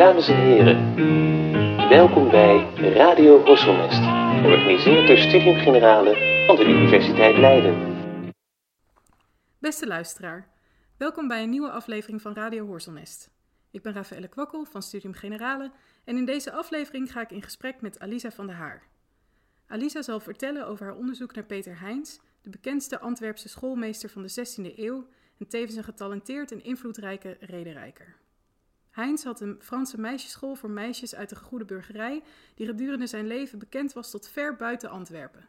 Dames en heren, welkom bij Radio Horselnest, georganiseerd door Studium Generale van de Universiteit Leiden. Beste luisteraar, welkom bij een nieuwe aflevering van Radio Horselnest. Ik ben Rafaelle Kwakkel van Studium Generale en in deze aflevering ga ik in gesprek met Alisa van der Haar. Alisa zal vertellen over haar onderzoek naar Peter Heijns, de bekendste Antwerpse schoolmeester van de 16e eeuw en tevens een getalenteerd en invloedrijke rederijker. Heinz had een Franse meisjesschool voor meisjes uit de goede burgerij, die gedurende zijn leven bekend was tot ver buiten Antwerpen.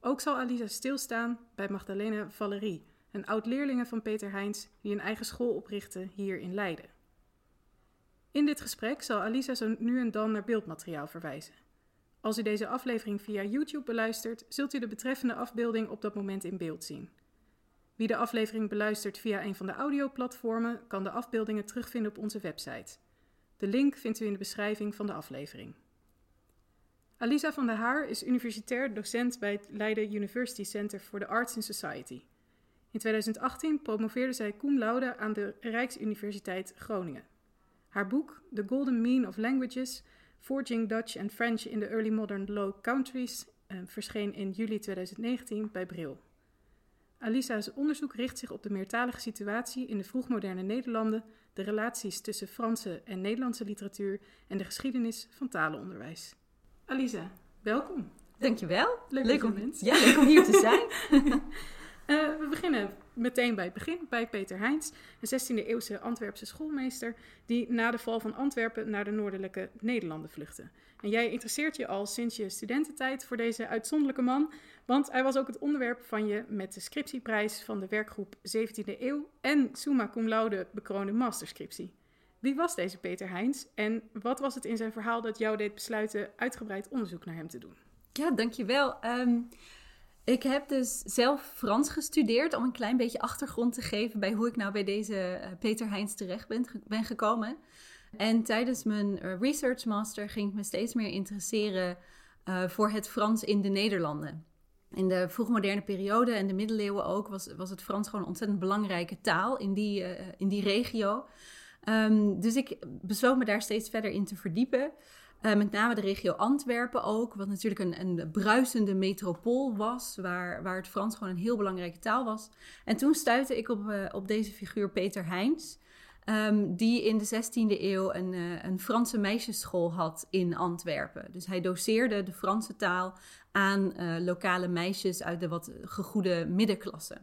Ook zal Alisa stilstaan bij Magdalena Valerie, een oud-leerlinge van Peter Heinz, die een eigen school oprichtte hier in Leiden. In dit gesprek zal Alisa zo nu en dan naar beeldmateriaal verwijzen. Als u deze aflevering via YouTube beluistert, zult u de betreffende afbeelding op dat moment in beeld zien. Wie de aflevering beluistert via een van de audioplatformen, kan de afbeeldingen terugvinden op onze website. De link vindt u in de beschrijving van de aflevering. Alisa van der Haar is universitair docent bij het Leiden University Center for the Arts and Society. In 2018 promoveerde zij cum laude aan de Rijksuniversiteit Groningen. Haar boek The Golden Mean of Languages: Forging Dutch and French in the Early Modern Low Countries eh, verscheen in juli 2019 bij Bril. Alisa's onderzoek richt zich op de meertalige situatie in de vroegmoderne Nederlanden, de relaties tussen Franse en Nederlandse literatuur en de geschiedenis van talenonderwijs. Alisa, welkom. Dankjewel. Leuk, leuk om, ja, leuk om hier te zijn. Eh, we beginnen meteen bij het begin, bij Peter Heijns, een 16e eeuwse Antwerpse schoolmeester die na de val van Antwerpen naar de noordelijke Nederlanden vluchtte. En jij interesseert je al sinds je studententijd voor deze uitzonderlijke man, want hij was ook het onderwerp van je met de scriptieprijs van de werkgroep 17e eeuw en summa cum laude bekroonde masterscriptie. Wie was deze Peter Heijns en wat was het in zijn verhaal dat jou deed besluiten uitgebreid onderzoek naar hem te doen? Ja, dankjewel. Um, ik heb dus zelf Frans gestudeerd om een klein beetje achtergrond te geven bij hoe ik nou bij deze eh, Peter Heijns terecht ben, gekomen. En tijdens mijn eh, research master ging ik me steeds meer interesseren uh, voor het Frans in de Nederlanden. In de vroegmoderne periode en de middeleeuwen ook was, was het Frans gewoon een ontzettend belangrijke taal in die, in die regio. Um, dus ik besloot me daar steeds verder in te verdiepen. Uh, met name de regio Antwerpen ook, wat natuurlijk een, een bruisende metropool was, waar, waar het Frans gewoon een heel belangrijke taal was. En toen stuitte ik op, uh, op deze figuur Peter Heijns, um, die in de 16e eeuw een, uh, een Franse meisjesschool had in Antwerpen. Dus hij doseerde de Franse taal aan lokale meisjes uit de wat gegoede middenklasse.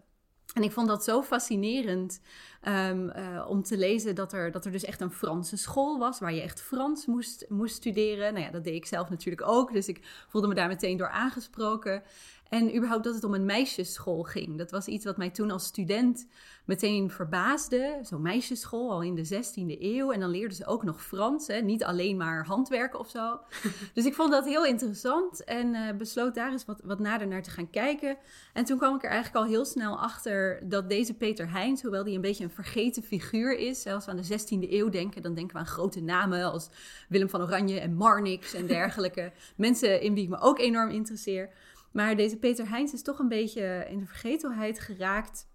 En ik vond dat zo fascinerend um, uh, om te lezen dat er, dat er dus echt een Franse school was waar je echt Frans moest, moest studeren. Nou ja, dat deed ik zelf natuurlijk ook, dus ik voelde me daar meteen door aangesproken. En überhaupt dat het om een meisjesschool ging. Dat was iets wat mij toen als student meteen verbaasde. Zo'n meisjesschool al in de 16e eeuw. En dan leerden ze ook nog Frans. Hè? Niet alleen maar handwerken of zo. dus ik vond dat heel interessant. En uh, besloot daar eens wat, wat nader naar te gaan kijken. En toen kwam ik er eigenlijk al heel snel achter dat deze Peter Heijns, hoewel die een beetje een vergeten figuur is. Als we aan de 16e eeuw denken, dan denken we aan grote namen als Willem van Oranje en Marnix en dergelijke. Mensen in wie ik me ook enorm interesseer. Maar deze Peter Heijns is toch een beetje in de vergetelheid geraakt.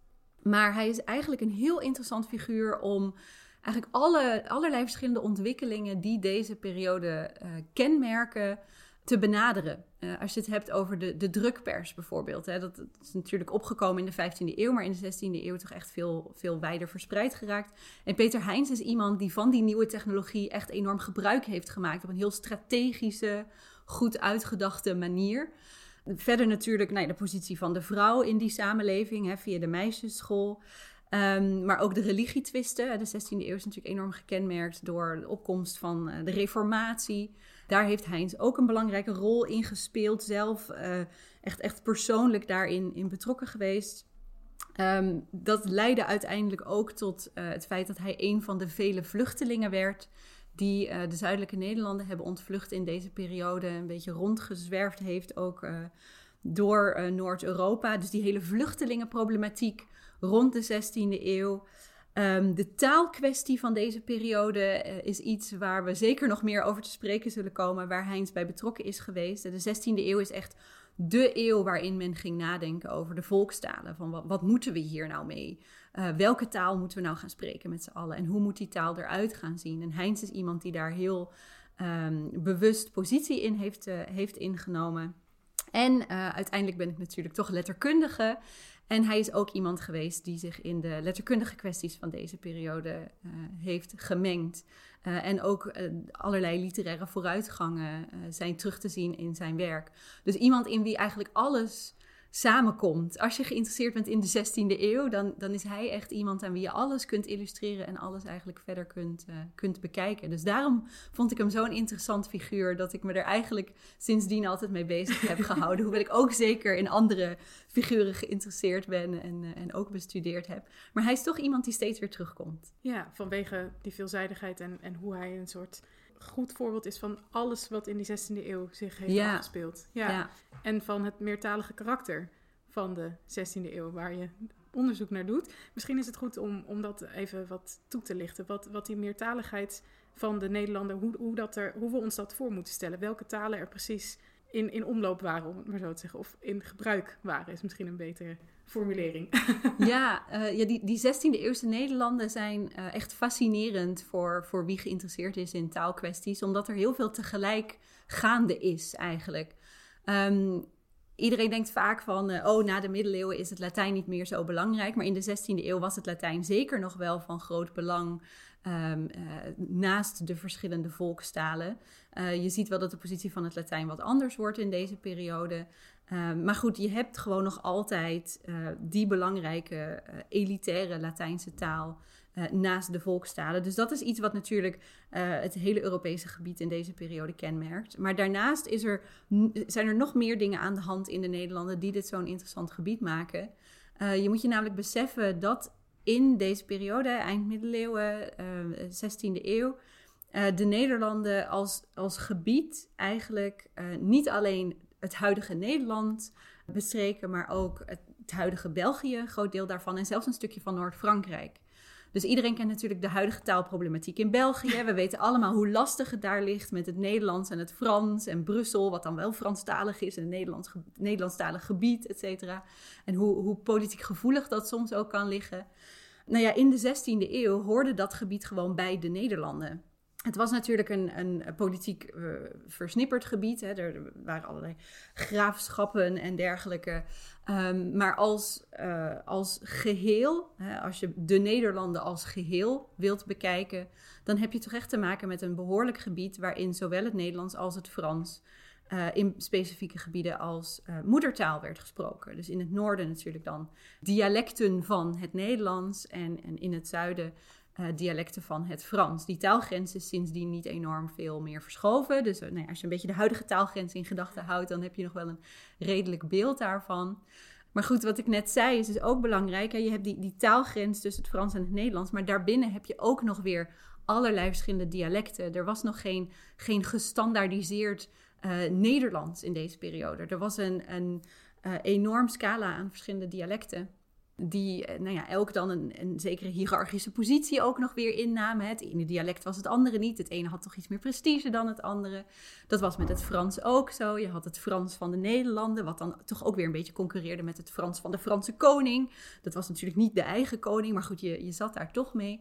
Maar hij is eigenlijk een heel interessant figuur om eigenlijk alle, allerlei verschillende ontwikkelingen die deze periode uh, kenmerken te benaderen. Uh, als je het hebt over de, de drukpers bijvoorbeeld. Hè, dat, is natuurlijk opgekomen in de 15e eeuw, maar in de 16e eeuw toch echt veel, veel wijder verspreid geraakt. En Peter Heijns is iemand die van die nieuwe technologie echt enorm gebruik heeft gemaakt op een heel strategische, goed uitgedachte manier. Verder natuurlijk nou, de positie van de vrouw in die samenleving hè, via de meisjesschool. Um, maar ook de religietwisten. De 16e eeuw is natuurlijk enorm gekenmerkt door de opkomst van uh, de reformatie. Daar heeft Heinz ook een belangrijke rol in gespeeld. Zelf uh, echt, echt persoonlijk daarin in betrokken geweest. Um, dat leidde uiteindelijk ook tot uh, het feit dat hij een van de vele vluchtelingen werd die uh, de zuidelijke Nederlanden hebben ontvlucht in deze periode. Een beetje rondgezwerfd heeft ook door Noord-Europa. Dus die hele vluchtelingenproblematiek rond de 16e eeuw. Um, de taalkwestie van deze periode is iets waar we zeker nog meer over te spreken zullen komen, waar Heinz bij betrokken is geweest. De 16e eeuw is echt de eeuw waarin men ging nadenken over de volkstalen. Van wat, moeten we hier nou mee? Uh, welke taal moeten we nou gaan spreken met z'n allen? En hoe moet die taal eruit gaan zien? En Heinz is iemand die daar heel um, bewust positie in heeft, uh, heeft ingenomen. En uiteindelijk ben ik natuurlijk toch letterkundige. En hij is ook iemand geweest die zich in de letterkundige kwesties van deze periode uh, heeft gemengd. Uh, en ook uh, allerlei literaire vooruitgangen zijn terug te zien in zijn werk. Dus iemand in wie eigenlijk alles samenkomt. Als je geïnteresseerd bent in de 16e eeuw, dan, dan is hij echt iemand aan wie je alles kunt illustreren en alles eigenlijk verder kunt, uh, kunt bekijken. Dus daarom vond ik hem zo'n interessant figuur dat ik me er eigenlijk sindsdien altijd mee bezig heb gehouden. Hoewel ik ook zeker in andere figuren geïnteresseerd ben en, uh, en ook bestudeerd heb. Maar hij is toch iemand die steeds weer terugkomt. Ja, vanwege die veelzijdigheid en, en hoe hij een soort goed voorbeeld is van alles wat in die 16e eeuw zich heeft ja. afgespeeld. Ja. ja. En van het meertalige karakter van de 16e eeuw, waar je onderzoek naar doet. Misschien is het goed om, om dat even wat toe te lichten. Wat, wat die meertaligheid van de Nederlander, hoe, hoe, dat er, hoe we ons dat voor moeten stellen. Welke talen er precies in, in omloop waren, om het maar zo te zeggen. Of in gebruik waren, is misschien een betere formulering. ja, uh, ja die, die 16e eeuwse Nederlanden zijn uh, echt fascinerend voor, voor wie geïnteresseerd is in taalkwesties. Omdat er heel veel tegelijk gaande is eigenlijk. Um, iedereen denkt vaak van, uh, oh, na de middeleeuwen is het Latijn niet meer zo belangrijk. Maar in de 16e eeuw was het Latijn zeker nog wel van groot belang um, uh, naast de verschillende volkstalen. Uh, je ziet wel dat de positie van het Latijn wat anders wordt in deze periode. Um, maar goed, je hebt gewoon nog altijd die belangrijke elitaire Latijnse taal naast de volkstalen. Dus dat is iets wat natuurlijk het hele Europese gebied in deze periode kenmerkt. Maar daarnaast is er, zijn er nog meer dingen aan de hand in de Nederlanden die dit zo'n interessant gebied maken. Je moet je namelijk beseffen dat in deze periode, eind middeleeuwen, 16e eeuw, de Nederlanden als, als gebied eigenlijk niet alleen het huidige Nederland bestreken, maar ook het, het huidige België, een groot deel daarvan, en zelfs een stukje van Noord-Frankrijk. Dus iedereen kent natuurlijk de huidige taalproblematiek in België. We weten allemaal hoe lastig het daar ligt met het Nederlands en het Frans en Brussel, wat dan wel Franstalig is en het Nederlands, Nederlandstalig gebied, et cetera. En hoe, hoe politiek gevoelig dat soms ook kan liggen. Nou ja, in de 16e eeuw hoorde dat gebied gewoon bij de Nederlanden. Het was natuurlijk een, een politiek uh, versnipperd gebied. Hè. Er waren allerlei graafschappen en dergelijke. Um, maar als, uh, als geheel, hè, als je de Nederlanden als geheel wilt bekijken, dan heb je toch echt te maken met een behoorlijk gebied waarin zowel het Nederlands als het Frans uh, in specifieke gebieden als moedertaal werd gesproken. Dus in het noorden natuurlijk dan dialecten van het Nederlands en, en in het zuiden uh, dialecten van het Frans. Die taalgrens is sindsdien niet enorm veel meer verschoven. Dus uh, nou ja, als je een beetje de huidige taalgrens in gedachten houdt, dan heb je nog wel een redelijk beeld daarvan. Maar goed, wat ik net zei is dus ook belangrijk. Hè? Je hebt die, die taalgrens tussen het Frans en het Nederlands, maar daarbinnen heb je ook nog weer allerlei verschillende dialecten. Er was nog geen, geen gestandaardiseerd uh, Nederlands in deze periode. Er was een, een enorm scala aan verschillende dialecten die eh, nou ja, elk dan een, een zekere hiërarchische positie ook nog weer innamen. Het ene dialect was het andere niet. Het ene had toch iets meer prestige dan het andere. Dat was met het Frans ook zo. Je had het Frans van de Nederlanden, wat dan toch ook weer een beetje concurreerde met het Frans van de Franse koning. Dat was natuurlijk niet de eigen koning, maar goed, je, je zat daar toch mee.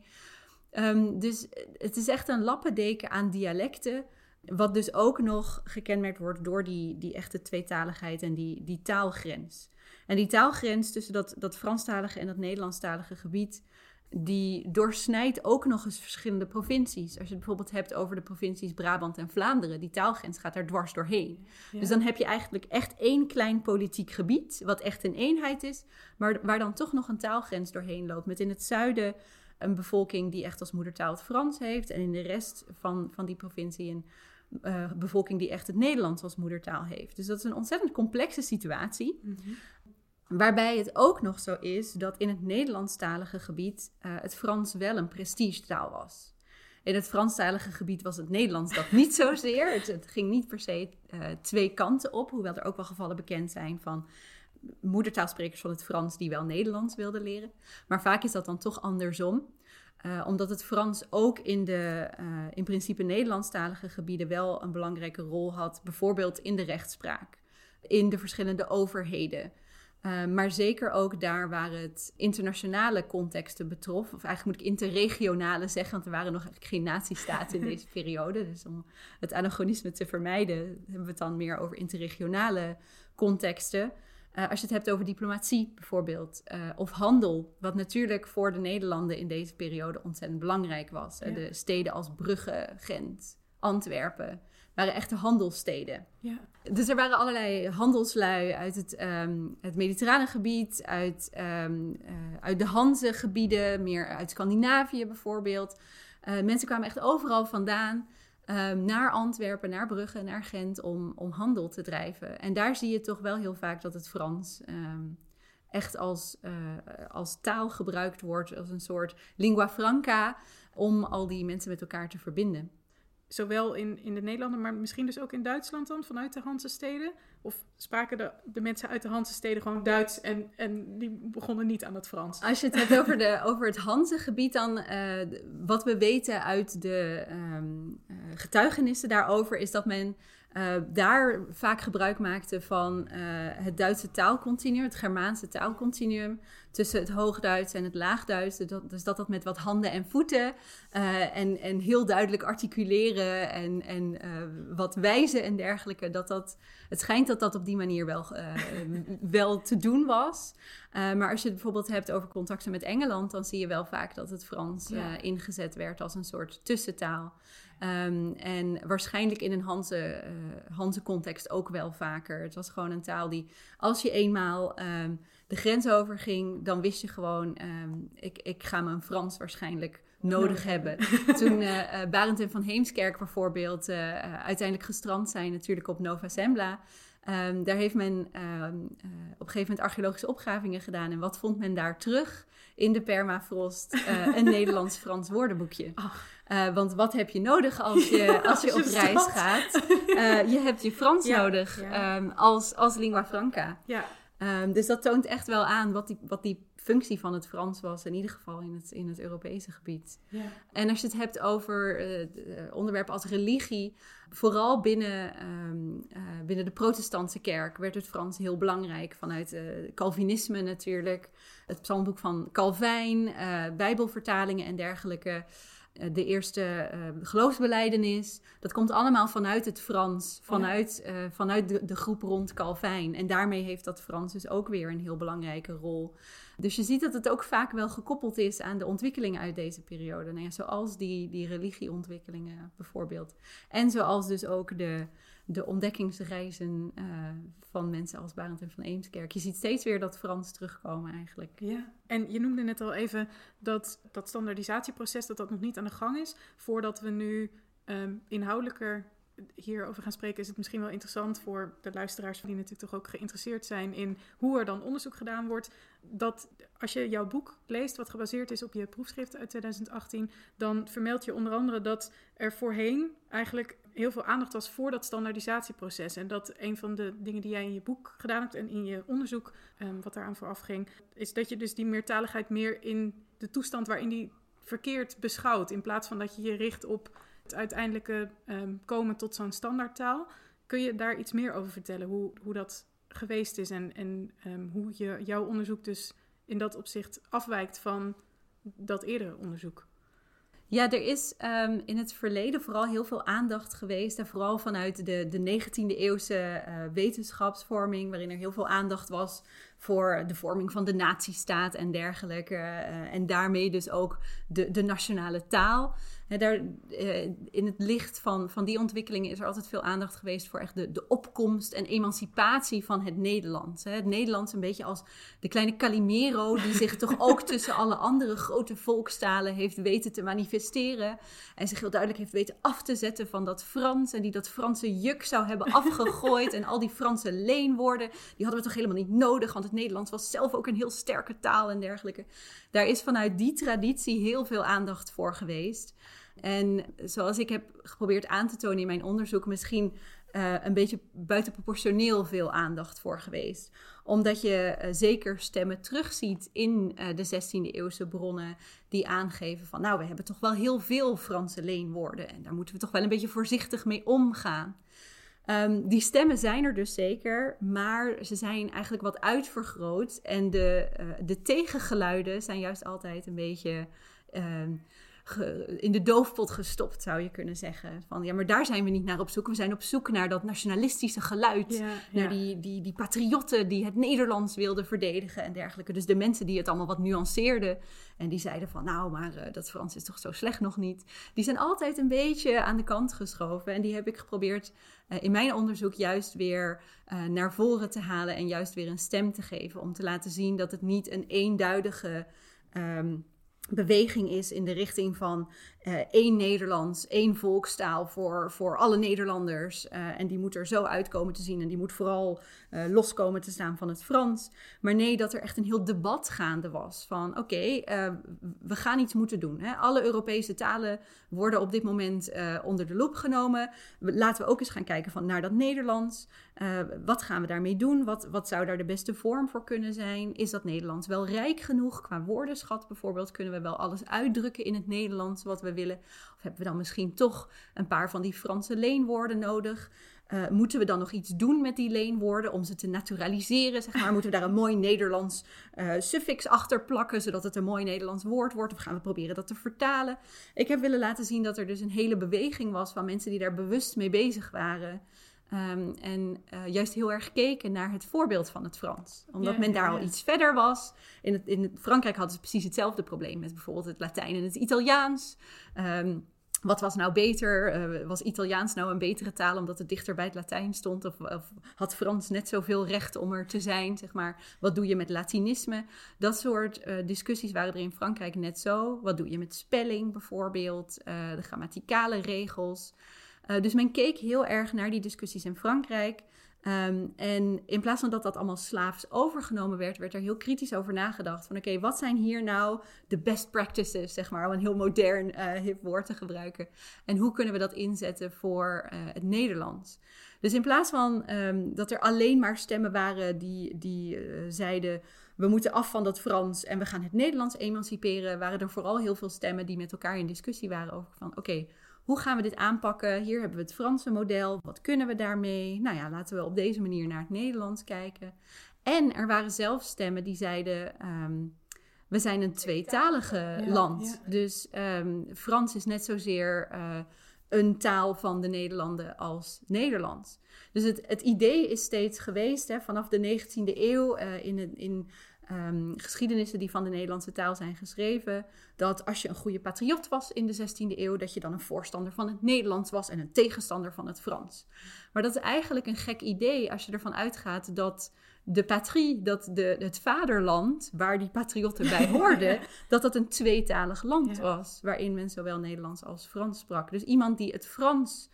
Um, dus het is echt een lappendeken aan dialecten. Wat dus ook nog gekenmerkt wordt door die, die echte tweetaligheid en die, die taalgrens. En die taalgrens tussen dat, dat Franstalige en dat Nederlandstalige gebied, die doorsnijdt ook nog eens verschillende provincies. Als je het bijvoorbeeld hebt over de provincies Brabant en Vlaanderen, die taalgrens gaat daar dwars doorheen. Dus dan heb je eigenlijk echt één klein politiek gebied, wat echt een eenheid is, maar waar dan toch nog een taalgrens doorheen loopt. Met in het zuiden een bevolking die echt als moedertaal het Frans heeft, en in de rest van, van die provincie een uh, bevolking die echt het Nederlands als moedertaal heeft. Dus dat is een ontzettend complexe situatie. Mm -hmm. Waarbij het ook nog zo is dat in het Nederlandstalige gebied uh, het Frans wel een prestigetaal was. In het Franstalige gebied was het Nederlands dat niet zozeer. Het, ging niet per se uh, twee kanten op, hoewel er ook wel gevallen bekend zijn van moedertaalsprekers van het Frans die wel Nederlands wilden leren. Maar vaak is dat dan toch andersom. Uh, omdat het Frans ook in de in principe Nederlandstalige gebieden wel een belangrijke rol had, bijvoorbeeld in de rechtspraak. in de verschillende overheden. Uh, maar zeker ook daar waar het internationale contexten betrof. Of eigenlijk moet ik interregionale zeggen, want er waren nog eigenlijk geen nazistaten in deze periode. Dus om het anachronisme te vermijden, hebben we het dan meer over interregionale contexten. Uh, als je het hebt over diplomatie bijvoorbeeld, uh, of handel, wat natuurlijk voor de Nederlanden in deze periode ontzettend belangrijk was. Ja. De steden als Brugge, Gent, Antwerpen waren echte handelssteden. Ja. Dus er waren allerlei handelslui uit het, um, het mediterrane gebied, uit, um, uh, uit de Hanze-gebieden, meer uit Scandinavië bijvoorbeeld. Uh, mensen kwamen echt overal vandaan um, naar Antwerpen, naar Brugge, naar Gent om, om handel te drijven. En daar zie je toch wel heel vaak dat het Frans echt als, uh, als taal gebruikt wordt, als een soort lingua franca, om al die mensen met elkaar te verbinden zowel in, in de Nederlanden, maar misschien dus ook in Duitsland dan, vanuit de steden? Of spraken de, de mensen uit de steden gewoon Duits en, en die begonnen niet aan het Frans? Als je het hebt over, de, over het Hanse-gebied, dan uh, wat we weten uit de um, uh, getuigenissen daarover, is dat men uh, daar vaak gebruik maakte van het Duitse taalcontinuum, het Germaanse taalcontinuum tussen het Hoogduits en het Laagduits. dus dat dat met wat handen en voeten uh, en, en heel duidelijk articuleren en, en wat wijzen en dergelijke. Dat dat, het schijnt dat dat op die manier wel, wel te doen was. maar als je het bijvoorbeeld hebt over contacten met Engeland, dan zie je wel vaak dat het Frans ja. ingezet werd als een soort tussentaal. Um, en waarschijnlijk in een Hanse, Hanse context ook wel vaker. Het was gewoon een taal die, als je eenmaal um, de grens over ging, dan wist je gewoon, um, ik, ik ga mijn Frans waarschijnlijk nodig hebben. Toen uh, Barend en Van Heemskerk bijvoorbeeld uh, uiteindelijk gestrand zijn natuurlijk op Nova Zembla. Um, daar heeft men um, op een gegeven moment archeologische opgravingen gedaan. En wat vond men daar terug? In de permafrost een Nederlands-Frans woordenboekje. Uh, want wat heb je nodig als je, als je op reis gaat? Uh, je hebt je Frans ja, nodig ja. Um, als, als lingua franca. Ja. Um, dus dat toont echt wel aan wat die, wat die functie van het Frans was, in ieder geval in het, in het Europese gebied. Ja. En als je het hebt over uh, onderwerpen als religie, vooral binnen, um, uh, binnen de protestantse kerk werd het Frans heel belangrijk. Vanuit Calvinisme natuurlijk, het psalmboek van Calvijn, bijbelvertalingen en dergelijke. Eh, de eerste uh, geloofsbeleidenis. Dat komt allemaal vanuit het Frans, vanuit, uh, vanuit de, de, groep rond Calvijn. En daarmee heeft dat Frans dus ook weer een heel belangrijke rol. Dus je ziet dat het ook vaak wel gekoppeld is aan de ontwikkelingen uit deze periode. Nou ja, zoals die, die religieontwikkelingen bijvoorbeeld. En zoals dus ook de, de ontdekkingsreizen uh, van mensen als Barend en van Eemskerk. Je ziet steeds weer dat Frans terugkomen eigenlijk. Ja, en je noemde net al even dat dat standaardisatieproces dat dat nog niet aan de gang is. Voordat we nu um, inhoudelijker hierover gaan spreken, is het misschien wel interessant voor de luisteraars die natuurlijk toch ook geïnteresseerd zijn in hoe er dan onderzoek gedaan wordt. Dat als je jouw boek leest, wat gebaseerd is op je proefschrift uit 2018, dan vermeld je onder andere dat er voorheen eigenlijk heel veel aandacht was voor dat standaardisatieproces. En dat een van de dingen die jij in je boek gedaan hebt en in je onderzoek, um, wat daaraan vooraf ging, is dat je dus die meertaligheid meer in de toestand waarin die verkeerd beschouwt. In plaats van dat je je richt op het uiteindelijke um, komen tot zo'n standaardtaal. Kun je daar iets meer over vertellen, hoe, hoe dat geweest is en, en um, hoe je, jouw onderzoek dus in dat opzicht afwijkt van dat eerdere onderzoek? Ja, er is um, in het verleden vooral heel veel aandacht geweest. En vooral vanuit de, de 19e eeuwse uh, wetenschapsvorming, waarin er heel veel aandacht was voor de vorming van de natiestaat en dergelijke. Uh, en daarmee dus ook de, de nationale taal daar, uh, in het licht van, van die ontwikkelingen is er altijd veel aandacht geweest voor echt de, de opkomst en emancipatie van het Nederlands. Hè. Het Nederlands een beetje als de kleine Calimero, die zich toch ook tussen alle andere grote volkstalen heeft weten te manifesteren. En zich heel duidelijk heeft weten af te zetten van dat Frans. En die dat Franse juk zou hebben afgegooid. en al die Franse leenwoorden, die hadden we toch helemaal niet nodig, want het Nederlands was zelf ook een heel sterke taal en dergelijke. Daar is vanuit die traditie heel veel aandacht voor geweest. En zoals ik heb geprobeerd aan te tonen in mijn onderzoek, misschien uh, een beetje buitenproportioneel veel aandacht voor geweest. Omdat je uh, zeker stemmen terugziet in uh, de 16e eeuwse bronnen die aangeven van nou, we hebben toch wel heel veel Franse leenwoorden en daar moeten we toch wel een beetje voorzichtig mee omgaan. Ehm, die stemmen zijn er dus zeker, maar ze zijn eigenlijk wat uitvergroot. En de, de tegengeluiden zijn juist altijd een beetje ehm, in de doofpot gestopt, zou je kunnen zeggen. Van ja, maar daar zijn we niet naar op zoek. We zijn op zoek naar dat nationalistische geluid. naar Die, die, die patriotten die het Nederlands wilden verdedigen en dergelijke. Dus de mensen die het allemaal wat nuanceerden. En die zeiden van nou, maar uh, dat Frans is toch zo slecht nog niet. Die zijn altijd een beetje aan de kant geschoven. En die heb ik geprobeerd uh, in mijn onderzoek juist weer uh, naar voren te halen. En juist weer een stem te geven. Om te laten zien dat het niet een eenduidige. Um, beweging is in de richting van uh, één Nederlands, één volkstaal voor, voor alle Nederlanders. Uh, en die moet er zo uitkomen te zien en die moet vooral uh, loskomen te staan van het Frans. Maar nee, dat er echt een heel debat gaande was van oké, we gaan iets moeten doen. Hè? Alle Europese talen worden op dit moment onder de loep genomen. Laten we ook eens gaan kijken van naar dat Nederlands. wat gaan we daarmee doen? Wat, wat zou daar de beste vorm voor kunnen zijn? Is dat Nederlands wel rijk genoeg qua woordenschat bijvoorbeeld? Kunnen we wel alles uitdrukken in het Nederlands wat we willen? Of hebben we dan misschien toch een paar van die Franse leenwoorden nodig? Uh, moeten we dan nog iets doen met die leenwoorden om ze te naturaliseren? Zeg maar? Moeten we daar een mooi Nederlands uh, suffix achter plakken, zodat het een mooi Nederlands woord wordt? Of gaan we proberen dat te vertalen? Ik heb willen laten zien dat er dus een hele beweging was van mensen die daar bewust mee bezig waren. Um, en uh, juist heel erg keken naar het voorbeeld van het Frans. Omdat ja, men daar ja, al iets verder was. In, het, in Frankrijk hadden ze precies hetzelfde probleem met bijvoorbeeld het Latijn en het Italiaans. Um, wat was nou beter? Uh, was Italiaans nou een betere taal omdat het dichter bij het Latijn stond? Of, of, had Frans net zoveel recht om er te zijn? Zeg maar. Wat doe je met Latinisme? Dat soort uh, discussies waren er in Frankrijk net zo. Wat doe je met spelling bijvoorbeeld? De grammaticale regels. Uh, dus men keek heel erg naar die discussies in Frankrijk. Um, en in plaats van dat dat allemaal slaafs overgenomen werd, werd er heel kritisch over nagedacht. Van oké, wat zijn hier nou de best practices, zeg maar, om een heel modern uh, hip woord te gebruiken. En hoe kunnen we dat inzetten voor uh, het Nederlands? Dus in plaats van um, dat er alleen maar stemmen waren die, die zeiden we moeten af van dat Frans en we gaan het Nederlands emanciperen, waren er vooral heel veel stemmen die met elkaar in discussie waren over van oké, hoe gaan we dit aanpakken? Hier hebben we het Franse model. Wat kunnen we daarmee? Nou ja, laten we op deze manier naar het Nederlands kijken. En er waren zelfs stemmen die zeiden: um, we zijn een tweetalige ja, land. Ja. Dus um, Frans is net zozeer uh, een taal van de Nederlanden als Nederlands. Dus het, het idee is steeds geweest, hè, vanaf de 19e eeuw, uh, in, in um, geschiedenissen die van de Nederlandse taal zijn geschreven, dat als je een goede patriot was in de 16e eeuw, dat je dan een voorstander van het Nederlands was en een tegenstander van het Frans. Maar dat is eigenlijk een gek idee als je ervan uitgaat dat de patrie, dat de, het vaderland waar die patriotten bij hoorden, dat dat een tweetalig land ja. was, waarin men zowel Nederlands als Frans sprak. Dus iemand die het Frans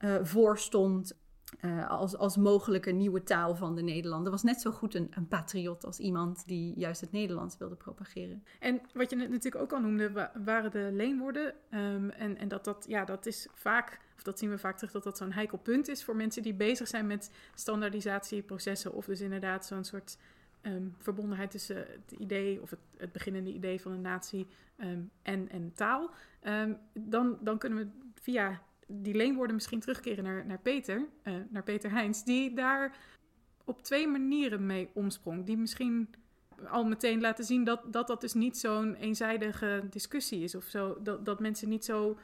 uh, voorstond uh, als, als mogelijke nieuwe taal van de Nederlanden. Was net zo goed een, een patriot als iemand die juist het Nederlands wilde propageren. En wat je natuurlijk ook al noemde, waren de leenwoorden. Um, en en dat, dat, ja, dat is vaak, of dat zien we vaak terug, dat dat zo'n heikel punt is voor mensen die bezig zijn met standaardisatieprocessen. Of dus inderdaad zo'n soort um, verbondenheid tussen het idee, of het, beginnende idee van een natie um, en, en taal. dan, dan kunnen we via die leenwoorden misschien terugkeren naar, naar Peter, uh, naar Peter Heins, die daar op twee manieren mee omsprong. Die misschien al meteen laten zien dat dat, dat dus niet zo'n eenzijdige discussie is of zo. Dat, dat mensen niet zo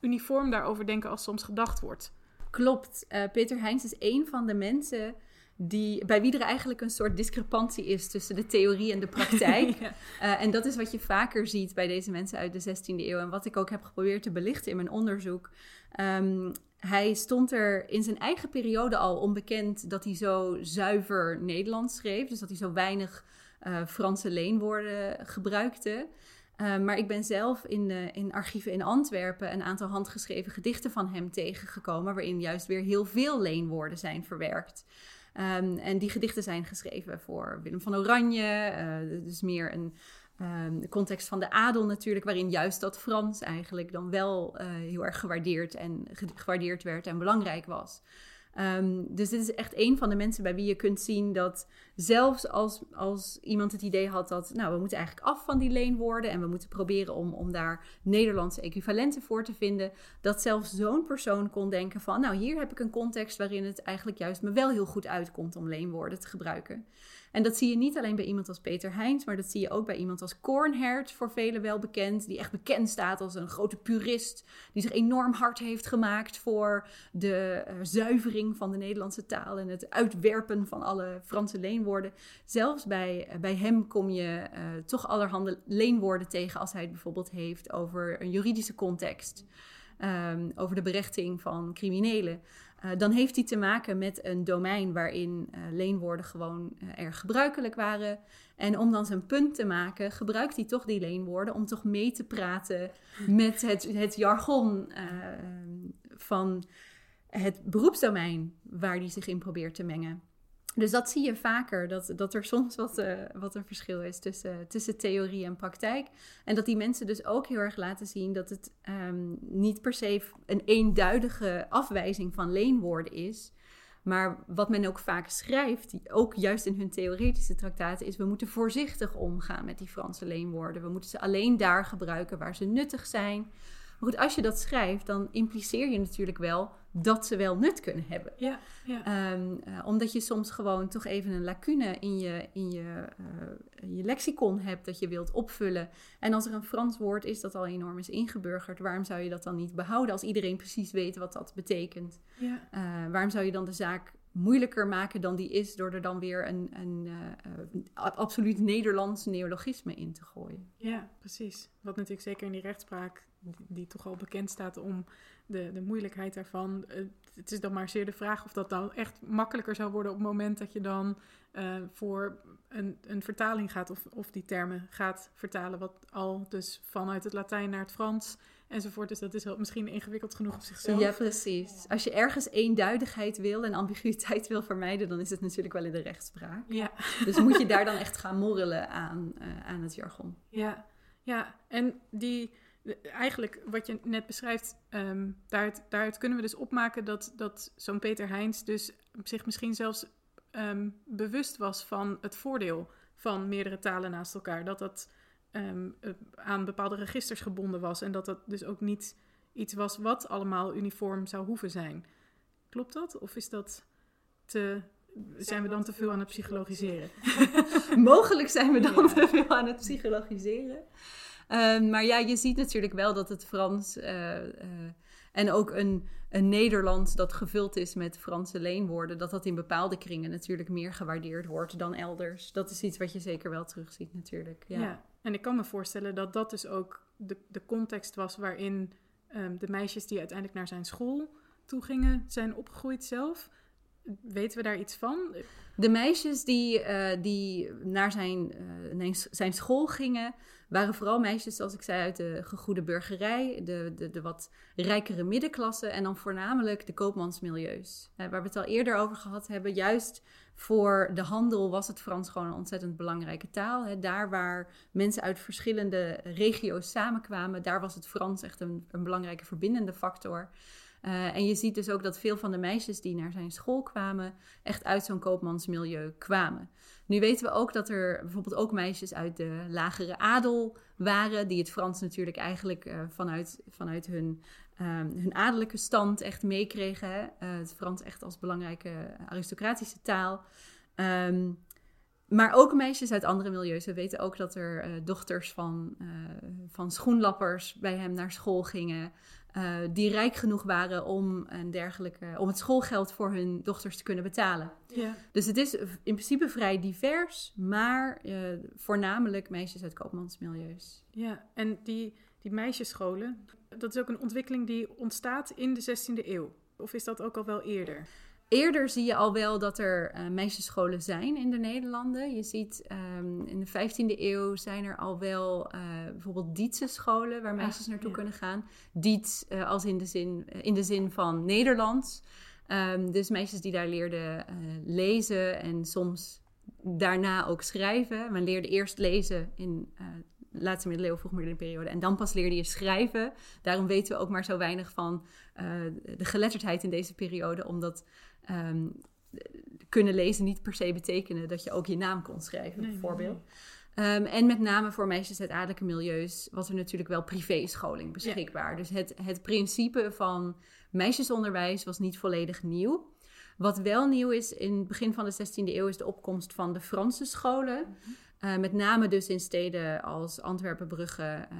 uniform daarover denken als soms gedacht wordt. Klopt. Uh, Peter Heins is een van de mensen die, bij wie er eigenlijk een soort discrepantie is tussen de theorie en de praktijk. ja. uh, en dat is wat je vaker ziet bij deze mensen uit de 16e eeuw. En wat ik ook heb geprobeerd te belichten in mijn onderzoek. Um, hij stond er in zijn eigen periode al onbekend dat hij zo zuiver Nederlands schreef. Dus dat hij zo weinig uh, Franse leenwoorden gebruikte. Uh, maar ik ben zelf in, in archieven in Antwerpen een aantal handgeschreven gedichten van hem tegengekomen. Waarin juist weer heel veel leenwoorden zijn verwerkt. Um, en die gedichten zijn geschreven voor Willem van Oranje. Uh, dus meer een um, context van de adel natuurlijk, waarin juist dat Frans eigenlijk dan wel uh, heel erg gewaardeerd, en, gewaardeerd werd en belangrijk was. Ehm, dus dit is echt een van de mensen bij wie je kunt zien dat zelfs als, als iemand het idee had dat, nou, we moeten eigenlijk af van die leenwoorden en we moeten proberen om, om daar Nederlandse equivalenten voor te vinden, dat zelfs zo'n persoon kon denken van, nou, hier heb ik een context waarin het eigenlijk juist me wel heel goed uitkomt om leenwoorden te gebruiken. En dat zie je niet alleen bij iemand als Peter Heijns, maar dat zie je ook bij iemand als Kornhert, voor velen wel bekend, die echt bekend staat als een grote purist, die zich enorm hard heeft gemaakt voor de uh, zuivering van de Nederlandse taal en het uitwerpen van alle Franse leenwoorden. Zelfs bij, uh, bij hem kom je uh, toch allerhande leenwoorden tegen als hij het bijvoorbeeld heeft over een juridische context. Um, over de berechting van criminelen. Uh, dan heeft hij te maken met een domein waarin uh, leenwoorden gewoon uh, erg gebruikelijk waren. En om dan zijn punt te maken, gebruikt hij toch die leenwoorden om toch mee te praten met het, het jargon van het beroepsdomein waar hij zich in probeert te mengen. Dus dat zie je vaker, dat, dat er soms wat, uh, wat een verschil is tussen, tussen theorie en praktijk. En dat die mensen dus ook heel erg laten zien dat het um, niet per se een eenduidige afwijzing van leenwoorden is. Maar wat men ook vaak schrijft, ook juist in hun theoretische traktaten, is we moeten voorzichtig omgaan met die Franse leenwoorden. We moeten ze alleen daar gebruiken waar ze nuttig zijn. Maar goed, als je dat schrijft, dan impliceer je natuurlijk wel dat ze wel nut kunnen hebben. Ja, ja. Um, uh, omdat je soms gewoon toch even een lacune in je, in je, uh, je lexicon hebt dat je wilt opvullen. En als er een Frans woord is dat al enorm is ingeburgerd, waarom zou je dat dan niet behouden als iedereen precies weet wat dat betekent? Ja. Uh, waarom zou je dan de zaak moeilijker maken dan die is door er dan weer een, een absoluut Nederlands neologisme in te gooien? Ja, precies. Wat natuurlijk zeker in die rechtspraak, die, die toch al bekend staat om de, de moeilijkheid daarvan. Uh, het is dan maar zeer de vraag of dat dan echt makkelijker zou worden op het moment dat je dan uh, voor een, een vertaling gaat of, of die termen gaat vertalen, wat al dus vanuit het Latijn naar het Frans enzovoort. Dus dat is wel misschien ingewikkeld genoeg op zichzelf. Ja, precies. Als je ergens eenduidigheid wil en ambiguïteit wil vermijden, dan is het natuurlijk wel in de rechtspraak. Ja. Dus moet je daar dan echt gaan morrelen aan, uh, aan het jargon. Ja, ja. en die eigenlijk wat je net beschrijft, um, daaruit, daaruit, kunnen we dus opmaken dat, dat zo'n Peter Heijns dus zich misschien zelfs um, bewust was van het voordeel van meerdere talen naast elkaar. Dat dat um, aan bepaalde registers gebonden was en dat dat dus ook niet iets was wat allemaal uniform zou hoeven zijn. Klopt dat? Of is dat te, zijn we dan te veel aan het psychologiseren? Mogelijk zijn we dan te veel aan het psychologiseren. Um, maar ja, je ziet natuurlijk wel dat het Frans uh, uh, en ook een, een Nederlands dat gevuld is met Franse leenwoorden, dat dat in bepaalde kringen natuurlijk meer gewaardeerd wordt dan elders. Dat is iets wat je zeker wel terugziet natuurlijk. Ja, en ik kan me voorstellen dat dat dus ook de, de context was waarin um, de meisjes die uiteindelijk naar zijn school toe gingen, zijn opgegroeid zelf. Weten we daar iets van? De meisjes die, uh, die naar zijn, uh, zijn school gingen, waren vooral meisjes, zoals ik zei, uit de gegoede burgerij, de, de, de wat rijkere middenklasse en dan voornamelijk de koopmansmilieus. Uh, waar we het al eerder over gehad hebben, juist voor de handel was het Frans gewoon een ontzettend belangrijke taal. Hè. Daar waar mensen uit verschillende regio's samenkwamen, daar was het Frans echt een, een belangrijke verbindende factor. Uh, en je ziet dus ook dat veel van de meisjes die naar zijn school kwamen, echt uit zo'n koopmansmilieu kwamen. Nu weten we ook dat er bijvoorbeeld ook meisjes uit de lagere adel waren, die het Frans natuurlijk eigenlijk uh, vanuit, vanuit hun, um, hun adellijke stand echt meekregen. Uh, het Frans echt als belangrijke aristocratische taal. Um, maar ook meisjes uit andere milieus. We weten ook dat er dochters van, van schoenlappers bij hem naar school gingen. Uh, die rijk genoeg waren om, een dergelijke, om het schoolgeld voor hun dochters te kunnen betalen. Ja. Dus het is in principe vrij divers, maar voornamelijk meisjes uit koopmansmilieus. Ja, en die, die meisjesscholen, dat is ook een ontwikkeling die ontstaat in de 16e eeuw. Of is dat ook al wel eerder? Eerder zie je al wel dat er uh, meisjesscholen zijn in de Nederlanden. Je ziet um, in de 15e eeuw zijn er al wel uh, bijvoorbeeld Dietse scholen waar meisjes ah, naartoe ja. kunnen gaan. Diets uh, als in de zin, in de zin van Nederlands. Um, dus meisjes die daar leerden lezen en soms daarna ook schrijven. Men leerde eerst lezen in laatste middeleeuwen, vroeg middeleeuwen en dan pas leerde je schrijven. Daarom weten we ook maar zo weinig van uh, de geletterdheid in deze periode, omdat ehm, kunnen lezen niet per se betekenen dat je ook je naam kon schrijven, Nee, nee, bijvoorbeeld. Ehm, en met name voor meisjes uit adellijke milieus was er natuurlijk wel privéscholing beschikbaar. Dus het, het principe van meisjesonderwijs was niet volledig nieuw. Wat wel nieuw is in het begin van de 16e eeuw is de opkomst van de Franse scholen. Uh, met name dus in steden als Antwerpen, Brugge uh,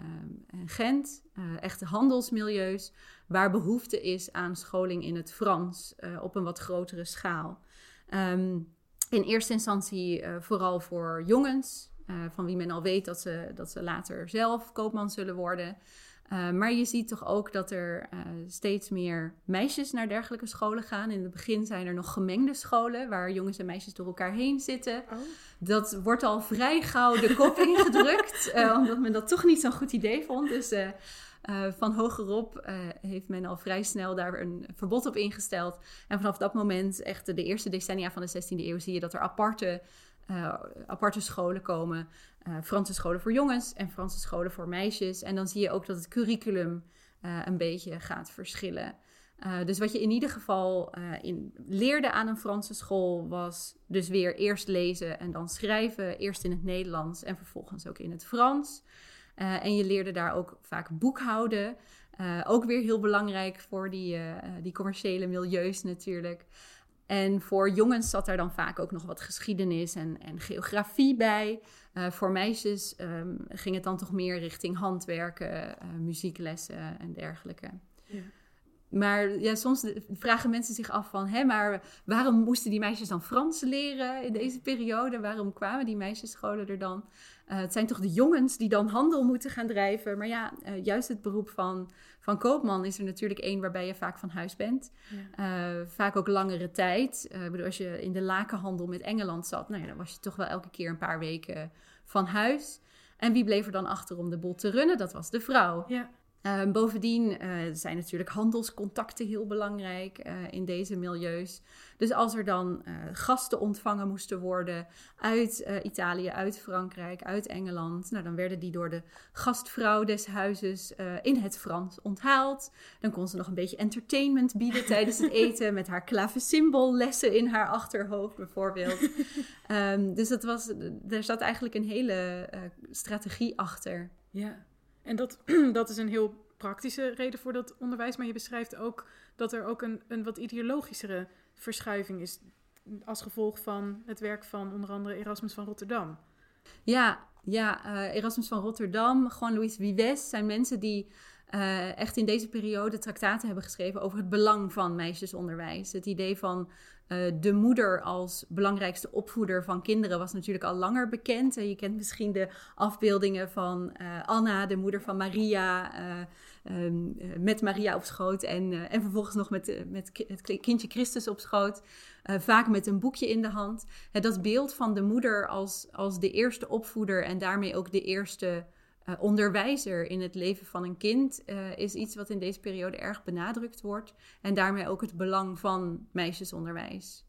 en Gent. Uh, echte handelsmilieus waar behoefte is aan scholing in het Frans op een wat grotere schaal. Um, in eerste instantie vooral voor jongens, van wie men al weet dat ze, dat ze later zelf koopman zullen worden. Uh, maar je ziet toch ook dat er uh, steeds meer meisjes naar dergelijke scholen gaan. In het begin zijn er nog gemengde scholen waar jongens en meisjes door elkaar heen zitten. Oh. Dat wordt al vrij gauw de kop ingedrukt, uh, omdat men dat toch niet zo'n goed idee vond. Dus van hogerop heeft men al vrij snel daar een verbod op ingesteld. En vanaf dat moment, echt de eerste decennia van de 16e eeuw, zie je dat er aparte uh, aparte scholen komen. Franse scholen voor jongens en Franse scholen voor meisjes. En dan zie je ook dat het curriculum een beetje gaat verschillen. dus wat je in ieder geval in, leerde aan een Franse school was dus weer eerst lezen en dan schrijven. Eerst in het Nederlands en vervolgens ook in het Frans. En je leerde daar ook vaak boekhouden. ook weer heel belangrijk voor die, die commerciële milieus natuurlijk. En voor jongens zat daar dan vaak ook nog wat geschiedenis en, en geografie bij. Voor meisjes um, ging het dan toch meer richting handwerken, muzieklessen en dergelijke. Ja. Maar ja, soms vragen mensen zich af van, hè, maar waarom moesten die meisjes dan Frans leren in deze periode? Waarom kwamen die meisjesscholen er dan? Uh, het zijn toch de jongens die dan handel moeten gaan drijven? Maar ja, uh, juist het beroep van, van koopman is er natuurlijk één waarbij je vaak van huis bent. Ja. Uh, vaak ook langere tijd. ik bedoel, als je in de lakenhandel met Engeland zat, nou ja, dan was je toch wel elke keer een paar weken van huis. En wie bleef er dan achter om de boel te runnen? Dat was de vrouw. Ja. Uh, bovendien uh, zijn natuurlijk handelscontacten heel belangrijk uh, in deze milieus. Dus als er dan gasten ontvangen moesten worden uit Italië, uit Frankrijk, uit Engeland, nou, dan werden die door de gastvrouw des huizes in het Frans onthaald. Dan kon ze nog een beetje entertainment bieden tijdens het eten met haar klavecimbellessen in haar achterhoofd bijvoorbeeld. um, dus dat was, er zat eigenlijk een hele strategie achter. Ja. En dat, dat is een heel praktische reden voor dat onderwijs. Maar je beschrijft ook dat er ook een, een wat ideologischere verschuiving is. Als gevolg van het werk van onder andere Erasmus van Rotterdam. Ja, ja uh, Erasmus van Rotterdam, Juan Luis Vives zijn mensen die uh, echt in deze periode traktaten hebben geschreven over het belang van meisjesonderwijs. Het idee van uh, de moeder als belangrijkste opvoeder van kinderen was natuurlijk al langer bekend. Je kent misschien de afbeeldingen van Anna, de moeder van Maria, um, met Maria op schoot en, en vervolgens nog met, met het kindje Christus op schoot. vaak met een boekje in de hand. dat beeld van de moeder als, als de eerste opvoeder en daarmee ook de eerste uh, onderwijzer in het leven van een kind uh, is iets wat in deze periode erg benadrukt wordt. En daarmee ook het belang van meisjesonderwijs.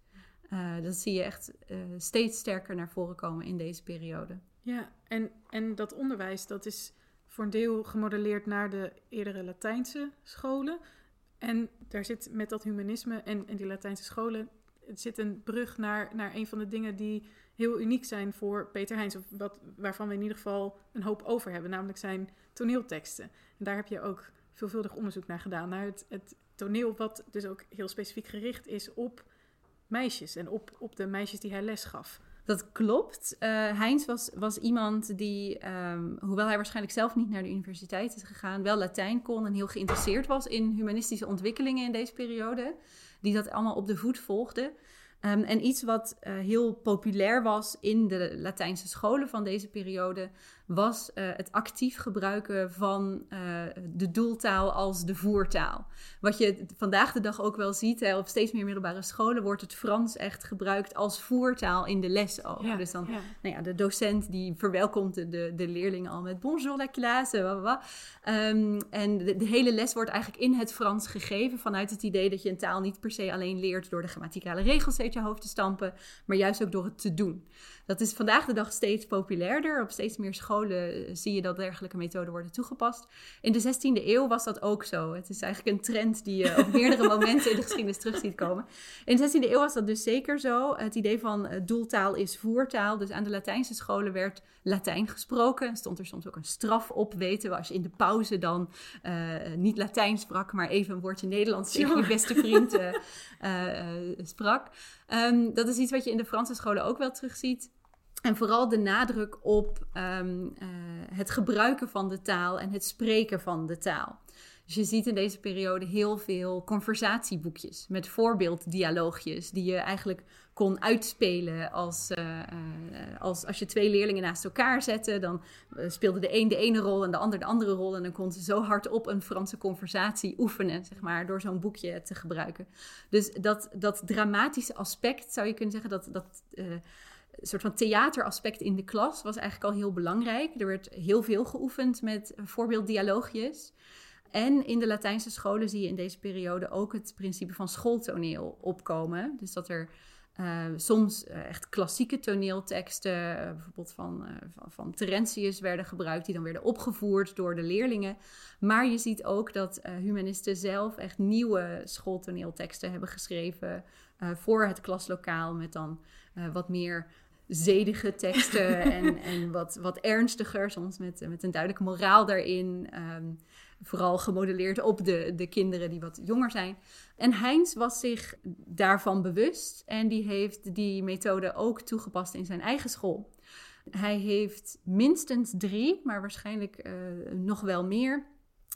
Uh, dat zie je echt steeds sterker naar voren komen in deze periode. Ja, en, en dat onderwijs dat is voor een deel gemodelleerd naar de eerdere Latijnse scholen. En daar zit met dat humanisme en, en die Latijnse scholen het zit een brug naar, naar een van de dingen die heel uniek zijn voor Peter Heijns. Of wat, waarvan we in ieder geval een hoop over hebben, namelijk zijn toneelteksten. En daar heb je ook veelvuldig onderzoek naar gedaan. Naar het, het toneel, wat dus ook heel specifiek gericht is op meisjes en op, op de meisjes die hij les gaf. Dat klopt. Uh, Heinz was, was iemand die, um, hoewel hij waarschijnlijk zelf niet naar de universiteit is gegaan, wel Latijn kon en heel geïnteresseerd was in humanistische ontwikkelingen in deze periode. Die dat allemaal op de voet volgde. Um, en iets wat uh, heel populair was in de Latijnse scholen van deze periode, was uh, het actief gebruiken van uh, de doeltaal als de voertaal. Wat je vandaag de dag ook wel ziet, hè, op steeds meer middelbare scholen wordt het Frans echt gebruikt als voertaal in de les ook. Ja, dus dan, ja. Nou ja, de docent die verwelkomt de, de leerlingen al met bonjour la classe, um, en de, de, hele les wordt eigenlijk in het Frans gegeven vanuit het idee dat je een taal niet per se alleen leert door de grammaticale regels uit je hoofd te stampen, maar juist ook door het te doen. Dat is vandaag de dag steeds populairder. Op steeds meer scholen zie je dat dergelijke methoden worden toegepast. In de 16e eeuw was dat ook zo. Het is eigenlijk een trend die je op meerdere momenten in de geschiedenis terug ziet komen. In de 16e eeuw was dat dus zeker zo. Het idee van doeltaal is voertaal. Dus aan de Latijnse scholen werd Latijn gesproken. Stond er soms ook een straf op, weten we, als je in de pauze dan niet Latijn sprak, maar even een woordje Nederlands tegen je beste vriend sprak. Um, dat is iets wat je in de Franse scholen ook wel terugziet. En vooral de nadruk op um, uh, het gebruiken van de taal en het spreken van de taal. Dus je ziet in deze periode heel veel conversatieboekjes met voorbeelddialoogjes die je eigenlijk kon uitspelen als, uh, als, als je twee leerlingen naast elkaar zette. Dan speelde de een de ene rol en de ander de andere rol. En dan kon ze zo hard op een Franse conversatie oefenen, zeg maar, door zo'n boekje te gebruiken. Dus dat, dat dramatische aspect, zou je kunnen zeggen, dat, dat soort van theateraspect in de klas was eigenlijk al heel belangrijk. Er werd heel veel geoefend met voorbeelddialoogjes. En in de Latijnse scholen zie je in deze periode ook het principe van schooltoneel opkomen. Dus dat er uh, soms uh, echt klassieke toneelteksten, uh, bijvoorbeeld van, van, van, Terentius, werden gebruikt, die dan werden opgevoerd door de leerlingen. Maar je ziet ook dat humanisten zelf echt nieuwe schooltoneelteksten hebben geschreven voor het klaslokaal, met dan wat meer zedige teksten en, en wat, wat ernstiger, soms met, met een duidelijke moraal daarin. Um, vooral gemodelleerd op de, de kinderen die wat jonger zijn. En Heinz was zich daarvan bewust en die heeft die methode ook toegepast in zijn eigen school. Hij heeft minstens drie, maar waarschijnlijk uh, nog wel meer,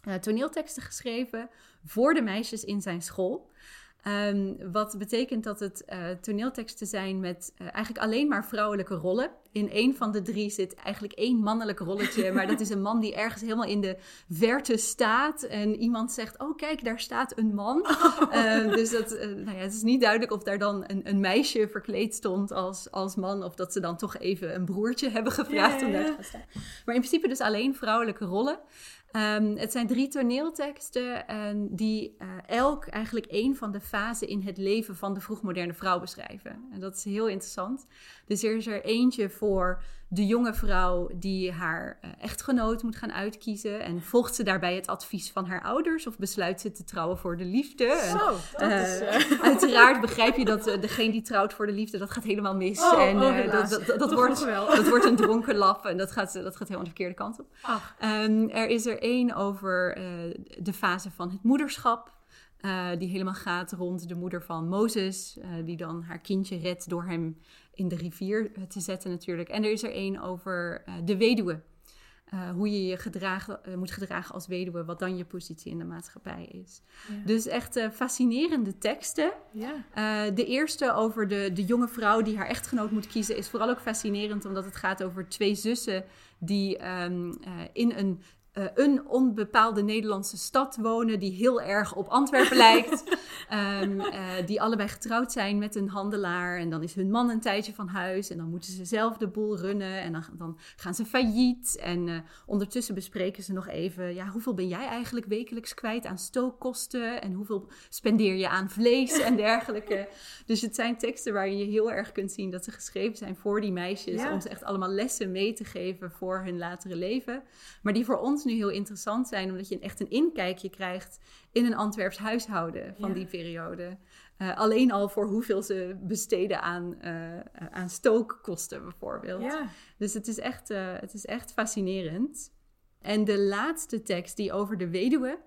uh, toneelteksten geschreven voor de meisjes in zijn school. Um, wat betekent dat het uh, toneelteksten zijn met uh, eigenlijk alleen maar vrouwelijke rollen. In één van de drie zit eigenlijk één mannelijk rolletje, maar dat is een man die ergens helemaal in de verte staat. En iemand zegt: Oh, kijk, daar staat een man. Uh, dus dat, nou ja, het is niet duidelijk of daar dan een, een, meisje verkleed stond als, als man, of dat ze dan toch even een broertje hebben gevraagd om daar te gaan staan. Maar in principe dus alleen vrouwelijke rollen. Um, het zijn drie toneelteksten en die uh, elk eigenlijk één van de fasen in het leven van de vroegmoderne vrouw beschrijven. En dat is heel interessant. Dus er is er eentje voor de jonge vrouw die haar uh, echtgenoot moet gaan uitkiezen. En volgt ze daarbij het advies van haar ouders of besluit ze te trouwen voor de liefde? Zo, en, uh, is, uh... Uiteraard begrijp je dat degene die trouwt voor de liefde, dat gaat helemaal mis. Oh, en oh, dat, dat, dat, dat wordt, dat wordt een dronken laf en dat gaat, dat gaat helemaal de verkeerde kant op. Um, er is er één over de fase van het moederschap. Uh, die helemaal gaat rond de moeder van Mozes, uh, die dan haar kindje redt door hem in de rivier te zetten natuurlijk. En er is er één over uh, de weduwe. hoe je je gedragen, moet gedragen als weduwe, wat dan je positie in de maatschappij is. Ja. Dus echt fascinerende teksten. Ja. de eerste over de, de jonge vrouw die haar echtgenoot moet kiezen is vooral ook fascinerend, omdat het gaat over twee zussen die um, in een uh, een onbepaalde Nederlandse stad wonen die heel erg op Antwerpen lijkt. Um, uh, die allebei getrouwd zijn met een handelaar. En dan is hun man een tijdje van huis. En dan moeten ze zelf de boel runnen. En dan, dan gaan ze failliet. En uh, ondertussen bespreken ze nog even: ja, hoeveel ben jij eigenlijk wekelijks kwijt aan stookkosten? En hoeveel spendeer je aan vlees en dergelijke? dus het zijn teksten waar je heel erg kunt zien dat ze geschreven zijn voor die meisjes. Ja. Om ze echt allemaal lessen mee te geven voor hun latere leven. Maar die voor ons nu heel interessant zijn, omdat je echt een inkijkje krijgt in een Antwerps huishouden van ja. die periode. Uh, alleen al voor hoeveel ze besteden aan, uh, aan stookkosten bijvoorbeeld. Ja. Dus het is, echt, uh, het is echt fascinerend. En de laatste tekst die over de weduwe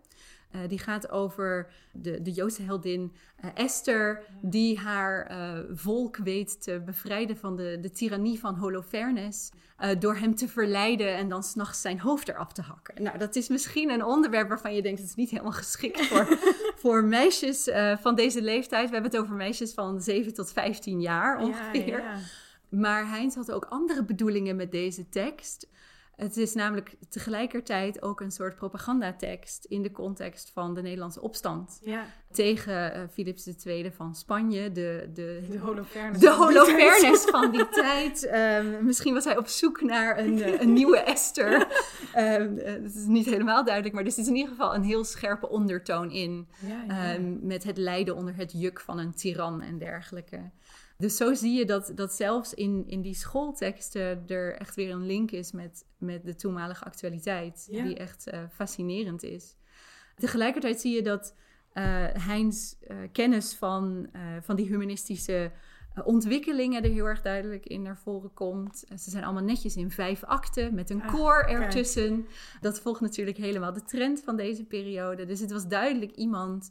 uh, die gaat over de, de Joodse heldin uh, Esther, die haar uh, volk weet te bevrijden van de, de tirannie van Holofernes. door hem te verleiden en dan s'nachts zijn hoofd eraf te hakken. Nou, dat is misschien een onderwerp waarvan je denkt: het is niet helemaal geschikt voor, voor meisjes van deze leeftijd. We hebben het over meisjes van 7 tot 15 jaar ongeveer. Ja, ja. Maar Heinz had ook andere bedoelingen met deze tekst. Het is namelijk tegelijkertijd ook een soort propagandatekst in de context van de Nederlandse opstand. Ja. Tegen uh, Philips II van Spanje, de, de, de Holofernes, de Holofernes van die tijd. Um, misschien was hij op zoek naar een, een nieuwe Esther. um, uh, dat is niet helemaal duidelijk, maar er zit in ieder geval een heel scherpe ondertoon in. Ja, ja. Um, met het lijden onder het juk van een tiran en dergelijke. Dus zo zie je dat, dat zelfs in, in die schoolteksten er echt weer een link is met, met de toenmalige actualiteit, Ja. die echt eh, fascinerend is. Tegelijkertijd zie je dat Heinz eh, kennis van, van die humanistische ontwikkelingen er heel erg duidelijk in naar voren komt. Ze zijn allemaal netjes in vijf akten met een Ah, koor kijk. ertussen. Dat volgt natuurlijk helemaal de trend van deze periode. Dus het was duidelijk iemand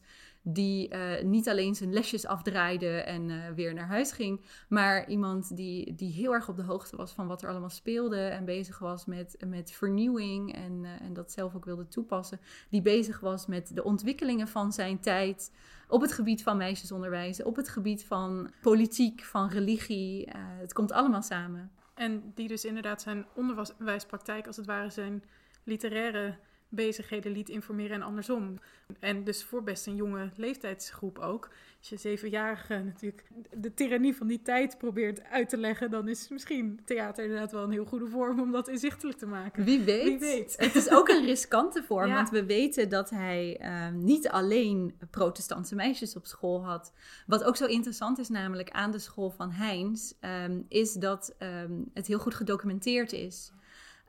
die eh, niet alleen zijn lesjes afdraaide en eh, weer naar huis ging, maar iemand die, die heel erg op de hoogte was van wat er allemaal speelde en bezig was met, met vernieuwing en, eh, en dat zelf ook wilde toepassen. Die bezig was met de ontwikkelingen van zijn tijd op het gebied van meisjesonderwijs, op het gebied van politiek, van religie. Het komt allemaal samen. En die dus inderdaad zijn onderwijspraktijk, als het ware zijn literaire bezigheden liet informeren en andersom. En dus voor best een jonge leeftijdsgroep ook. Als je zevenjarige natuurlijk de tirannie van die tijd probeert uit te leggen, dan is misschien theater inderdaad wel een heel goede vorm om dat inzichtelijk te maken. Wie weet. Wie weet. Het is ook een riskante vorm, Ja. want we weten dat hij ehm, niet alleen protestantse meisjes op school had. Wat ook zo interessant is, namelijk aan de school van Heinz, ehm, is dat ehm, het heel goed gedocumenteerd is.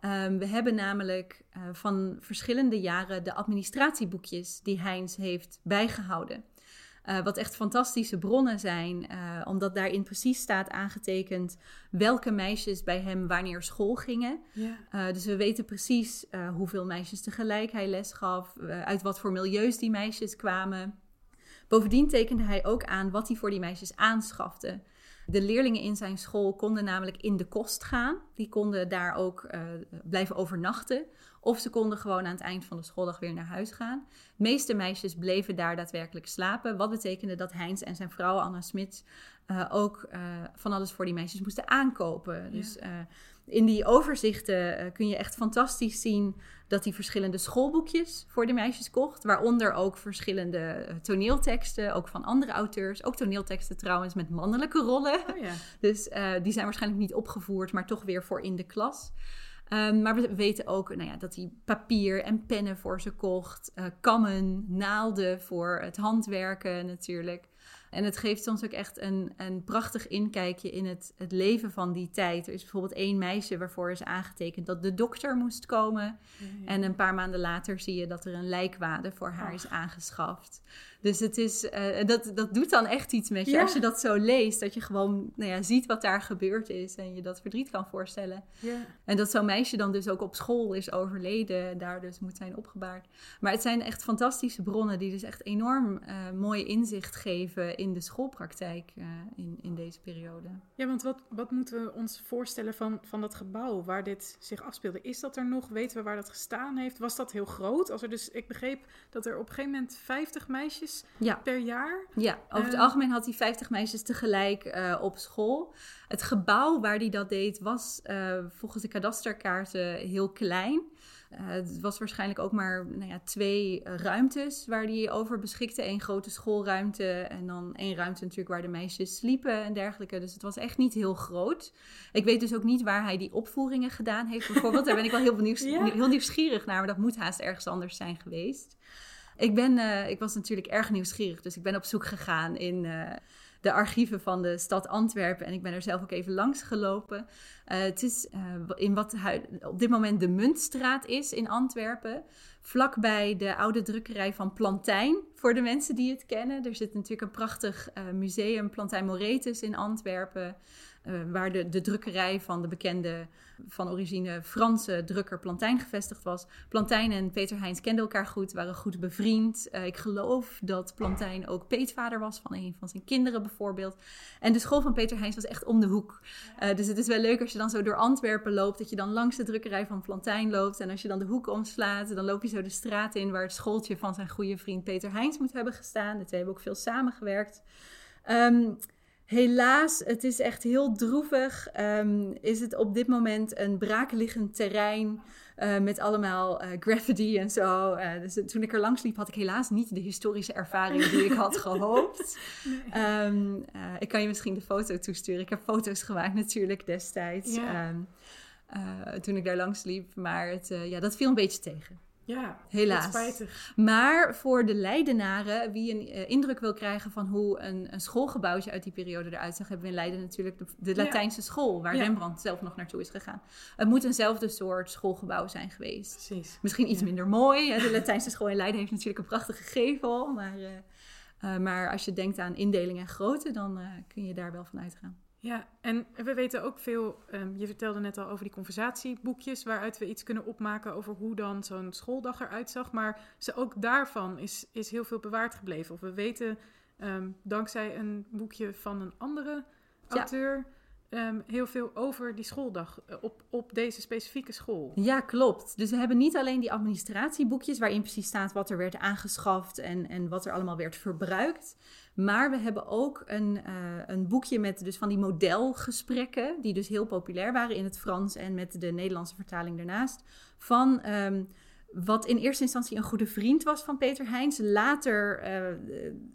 Ehm, we hebben namelijk eh, van verschillende jaren de administratieboekjes die Heinz heeft bijgehouden. Eh, wat echt fantastische bronnen zijn, eh, omdat daarin precies staat aangetekend welke meisjes bij hem wanneer school gingen. Ja. Dus we weten precies hoeveel meisjes tegelijk hij les gaf, uit wat voor milieus die meisjes kwamen. Bovendien tekende hij ook aan wat hij voor die meisjes aanschafte. De leerlingen in zijn school konden namelijk in de kost gaan. Die konden daar ook uh, blijven overnachten. Of ze konden gewoon aan het eind van de schooldag weer naar huis gaan. De meeste meisjes bleven daar daadwerkelijk slapen. Wat betekende dat Heinz en zijn vrouw Anna Smit uh, ook uh, van alles voor die meisjes moesten aankopen. Ja. Dus in die overzichten kun je echt fantastisch zien dat hij verschillende schoolboekjes voor de meisjes kocht. Waaronder ook verschillende eh, toneelteksten, ook van andere auteurs. Ook toneelteksten trouwens met mannelijke rollen. Oh ja. Dus uh, die zijn waarschijnlijk niet opgevoerd, maar toch weer voor in de klas. Um, maar we weten ook nou ja, dat hij papier en pennen voor ze kocht. Uh, kammen, naalden voor het handwerken natuurlijk. En het geeft soms ook echt een, een prachtig inkijkje in het, het leven van die tijd. Er is bijvoorbeeld één meisje waarvoor is aangetekend dat de dokter moest komen. En een paar maanden later zie je dat er een lijkwade voor haar is aangeschaft. Dus het is, uh, dat, dat doet dan echt iets met je. Ja. Als je dat zo leest, dat je gewoon nou ja, ziet wat daar gebeurd is. En je dat verdriet kan voorstellen. Ja. En dat zo'n meisje dan dus ook op school is overleden en daar dus moet zijn opgebaard. Maar het zijn echt fantastische bronnen die dus echt enorm uh, mooi inzicht geven in de schoolpraktijk uh, in, in deze periode. Ja, want wat, wat moeten we ons voorstellen van, van dat gebouw waar dit zich afspeelde? Is dat er nog? Weten we waar dat gestaan heeft? Was dat heel groot? Als er dus, ik begreep dat er op een gegeven moment 50 meisjes Ja. per jaar. Ja, over het Eh. algemeen had hij 50 meisjes tegelijk eh, op school. Het gebouw waar hij dat deed was eh, volgens de kadasterkaarten heel klein. Het was waarschijnlijk ook maar nou ja, twee ruimtes waar hij over beschikte. Eén grote schoolruimte en dan één ruimte natuurlijk waar de meisjes sliepen en dergelijke. Dus het was echt niet heel groot. Ik weet dus ook niet waar hij die opvoeringen gedaan heeft bijvoorbeeld. Daar ben ik wel heel, benieuwd, Ja. heel nieuwsgierig naar, maar dat moet haast ergens anders zijn geweest. Ik, ben, eh, ik was natuurlijk erg nieuwsgierig, dus ik ben op zoek gegaan in eh, de archieven van de stad Antwerpen. En ik ben er zelf ook even langs gelopen. Eh, het is in wat op dit moment de Muntstraat is in Antwerpen. Vlakbij de oude drukkerij van Plantijn, voor de mensen die het kennen. Er zit natuurlijk een prachtig museum, Plantijn Moretus in Antwerpen. Eh, waar de, de drukkerij van de bekende, van origine Franse drukker Plantijn gevestigd was. Plantijn en Peter Heins kenden elkaar goed, waren goed bevriend. Eh, ik geloof dat Plantijn ook peetvader was van een van zijn kinderen bijvoorbeeld. En de school van Peter Heins was echt om de hoek. Eh, dus het is wel leuk als je dan zo door Antwerpen loopt, dat je dan langs de drukkerij van Plantijn loopt. En als je dan de hoek omslaat, dan loop je zo de straat in waar het schooltje van zijn goede vriend Peter Heins moet hebben gestaan. De twee hebben ook veel samengewerkt. Ehm, Helaas, het is echt heel droevig. Ehm, is het op dit moment een braakliggend terrein eh, met allemaal eh, graffiti en zo. Eh, dus toen ik er langs liep, had ik helaas niet de historische ervaring die ik had gehoopt. Ehm, eh, ik kan je misschien de foto toesturen. Ik heb foto's gemaakt natuurlijk destijds. Ja. ehm, eh, toen ik daar langs liep. Maar het, ja, dat viel een beetje tegen. Ja, Helaas. spijtig. Maar voor de Leidenaren, wie een eh, indruk wil krijgen van hoe een, een schoolgebouwtje uit die periode eruit zag, hebben we in Leiden natuurlijk de, de Ja. Latijnse school, waar Ja. Rembrandt zelf nog naartoe is gegaan. Het moet eenzelfde soort schoolgebouw zijn geweest. Precies. Misschien iets Ja. minder mooi. De Latijnse school in Leiden heeft natuurlijk een prachtige gevel. Maar, eh, eh, maar als je denkt aan indeling en grootte, dan kun je daar wel van uitgaan. Ja, en we weten ook veel, ehm, je vertelde net al over die conversatieboekjes, waaruit we iets kunnen opmaken over hoe dan zo'n schooldag eruit zag. Maar ze, ook daarvan is, is heel veel bewaard gebleven. Of we weten, ehm, dankzij een boekje van een andere Ja. auteur, ehm, heel veel over die schooldag eh, op, op deze specifieke school. Ja, klopt. Dus we hebben niet alleen die administratieboekjes waarin precies staat wat er werd aangeschaft en, en wat er allemaal werd verbruikt. Maar we hebben ook een, eh, een boekje met dus van die modelgesprekken, die dus heel populair waren in het Frans en met de Nederlandse vertaling daarnaast. Van ehm, wat in eerste instantie een goede vriend was van Peter Heijns. Later eh,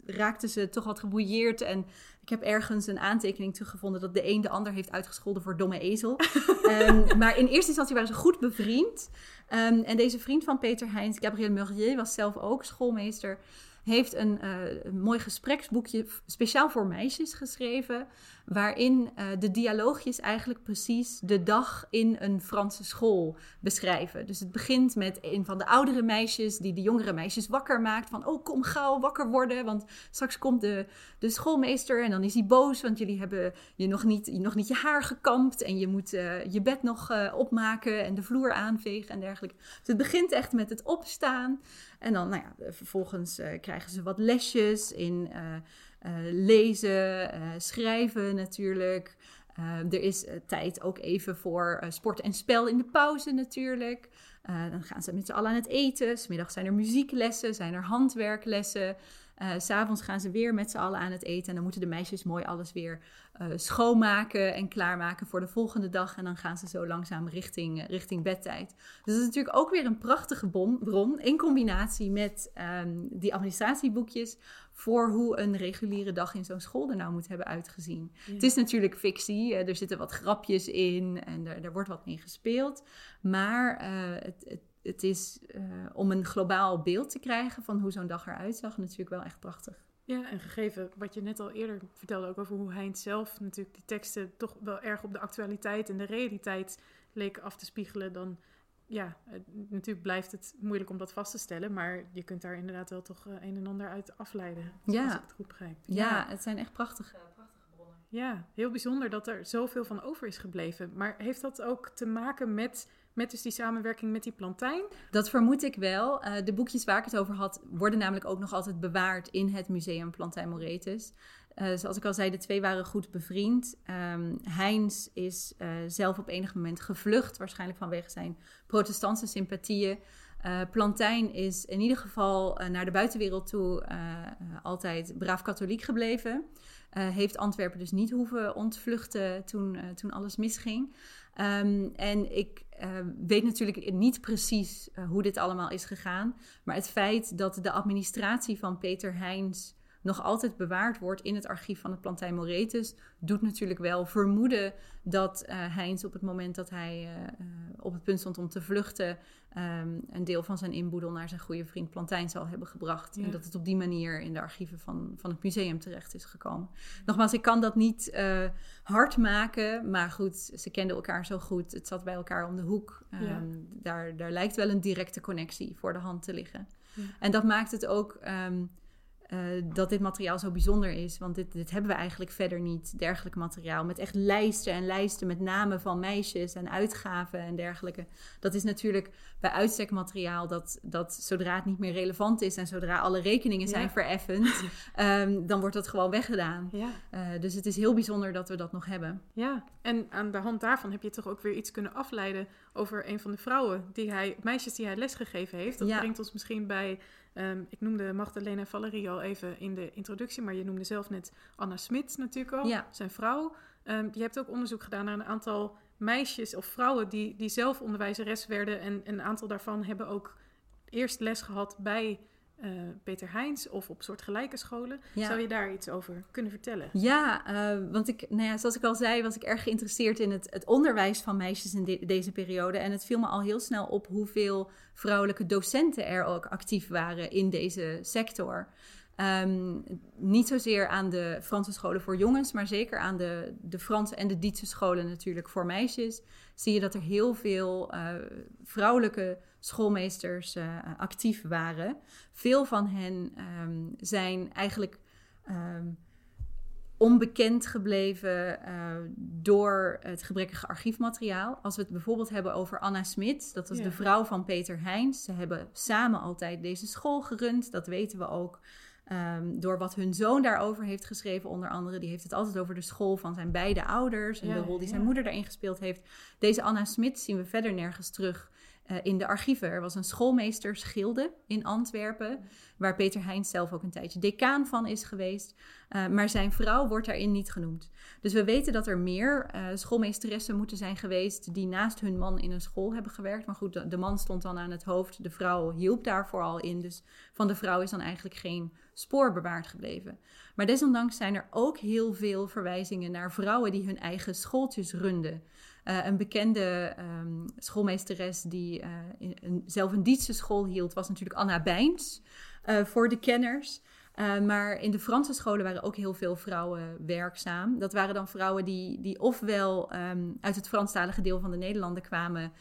raakten ze toch wat gebouilleerd en ik heb ergens een aantekening teruggevonden dat de een de ander heeft uitgescholden voor domme ezel. Ehm, maar in eerste instantie waren ze goed bevriend. Ehm, en deze vriend van Peter Heijns, Gabriel Murier, was zelf ook schoolmeester. Heeft een, eh, een mooi gespreksboekje speciaal voor meisjes geschreven. Waarin eh, de dialoogjes eigenlijk precies de dag in een Franse school beschrijven. Dus het begint met een van de oudere meisjes die de jongere meisjes wakker maakt. Van, oh kom gauw wakker worden, want straks komt de, de schoolmeester en dan is hij boos. Want jullie hebben je nog niet je, nog niet je haar gekamd en je moet eh, je bed nog eh, opmaken en de vloer aanvegen en dergelijke. Dus het begint echt met het opstaan. En dan, nou ja, vervolgens krijgen ze wat lesjes in lezen, eh, schrijven natuurlijk. Eh, er is eh, tijd ook even voor eh, sport en spel in de pauze natuurlijk. Eh, dan gaan ze met z'n allen aan het eten. Smiddag zijn er muzieklessen, zijn er handwerklessen. Eh, S S'avonds gaan ze weer met z'n allen aan het eten. En dan moeten de meisjes mooi alles weer eh, schoonmaken en klaarmaken voor de volgende dag. En dan gaan ze zo langzaam richting, eh, richting bedtijd. Dus dat is natuurlijk ook weer een prachtige bron. In combinatie met ehm, die administratieboekjes. Voor hoe een reguliere dag in zo'n school er nou moet hebben uitgezien. Het is natuurlijk fictie. er zitten wat grapjes in. En er, er wordt wat mee gespeeld. Maar eh, het, het, het is eh, om een globaal beeld te krijgen van hoe zo'n dag eruit zag. Natuurlijk wel echt prachtig. Ja, en gegeven wat je net al eerder vertelde, ook over hoe Heinz zelf natuurlijk die teksten toch wel erg op de actualiteit en de realiteit leek af te spiegelen, dan ja, het- natuurlijk blijft het moeilijk om dat vast te stellen, maar je kunt daar inderdaad wel toch eh, een en ander uit afleiden, Ja. als ik het goed begrijp. Ja, het zijn echt prachtige, prachtige bronnen. Ja, heel bijzonder dat er zoveel van over is gebleven. Maar heeft dat ook te maken met, met dus die samenwerking met die plantijn? Dat vermoed ik wel. Eh, de boekjes waar ik het over had, worden namelijk ook nog altijd bewaard in het museum Plantijn Moretus. Eh, zoals ik al zei, de twee waren goed bevriend. Ehm Heinz is eh, zelf op enig moment gevlucht, waarschijnlijk vanwege zijn protestantse sympathieën. Eh, Plantijn is in ieder geval naar de buitenwereld toe altijd braaf katholiek gebleven. Heeft Antwerpen dus niet hoeven ontvluchten toen, toen alles misging. Ehm, en ik weet natuurlijk niet precies hoe dit allemaal is gegaan. Maar het feit dat de administratie van Peter Heijns nog altijd bewaard wordt in het archief van het Plantijn Moretus, doet natuurlijk wel vermoeden dat eh Heijns op het moment dat hij eh, eh, op het punt stond om te vluchten, ehm, een deel van zijn inboedel naar zijn goede vriend Plantijn zal hebben gebracht. Ja. En dat het op die manier in de archieven van, van het museum terecht is gekomen. Nogmaals, ik kan dat niet hard maken, maar goed, ze kenden elkaar zo goed. Het zat bij elkaar om de hoek. Ja. Ehm, daar, daar lijkt wel een directe connectie voor de hand te liggen. Ja. En dat maakt het ook ehm, eh, dat dit materiaal zo bijzonder is. Want dit, dit hebben we eigenlijk verder niet, dergelijk materiaal. Met echt lijsten en lijsten met namen van meisjes en uitgaven en dergelijke. Dat is natuurlijk bij uitstek materiaal dat, dat zodra het niet meer relevant is... en zodra alle rekeningen zijn Ja. vereffend, ehm, dan wordt dat gewoon weggedaan. Ja. Eh, dus het is heel bijzonder dat we dat nog hebben. Ja, en aan de hand daarvan heb je toch ook weer iets kunnen afleiden over een van de vrouwen, die hij, meisjes die hij lesgegeven heeft. Dat Ja. brengt ons misschien bij, ehm, ik noemde Magdalena Valerie al even in de introductie, maar je noemde zelf net Anna Smit natuurlijk al, Ja. zijn vrouw. Ehm, je hebt ook onderzoek gedaan naar een aantal meisjes of vrouwen die, die zelf onderwijzeres werden en een aantal daarvan hebben ook eerst les gehad bij eh, Peter Heins of op soortgelijke scholen. Ja. Zou je daar iets over kunnen vertellen? Ja, eh, want ik, nou ja, zoals ik al zei, was ik erg geïnteresseerd in het, het onderwijs van meisjes in de- deze periode. En het viel me al heel snel op hoeveel vrouwelijke docenten er ook actief waren in deze sector. Ehm, niet zozeer aan de Franse scholen voor jongens, maar zeker aan de, de Franse en de Duitse scholen natuurlijk voor meisjes. Zie je dat er heel veel eh, vrouwelijke schoolmeesters eh, actief waren. Veel van hen ehm, zijn eigenlijk ehm, onbekend gebleven eh, door het gebrekkige archiefmateriaal. Als we het bijvoorbeeld hebben over Anna Smit, dat was Ja. de vrouw van Peter Heijns. Ze hebben samen altijd deze school gerund, dat weten we ook. ehm, door wat hun zoon daarover heeft geschreven, onder andere. Die heeft het altijd over de school van zijn beide ouders en Ja, de rol die zijn moeder daarin gespeeld heeft. Deze Anna Smit zien we verder nergens terug eh, in de archieven. Er was een schoolmeestersgilde in Antwerpen, waar Peter Heijns zelf ook een tijdje decaan van is geweest. Uh, maar zijn vrouw wordt daarin niet genoemd. Dus we weten dat er meer uh, schoolmeesteressen moeten zijn geweest die naast hun man in een school hebben gewerkt. Maar goed, de, de, man stond dan aan het hoofd, de vrouw hielp daarvoor al in. Dus van de vrouw is dan eigenlijk geen spoor bewaard gebleven. Maar desondanks zijn er ook heel veel verwijzingen naar vrouwen die hun eigen schooltjes runden. Uh, een bekende um, schoolmeesteres die uh, in, een, zelf school hield, was natuurlijk Anna Bijns, uh, voor de kenners. Maar in de Franse scholen waren ook heel veel vrouwen werkzaam. Dat waren dan vrouwen die, die ofwel um, uit het Franstalige deel van de Nederlanden kwamen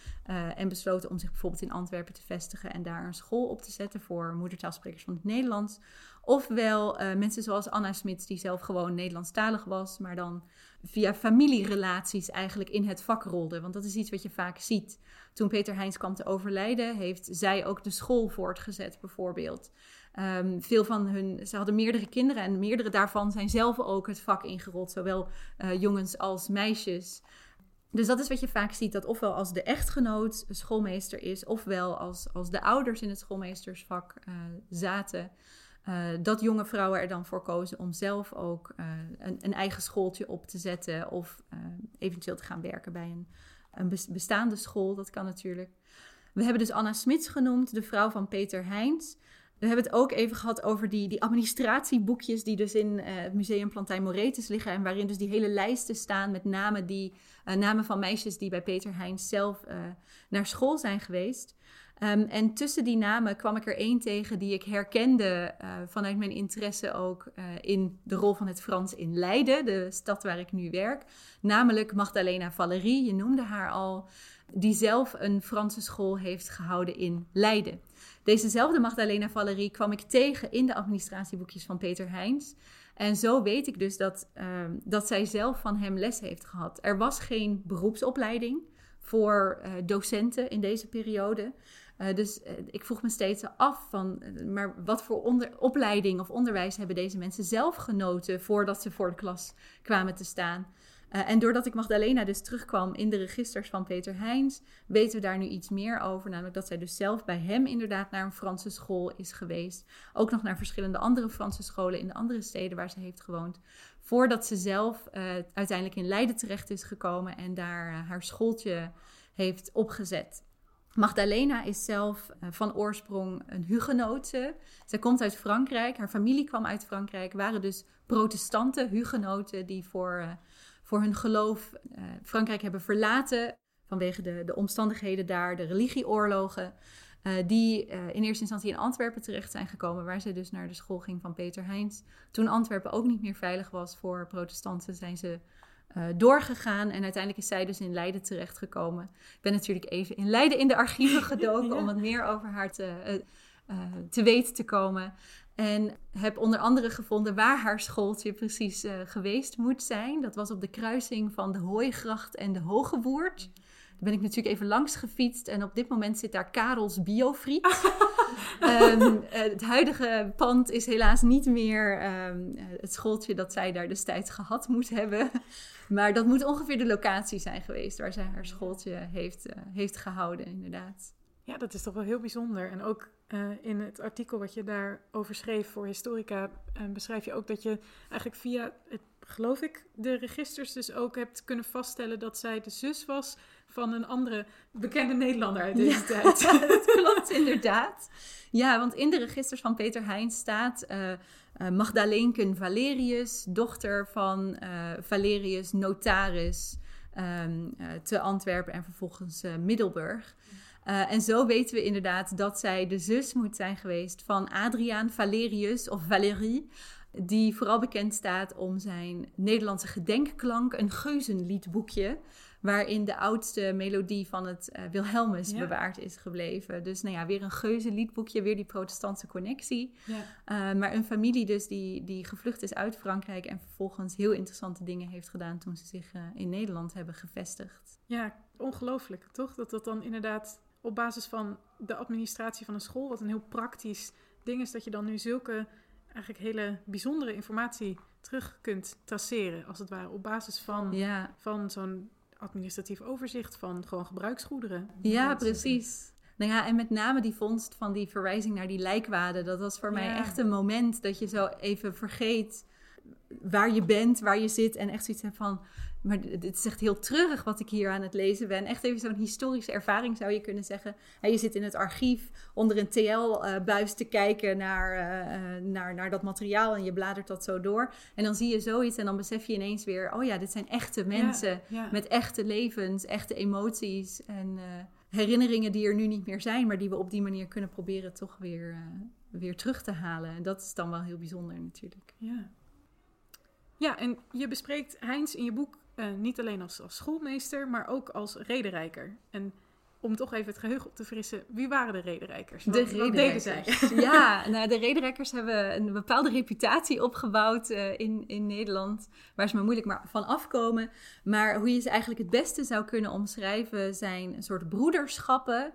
en besloten om zich bijvoorbeeld in Antwerpen te vestigen en daar een school op te zetten voor moedertaalsprekers van het Nederlands. Ofwel mensen zoals Anna Smits, die zelf gewoon Nederlandstalig was, maar dan via familierelaties eigenlijk in het vak rolde. Want dat is iets wat je vaak ziet. Toen Peter Heijns kwam te overlijden, heeft zij ook de school voortgezet, bijvoorbeeld. Um, veel van hun, ze hadden meerdere kinderen en meerdere daarvan zijn zelf ook het vak ingerold, zowel uh, jongens als meisjes. Dus dat is wat je vaak ziet, dat ofwel als de echtgenoot schoolmeester is, ofwel als, als de ouders in het schoolmeestersvak uh, zaten. Uh, dat jonge vrouwen er dan voor kozen om zelf ook uh, een, een, eigen schooltje op te zetten of uh, eventueel te gaan werken bij een, een bestaande school. Dat kan natuurlijk. We hebben dus Anna Smits genoemd, de vrouw van Peter Heijns. We hebben het ook even gehad over die, die administratieboekjes die dus in het Museum Plantijn Moretus liggen. En waarin dus die hele lijsten staan met namen, die, namen van meisjes die bij Peter Heijns zelf naar school zijn geweest. Um, en tussen die namen kwam ik er één tegen die ik herkende uh, vanuit mijn interesse ook uh, in de rol van het Frans in Leiden, de stad waar ik nu werk. Namelijk Magdalena Valerie, je noemde haar al, die zelf een Franse school heeft gehouden in Leiden. Dezezelfde Magdalena Valerie kwam ik tegen in de administratieboekjes van Peter Heijns. En zo weet ik dus dat, uh, dat zij zelf van hem les heeft gehad. Er was geen beroepsopleiding voor uh, docenten in deze periode. Uh, dus uh, ik vroeg me steeds af van, maar wat voor onder, opleiding of onderwijs hebben deze mensen zelf genoten voordat ze voor de klas kwamen te staan? En doordat ik Magdalena dus terugkwam in de registers van Peter Heijns, weten we daar nu iets meer over. Namelijk dat zij dus zelf bij hem inderdaad naar een Franse school is geweest. Ook nog naar verschillende andere Franse scholen in de andere steden waar ze heeft gewoond. Voordat ze zelf uiteindelijk in Leiden terecht is gekomen en daar haar schooltje heeft opgezet. Magdalena is zelf uh, van oorsprong een hugenote. Zij komt uit Frankrijk. Haar familie kwam uit Frankrijk. Waren dus protestanten, hugenoten, die voor, uh, voor hun geloof uh, Frankrijk hebben verlaten. Vanwege de, de omstandigheden daar, de religieoorlogen. die in eerste instantie in Antwerpen terecht zijn gekomen. Waar zij dus naar de school ging van Peter Heijns. Toen Antwerpen ook niet meer veilig was voor protestanten, zijn ze uh, doorgegaan. En uiteindelijk is zij dus in Leiden terechtgekomen. Ik ben natuurlijk even in Leiden in de archieven gedoken ja. om wat meer over haar te, uh, uh, te weten te komen. En heb onder andere gevonden waar haar schooltje precies geweest moet zijn. Dat was op de kruising van de Hooigracht en de Hogewoerd. Daar ben ik natuurlijk even langs gefietst. En op dit moment zit daar Karels Biofriet. um, het huidige pand is helaas niet meer um, het schooltje dat zij daar destijds gehad moet hebben. Maar dat moet ongeveer de locatie zijn geweest waar zij haar schooltje heeft, uh, heeft gehouden, inderdaad. Ja, dat is toch wel heel bijzonder. En ook uh, in het artikel wat je daarover schreef voor Historica, uh, beschrijf je ook dat je eigenlijk via het geloof ik, de registers dus ook hebt kunnen vaststellen dat zij de zus was van een andere bekende Nederlander uit deze tijd. dat klopt inderdaad. Ja, want in de registers van Peter Heijn staat uh, Magdalenken Valerius, dochter van Valerius, notaris um, te Antwerpen en vervolgens Middelburg. En zo weten we inderdaad dat zij de zus moet zijn geweest van Adriaan Valerius of Valérie die vooral bekend staat om zijn Nederlandse gedenkklank, een geuzenliedboekje, waarin de oudste melodie van het uh, Wilhelmus bewaard is gebleven. Dus nou ja, weer een geuzenliedboekje, weer die protestantse connectie. Ja. Uh, maar een familie dus die, die gevlucht is uit Frankrijk en vervolgens heel interessante dingen heeft gedaan toen ze zich in Nederland hebben gevestigd. Ja, ongelooflijk toch? Dat dat dan inderdaad op basis van de administratie van een school, wat een heel praktisch ding is, dat je dan nu zulke eigenlijk hele bijzondere informatie terug kunt traceren, als het ware, op basis van, ja. van zo'n administratief overzicht van gewoon gebruiksgoederen. Ja, precies. Nou ja, en met name die vondst van die verwijzing naar die lijkwaden, dat was voor mij echt een moment dat je zo even vergeet waar je bent, waar je zit en echt zoiets hebt van, maar het is echt heel treurig wat ik hier aan het lezen ben. Echt even zo'n historische ervaring zou je kunnen zeggen. je zit in het archief onder een TL-buis te kijken naar, eh, eh, naar, naar dat materiaal en je bladert dat zo door. En dan zie je zoiets en dan besef je ineens weer, oh ja, dit zijn echte mensen met echte levens, echte emoties en uh, herinneringen die er nu niet meer zijn, maar die we op die manier kunnen proberen toch weer, weer terug te halen. En dat is dan wel heel bijzonder natuurlijk. Ja. Ja, en je bespreekt Heinz in je boek uh, niet alleen als, als schoolmeester, maar ook als rederijker. En om toch even het geheugen op te frissen, wie waren de rederijkers? de rederijkers. Ja, nou, de rederijkers hebben een bepaalde reputatie opgebouwd uh, in, in Nederland, waar ze maar moeilijk maar van afkomen. Maar hoe je ze eigenlijk het beste zou kunnen omschrijven, zijn een soort broederschappen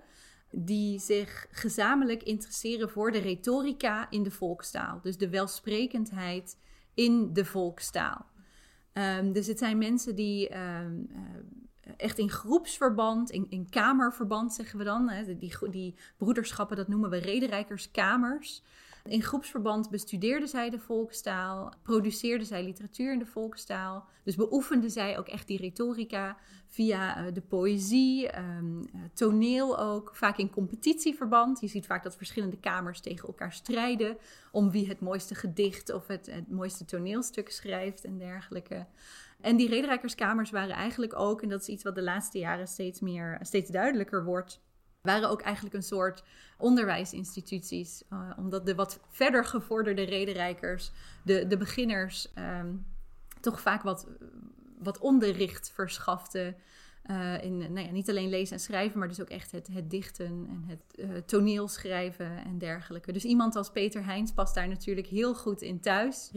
die zich gezamenlijk interesseren voor de retorica in de volkstaal. Dus de welsprekendheid in de volkstaal. Um, dus het zijn mensen die um, uh, echt in groepsverband, in, in kamerverband zeggen we dan. Hè, die, die broederschappen, dat noemen we rederijkerskamers. In groepsverband bestudeerden zij de volkstaal, produceerden zij literatuur in de volkstaal. Dus beoefenden zij ook echt die retorica via uh, de poëzie, um, uh, toneel ook, vaak in competitieverband. Je ziet vaak dat verschillende kamers tegen elkaar strijden om wie het mooiste gedicht of het, het mooiste toneelstuk schrijft en dergelijke. En die rederijkerskamers waren eigenlijk ook, en dat is iets wat de laatste jaren steeds meer, steeds duidelijker wordt, waren ook eigenlijk een soort onderwijsinstituties. Uh, omdat de wat verder gevorderde rederijkers, de, de beginners, um, toch vaak wat, wat onderricht verschaften. Uh, in nou ja, niet alleen lezen en schrijven, maar dus ook echt het, het dichten en het uh, toneelschrijven en dergelijke. Dus iemand als Peter Heijns past daar natuurlijk heel goed in thuis.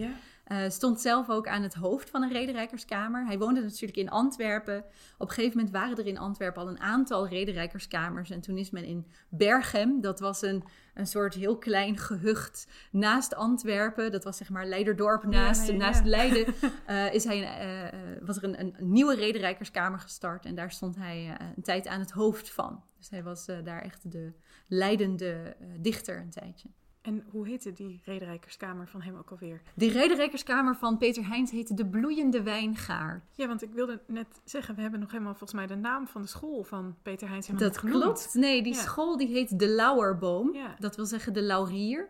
Uh, stond zelf ook aan het hoofd van een rederijkerskamer. Hij woonde natuurlijk in Antwerpen. Op een gegeven moment waren er in Antwerpen al een aantal rederijkerskamers. En toen is men in Berchem, dat was een, een soort heel klein gehucht naast Antwerpen. Dat was zeg maar Leiderdorp naast, ja, ja, naast Leiden. Uh, is hij, uh, was er een, een, nieuwe rederijkerskamer gestart. En daar stond hij een tijd aan het hoofd van. Dus hij was daar echt de leidende dichter een tijdje. En hoe heette die rederijkerskamer van hem ook alweer? Die rederijkerskamer van Peter Heijns heette de Bloeiende Wijngaard. Ja, want ik wilde net zeggen, we hebben nog helemaal volgens mij de naam van de school van Peter Heijns helemaal Dat klopt. Nee, die school die heet de Lauwerboom. Ja. Dat wil zeggen de laurier.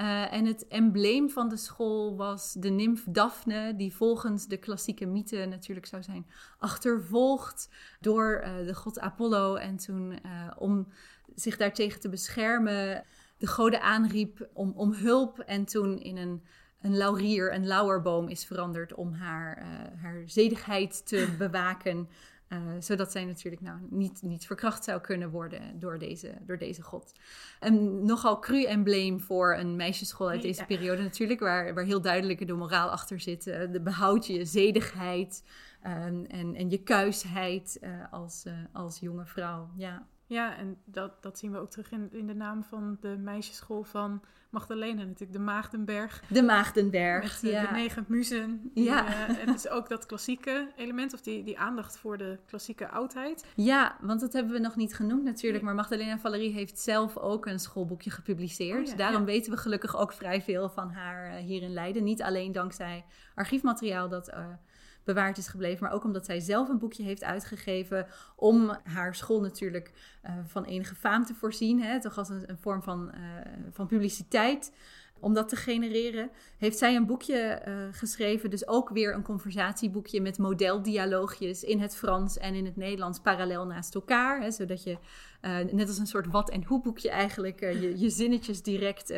Uh, en het embleem van de school was de nimf Daphne, die volgens de klassieke mythe natuurlijk zou zijn achtervolgd door uh, de god Apollo. En toen uh, om zich daartegen te beschermen de goden aanriep om, om hulp. En toen in een, een laurier, een lauwerboom is veranderd om haar, uh, haar zedigheid te bewaken. Uh, zodat zij natuurlijk nou, niet, niet verkracht zou kunnen worden door deze, door deze god. Een nogal cru embleem voor een meisjesschool uit deze periode natuurlijk, waar, waar heel duidelijk de moraal achter zit. Uh, de behoud je zedigheid um, en, en je kuisheid uh, als, als jonge vrouw. Ja. Ja, en dat, dat zien we ook terug in, in de naam van de meisjesschool van Magdalena, natuurlijk de Maagdenberg. De Maagdenberg, met, eh, ja. De negen muzen. Ja. eh, en dus ook dat klassieke element, of die, die aandacht voor de klassieke oudheid. Ja, want dat hebben we nog niet genoemd natuurlijk. Maar Magdalena Valerie heeft zelf ook een schoolboekje gepubliceerd. Oh ja, Daarom ja. weten we gelukkig ook vrij veel van haar eh, hier in Leiden. Niet alleen dankzij archiefmateriaal dat bewaard is gebleven, maar ook omdat zij zelf een boekje heeft uitgegeven om haar school natuurlijk eh, van enige faam te voorzien. Hè, toch als een, een vorm van, eh, van publiciteit. Om dat te genereren, heeft zij een boekje eh, geschreven. Dus ook weer een conversatieboekje met modeldialoogjes in het Frans en in het Nederlands parallel naast elkaar. Hè, zodat je, net als een soort wat en hoe boekje eigenlijk, je, je zinnetjes direct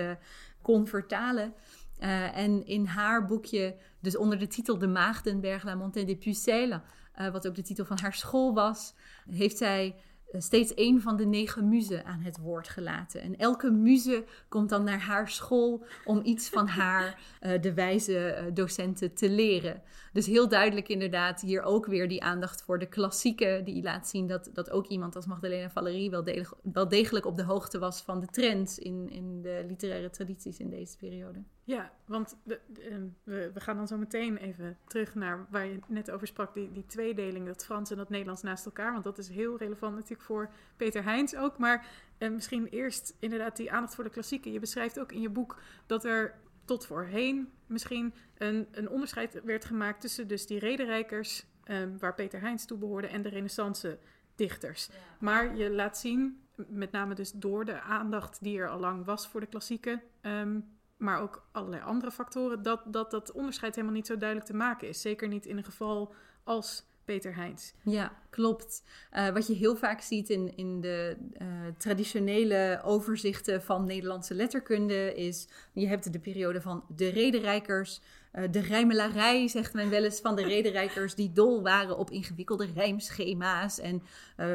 kon vertalen. Eh, en in haar boekje, dus onder de titel De Maagdenberg, La Montagne des Pucelles, eh, wat ook de titel van haar school was, heeft zij eh, steeds één van de negen muzen aan het woord gelaten. En elke muze komt dan naar haar school om iets van haar, de wijze docenten, te leren. Dus heel duidelijk inderdaad hier ook weer die aandacht voor de klassieke, die laat zien dat, dat ook iemand als Magdalena Valerie wel, delig- wel degelijk op de hoogte was van de trends in, in de literaire tradities in deze periode. Ja, want de, eh, we, we gaan dan zo meteen even terug naar waar je net over sprak, die, die tweedeling, dat Frans en dat Nederlands naast elkaar. Want dat is heel relevant natuurlijk voor Peter Heijns ook. Maar eh, misschien eerst inderdaad die aandacht voor de klassieken. Je beschrijft ook in je boek dat er tot voorheen misschien een, een onderscheid werd gemaakt tussen dus die rederijkers, eh, waar Peter Heijns toe behoorde, en de renaissance dichters. Maar je laat zien, met name dus door de aandacht die er al lang was voor de klassieken, ehm, maar ook allerlei andere factoren, dat, dat dat onderscheid helemaal niet zo duidelijk te maken is. Zeker niet in een geval als Peter Heijns. Ja, klopt. Eh, wat je heel vaak ziet in, in de eh, traditionele overzichten van Nederlandse letterkunde is, je hebt de periode van de rederijkers, eh, de rijmelarij, zegt men wel eens, van de rederijkers die dol waren op ingewikkelde rijmschema's en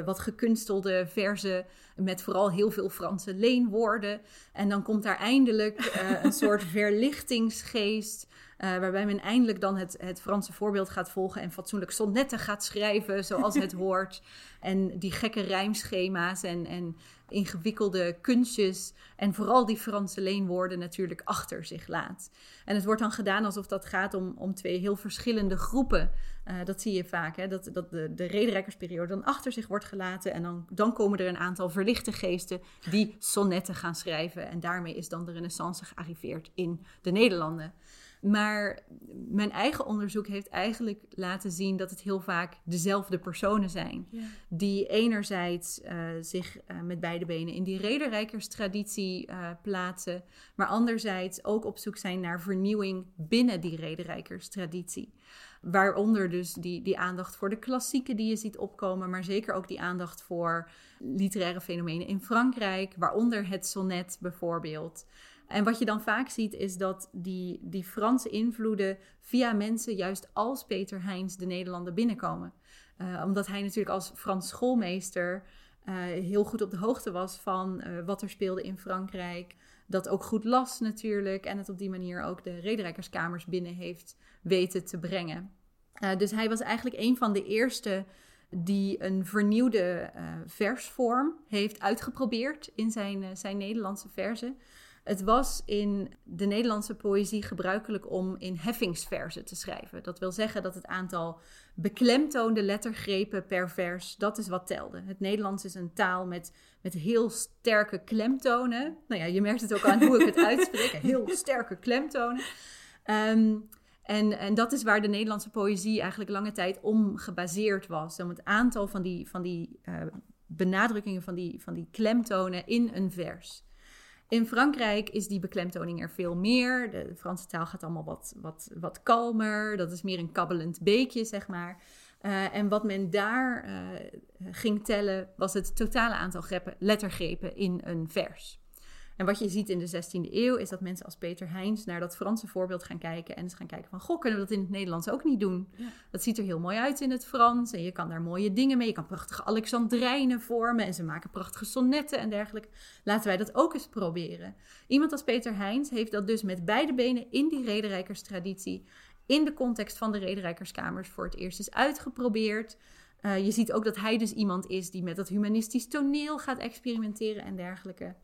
wat gekunstelde verzen met vooral heel veel Franse leenwoorden. En dan komt daar eindelijk een soort verlichtingsgeest. waarbij men eindelijk dan het, het Franse voorbeeld gaat volgen en fatsoenlijk sonnetten gaat schrijven zoals het hoort. En die gekke rijmschema's en, en ingewikkelde kunstjes en vooral die Franse leenwoorden natuurlijk achter zich laat. En het wordt dan gedaan alsof dat gaat om, om twee heel verschillende groepen. Eh, dat zie je vaak, hè? dat, dat de, de rederijkersperiode dan achter zich wordt gelaten. En dan, dan komen er een aantal verlichte geesten die sonnetten gaan schrijven. En daarmee is dan de renaissance gearriveerd in de Nederlanden. Maar mijn eigen onderzoek heeft eigenlijk laten zien dat het heel vaak dezelfde personen zijn. Die enerzijds eh, zich eh, met beide benen in die rederijkerstraditie eh plaatsen, maar anderzijds ook op zoek zijn naar vernieuwing binnen die rederijkerstraditie. Waaronder dus die, die aandacht voor de klassieken die je ziet opkomen, maar zeker ook die aandacht voor literaire fenomenen in Frankrijk, waaronder het sonnet bijvoorbeeld. En wat je dan vaak ziet is dat die, die Franse invloeden via mensen juist als Peter Heijns de Nederlanden binnenkomen. Uh, omdat hij natuurlijk als Frans schoolmeester uh, heel goed op de hoogte was van uh, wat er speelde in Frankrijk. Dat ook goed las natuurlijk en het op die manier ook de rederijkerskamers binnen heeft weten te brengen. Dus hij was eigenlijk een van de eerste die een vernieuwde versvorm heeft uitgeprobeerd in zijn, zijn Nederlandse verzen. Het was in de Nederlandse poëzie gebruikelijk om in heffingsverzen te schrijven. Dat wil zeggen dat het aantal beklemtoonde lettergrepen per vers, dat is wat telde. Het Nederlands is een taal met, met heel sterke klemtonen. Nou ja, je merkt het ook aan hoe ik het uitspreek. Heel sterke klemtonen. Um, en, en dat is waar de Nederlandse poëzie eigenlijk lange tijd om gebaseerd was. Om het aantal van die, van die uh, benadrukkingen, van die, van die klemtonen in een vers. In Frankrijk is die beklemtoning er veel meer. De Franse taal gaat allemaal wat, wat, wat kalmer. Dat is meer een kabbelend beekje, zeg maar. Uh, en wat men daar uh, ging tellen, was het totale aantal greppen, lettergrepen in een vers. En wat je ziet in de 16e eeuw is dat mensen als Peter Heijns naar dat Franse voorbeeld gaan kijken. En eens gaan kijken van, goh, kunnen we dat in het Nederlands ook niet doen? Ja. Dat ziet er heel mooi uit in het Frans. En je kan daar mooie dingen mee. Je kan prachtige Alexandrijnen vormen. En ze maken prachtige sonnetten en dergelijke. Laten wij dat ook eens proberen. Iemand als Peter Heijns heeft dat dus met beide benen in die rederijkerstraditie. In de context van de rederijkerskamers voor het eerst eens uitgeprobeerd. Eh, je ziet ook dat hij dus iemand is die met dat humanistisch toneel gaat experimenteren en dergelijke.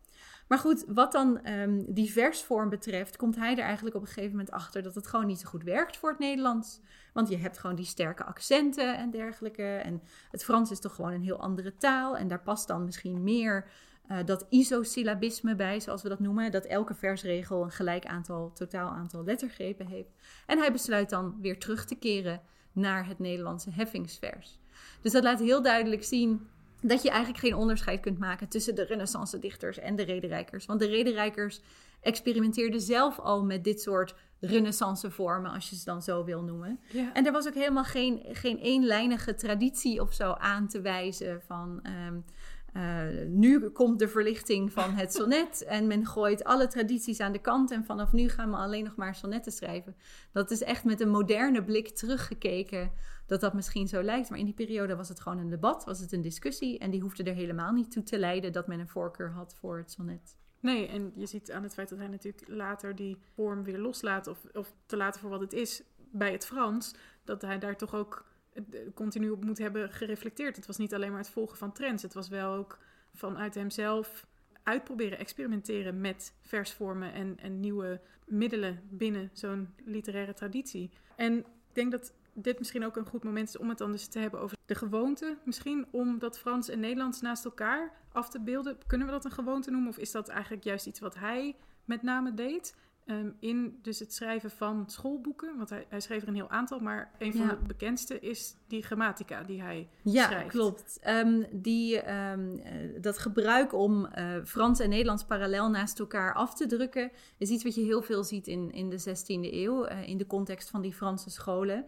Maar goed, wat dan um, die versvorm betreft, komt hij er eigenlijk op een gegeven moment achter dat het gewoon niet zo goed werkt voor het Nederlands. Want je hebt gewoon die sterke accenten en dergelijke. En het Frans is toch gewoon een heel andere taal. En daar past dan misschien meer uh, dat isosyllabisme bij, zoals we dat noemen. Dat elke versregel een gelijk aantal, totaal aantal lettergrepen heeft. En hij besluit dan weer terug te keren naar het Nederlandse heffingsvers. Dus dat laat heel duidelijk zien dat je eigenlijk geen onderscheid kunt maken tussen de renaissance dichters en de rederijkers. Want de rederijkers experimenteerden zelf al met dit soort renaissance vormen, als je ze dan zo wil noemen. Ja. En er was ook helemaal geen, geen eenlijnige traditie of zo aan te wijzen van... Um, uh, nu komt de verlichting van het sonnet en men gooit alle tradities aan de kant en vanaf nu gaan we alleen nog maar sonnetten schrijven. Dat is echt met een moderne blik teruggekeken dat dat misschien zo lijkt. Maar in die periode was het gewoon een debat, was het een discussie. En die hoefde er helemaal niet toe te leiden dat men een voorkeur had voor het sonnet. Nee, en je ziet aan het feit dat hij natuurlijk later die vorm weer loslaat, of, of te laten voor wat het is bij het Frans, dat hij daar toch ook eh, continu op moet hebben gereflecteerd. Het was niet alleen maar het volgen van trends, het was wel ook vanuit hemzelf uitproberen, experimenteren met versvormen en, en nieuwe middelen binnen zo'n literaire traditie. En ik denk dat dit misschien ook een goed moment is om het dan dus te hebben over de gewoonte. Misschien om dat Frans en Nederlands naast elkaar af te beelden. Kunnen we dat een gewoonte noemen? Of is dat eigenlijk juist iets wat hij met name deed? Um, in dus het schrijven van schoolboeken. Want hij, hij, schreef er een heel aantal, maar een van de bekendste is die grammatica die hij ja, schrijft. Ja, klopt. Um, die, um, dat gebruik om uh, Frans en Nederlands parallel naast elkaar af te drukken, is iets wat je heel veel ziet in, in de 16e eeuw, uh, in de context van die Franse scholen.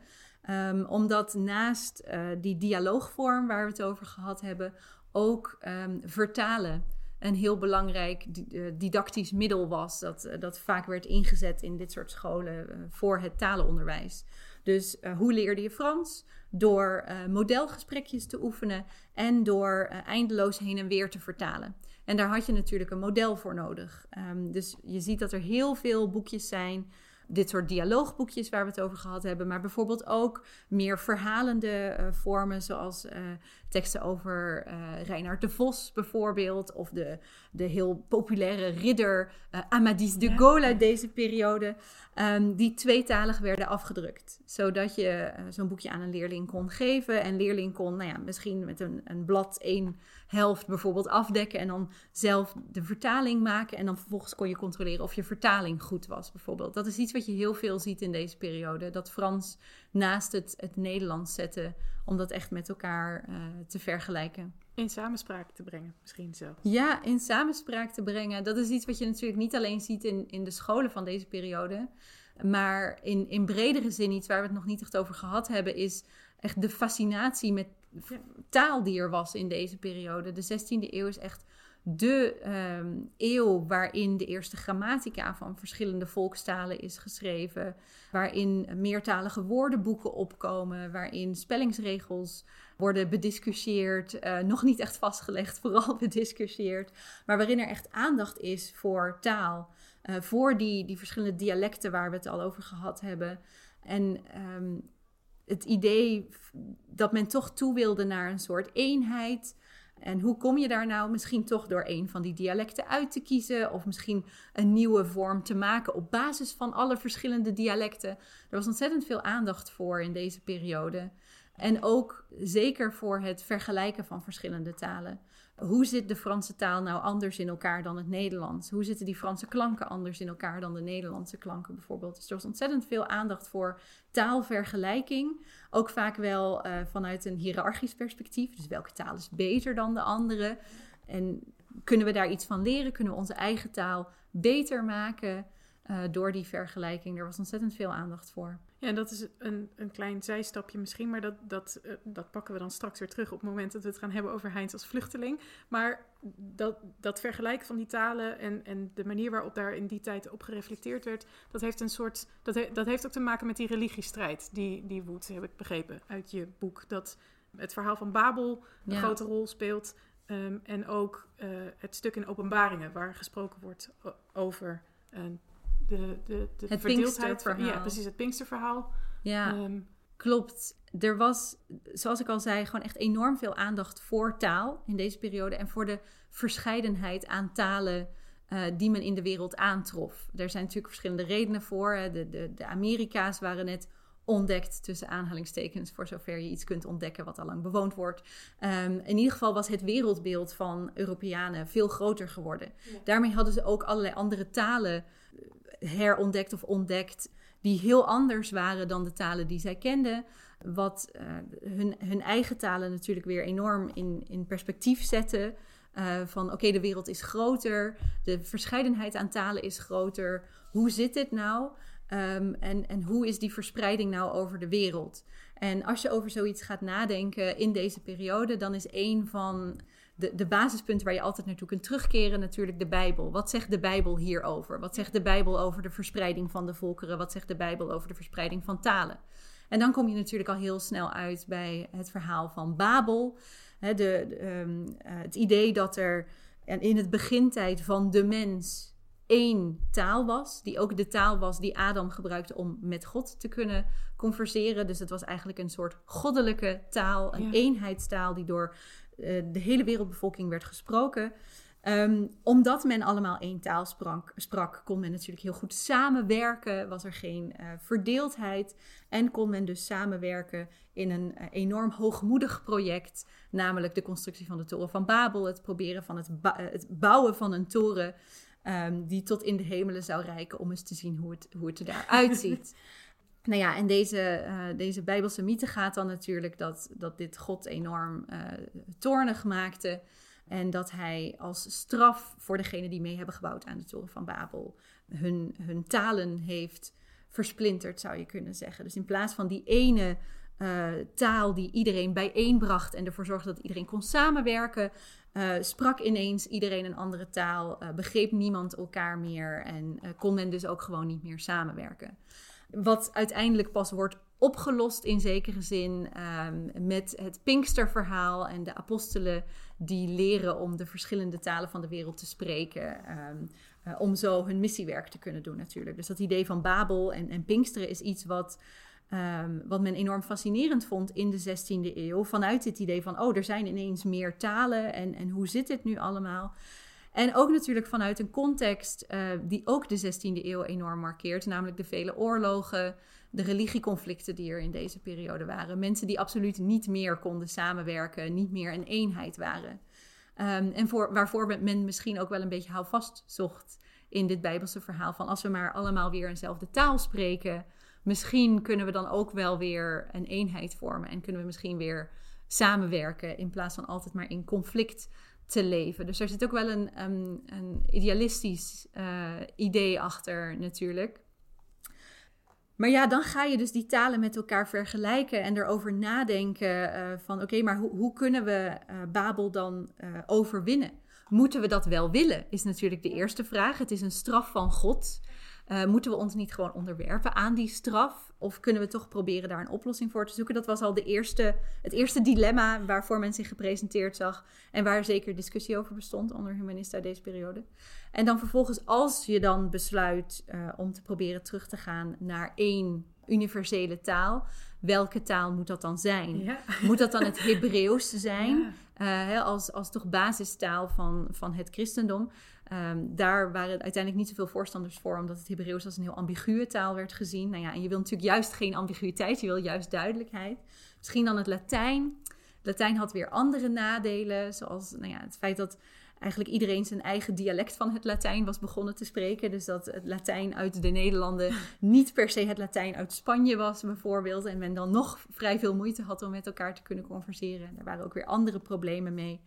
Um, omdat naast uh, die dialoogvorm waar we het over gehad hebben, ook um, vertalen een heel belangrijk uh, didactisch middel was. Dat, uh, dat vaak werd ingezet in dit soort scholen voor het talenonderwijs. Dus hoe leerde je Frans? Door modelgesprekjes te oefenen en door eindeloos heen en weer te vertalen. En daar had je natuurlijk een model voor nodig. Um, dus je ziet dat er heel veel boekjes zijn dit soort dialoogboekjes waar we het over gehad hebben, maar bijvoorbeeld ook meer verhalende uh, vormen, zoals uh, teksten over uh, Reinhard de Vos bijvoorbeeld, of de, de heel populaire ridder Amadis de Gaulle uit deze periode, um, die tweetalig werden afgedrukt. Zodat je zo'n boekje aan een leerling kon geven en leerling kon, nou ja, misschien met een, een blad één helft bijvoorbeeld afdekken en dan zelf de vertaling maken en dan vervolgens kon je controleren of je vertaling goed was bijvoorbeeld. Dat is iets wat je heel veel ziet in deze periode, dat Frans naast het, het Nederlands zetten om dat echt met elkaar uh, te vergelijken. In samenspraak te brengen, misschien zelfs. Ja, in samenspraak te brengen. Dat is iets wat je natuurlijk niet alleen ziet in, in de scholen van deze periode. Maar in, in bredere zin, iets waar we het nog niet echt over gehad hebben, is echt de fascinatie met taal die er was in deze periode. De 16e eeuw is echt de um, eeuw waarin de eerste grammatica van verschillende volkstalen is geschreven, waarin meertalige woordenboeken opkomen, waarin spellingsregels worden bediscussieerd, uh, nog niet echt vastgelegd, vooral bediscussieerd, maar waarin er echt aandacht is voor taal, uh, voor die, die verschillende dialecten waar we het al over gehad hebben. En um, het idee dat men toch toe wilde naar een soort eenheid. En hoe kom je daar nou? Misschien toch door een van die dialecten uit te kiezen, of misschien een nieuwe vorm te maken op basis van alle verschillende dialecten. Er was ontzettend veel aandacht voor in deze periode. En ook zeker voor het vergelijken van verschillende talen. Hoe zit de Franse taal nou anders in elkaar dan het Nederlands? Hoe zitten die Franse klanken anders in elkaar dan de Nederlandse klanken bijvoorbeeld? Dus er was ontzettend veel aandacht voor taalvergelijking. Ook vaak wel uh, vanuit een hiërarchisch perspectief. Dus welke taal is beter dan de andere? En kunnen we daar iets van leren? Kunnen we onze eigen taal beter maken uh, door die vergelijking? Er was ontzettend veel aandacht voor. Ja, dat is een, een klein zijstapje misschien, maar dat, dat, uh, dat pakken we dan straks weer terug op het moment dat we het gaan hebben over Heinz als vluchteling. Maar dat, dat vergelijken van die talen en, en de manier waarop daar in die tijd op gereflecteerd werd, dat heeft een soort. Dat, he, dat heeft ook te maken met die religiestrijd die, die woedt, heb ik begrepen uit je boek. Dat het verhaal van Babel een ja. grote rol speelt. Um, en ook uh, het stuk in openbaringen waar gesproken wordt over uh, de, de, de het verdeeldheid. Ja, precies, het Pinksterverhaal. Ja. Um, Klopt. Er was, zoals ik al zei, gewoon echt enorm veel aandacht voor taal in deze periode en voor de verscheidenheid aan talen uh, die men in de wereld aantrof. Er zijn natuurlijk verschillende redenen voor. De, de, de Amerika's waren net ontdekt, tussen aanhalingstekens, voor zover je iets kunt ontdekken wat al lang bewoond wordt. Um, in ieder geval was het wereldbeeld van Europeanen veel groter geworden. Daarmee hadden ze ook allerlei andere talen eh, herontdekt of ontdekt, die heel anders waren dan de talen die zij kenden. Wat uh, hun, hun eigen talen natuurlijk weer enorm in, in perspectief zetten. Uh, van oké, de wereld is groter, de verscheidenheid aan talen is groter. Hoe zit dit nou? Um, en, en hoe is die verspreiding nou over de wereld? En als je over zoiets gaat nadenken in deze periode, dan is een van de, de basispunten waar je altijd naartoe kunt terugkeren natuurlijk de Bijbel. Wat zegt de Bijbel hierover? Wat zegt de Bijbel over de verspreiding van de volkeren? Wat zegt de Bijbel over de verspreiding van talen? En dan kom je natuurlijk al heel snel uit bij het verhaal van Babel. de, de um, uh, het idee dat er in het begintijd van de mens één taal was, die ook de taal was die Adam gebruikte om met God te kunnen converseren. Dus het was eigenlijk een soort goddelijke taal, een eenheidstaal die door de hele wereldbevolking werd gesproken. Um, omdat men allemaal één taal sprak, kon men natuurlijk heel goed samenwerken. Was er geen uh, verdeeldheid. En kon men dus samenwerken in een uh, enorm hoogmoedig project. Namelijk de constructie van de Toren van Babel. Het proberen van het, het bouwen van een toren. Um, die tot in de hemelen zou reiken om eens te zien hoe het, hoe het er daaruit ziet. nou ja, en deze, uh, deze Bijbelse mythe gaat dan natuurlijk dat, dat dit God enorm uh, toornig maakte. En dat hij als straf voor degenen die mee hebben gebouwd aan de Toren van Babel hun, hun talen heeft versplinterd, zou je kunnen zeggen. Dus in plaats van die ene uh, taal die iedereen bijeenbracht en ervoor zorgde dat iedereen kon samenwerken, sprak ineens iedereen een andere taal, begreep niemand elkaar meer en kon men dus ook gewoon niet meer samenwerken. Wat uiteindelijk pas wordt opgelost in zekere zin um, met het Pinksterverhaal en de apostelen die leren om de verschillende talen van de wereld te spreken. Um, om zo hun missiewerk te kunnen doen natuurlijk. Dus dat idee van Babel en, en Pinksteren is iets wat Um, wat men enorm fascinerend vond in de 16e eeuw. Vanuit het idee van, oh, er zijn ineens meer talen en, en hoe zit dit nu allemaal? En ook natuurlijk vanuit een context uh, die ook de 16e eeuw enorm markeert, namelijk de vele oorlogen, de religieconflicten die er in deze periode waren. Mensen die absoluut niet meer konden samenwerken, niet meer een eenheid waren. Um, en voor, waarvoor men misschien ook wel een beetje houvast zocht in dit Bijbelse verhaal van als we maar allemaal weer eenzelfde taal spreken misschien kunnen we dan ook wel weer een eenheid vormen en kunnen we misschien weer samenwerken in plaats van altijd maar in conflict te leven. Dus er zit ook wel een, um, een idealistisch uh, idee achter natuurlijk. Maar ja, dan ga je dus die talen met elkaar vergelijken en erover nadenken uh, van oké, maar hoe, kunnen we uh, Babel dan overwinnen? Moeten we dat wel willen, is natuurlijk de eerste vraag. Het is een straf van God. Uh, moeten we ons niet gewoon onderwerpen aan die straf? Of kunnen we toch proberen daar een oplossing voor te zoeken? Dat was al de eerste, het eerste dilemma waarvoor men zich gepresenteerd zag. En waar zeker discussie over bestond onder humanisten deze periode. En dan vervolgens, als je dan besluit uh, om te proberen terug te gaan naar één universele taal. Welke taal moet dat dan zijn? Ja. Moet dat dan het Hebreeuws zijn? Ja. Uh, hè, als, als toch basistaal van, van het christendom. Um, daar waren uiteindelijk niet zoveel voorstanders voor, omdat het Hebreeuws als een heel ambiguë taal werd gezien. Nou ja, en je wil natuurlijk juist geen ambiguïteit, je wil juist duidelijkheid. Misschien dan het Latijn. Latijn had weer andere nadelen, zoals nou ja, het feit dat eigenlijk iedereen zijn eigen dialect van het Latijn was begonnen te spreken. Dus dat het Latijn uit de Nederlanden niet per se het Latijn uit Spanje was, bijvoorbeeld. En men dan nog vrij veel moeite had om met elkaar te kunnen converseren. Er waren ook weer andere problemen mee.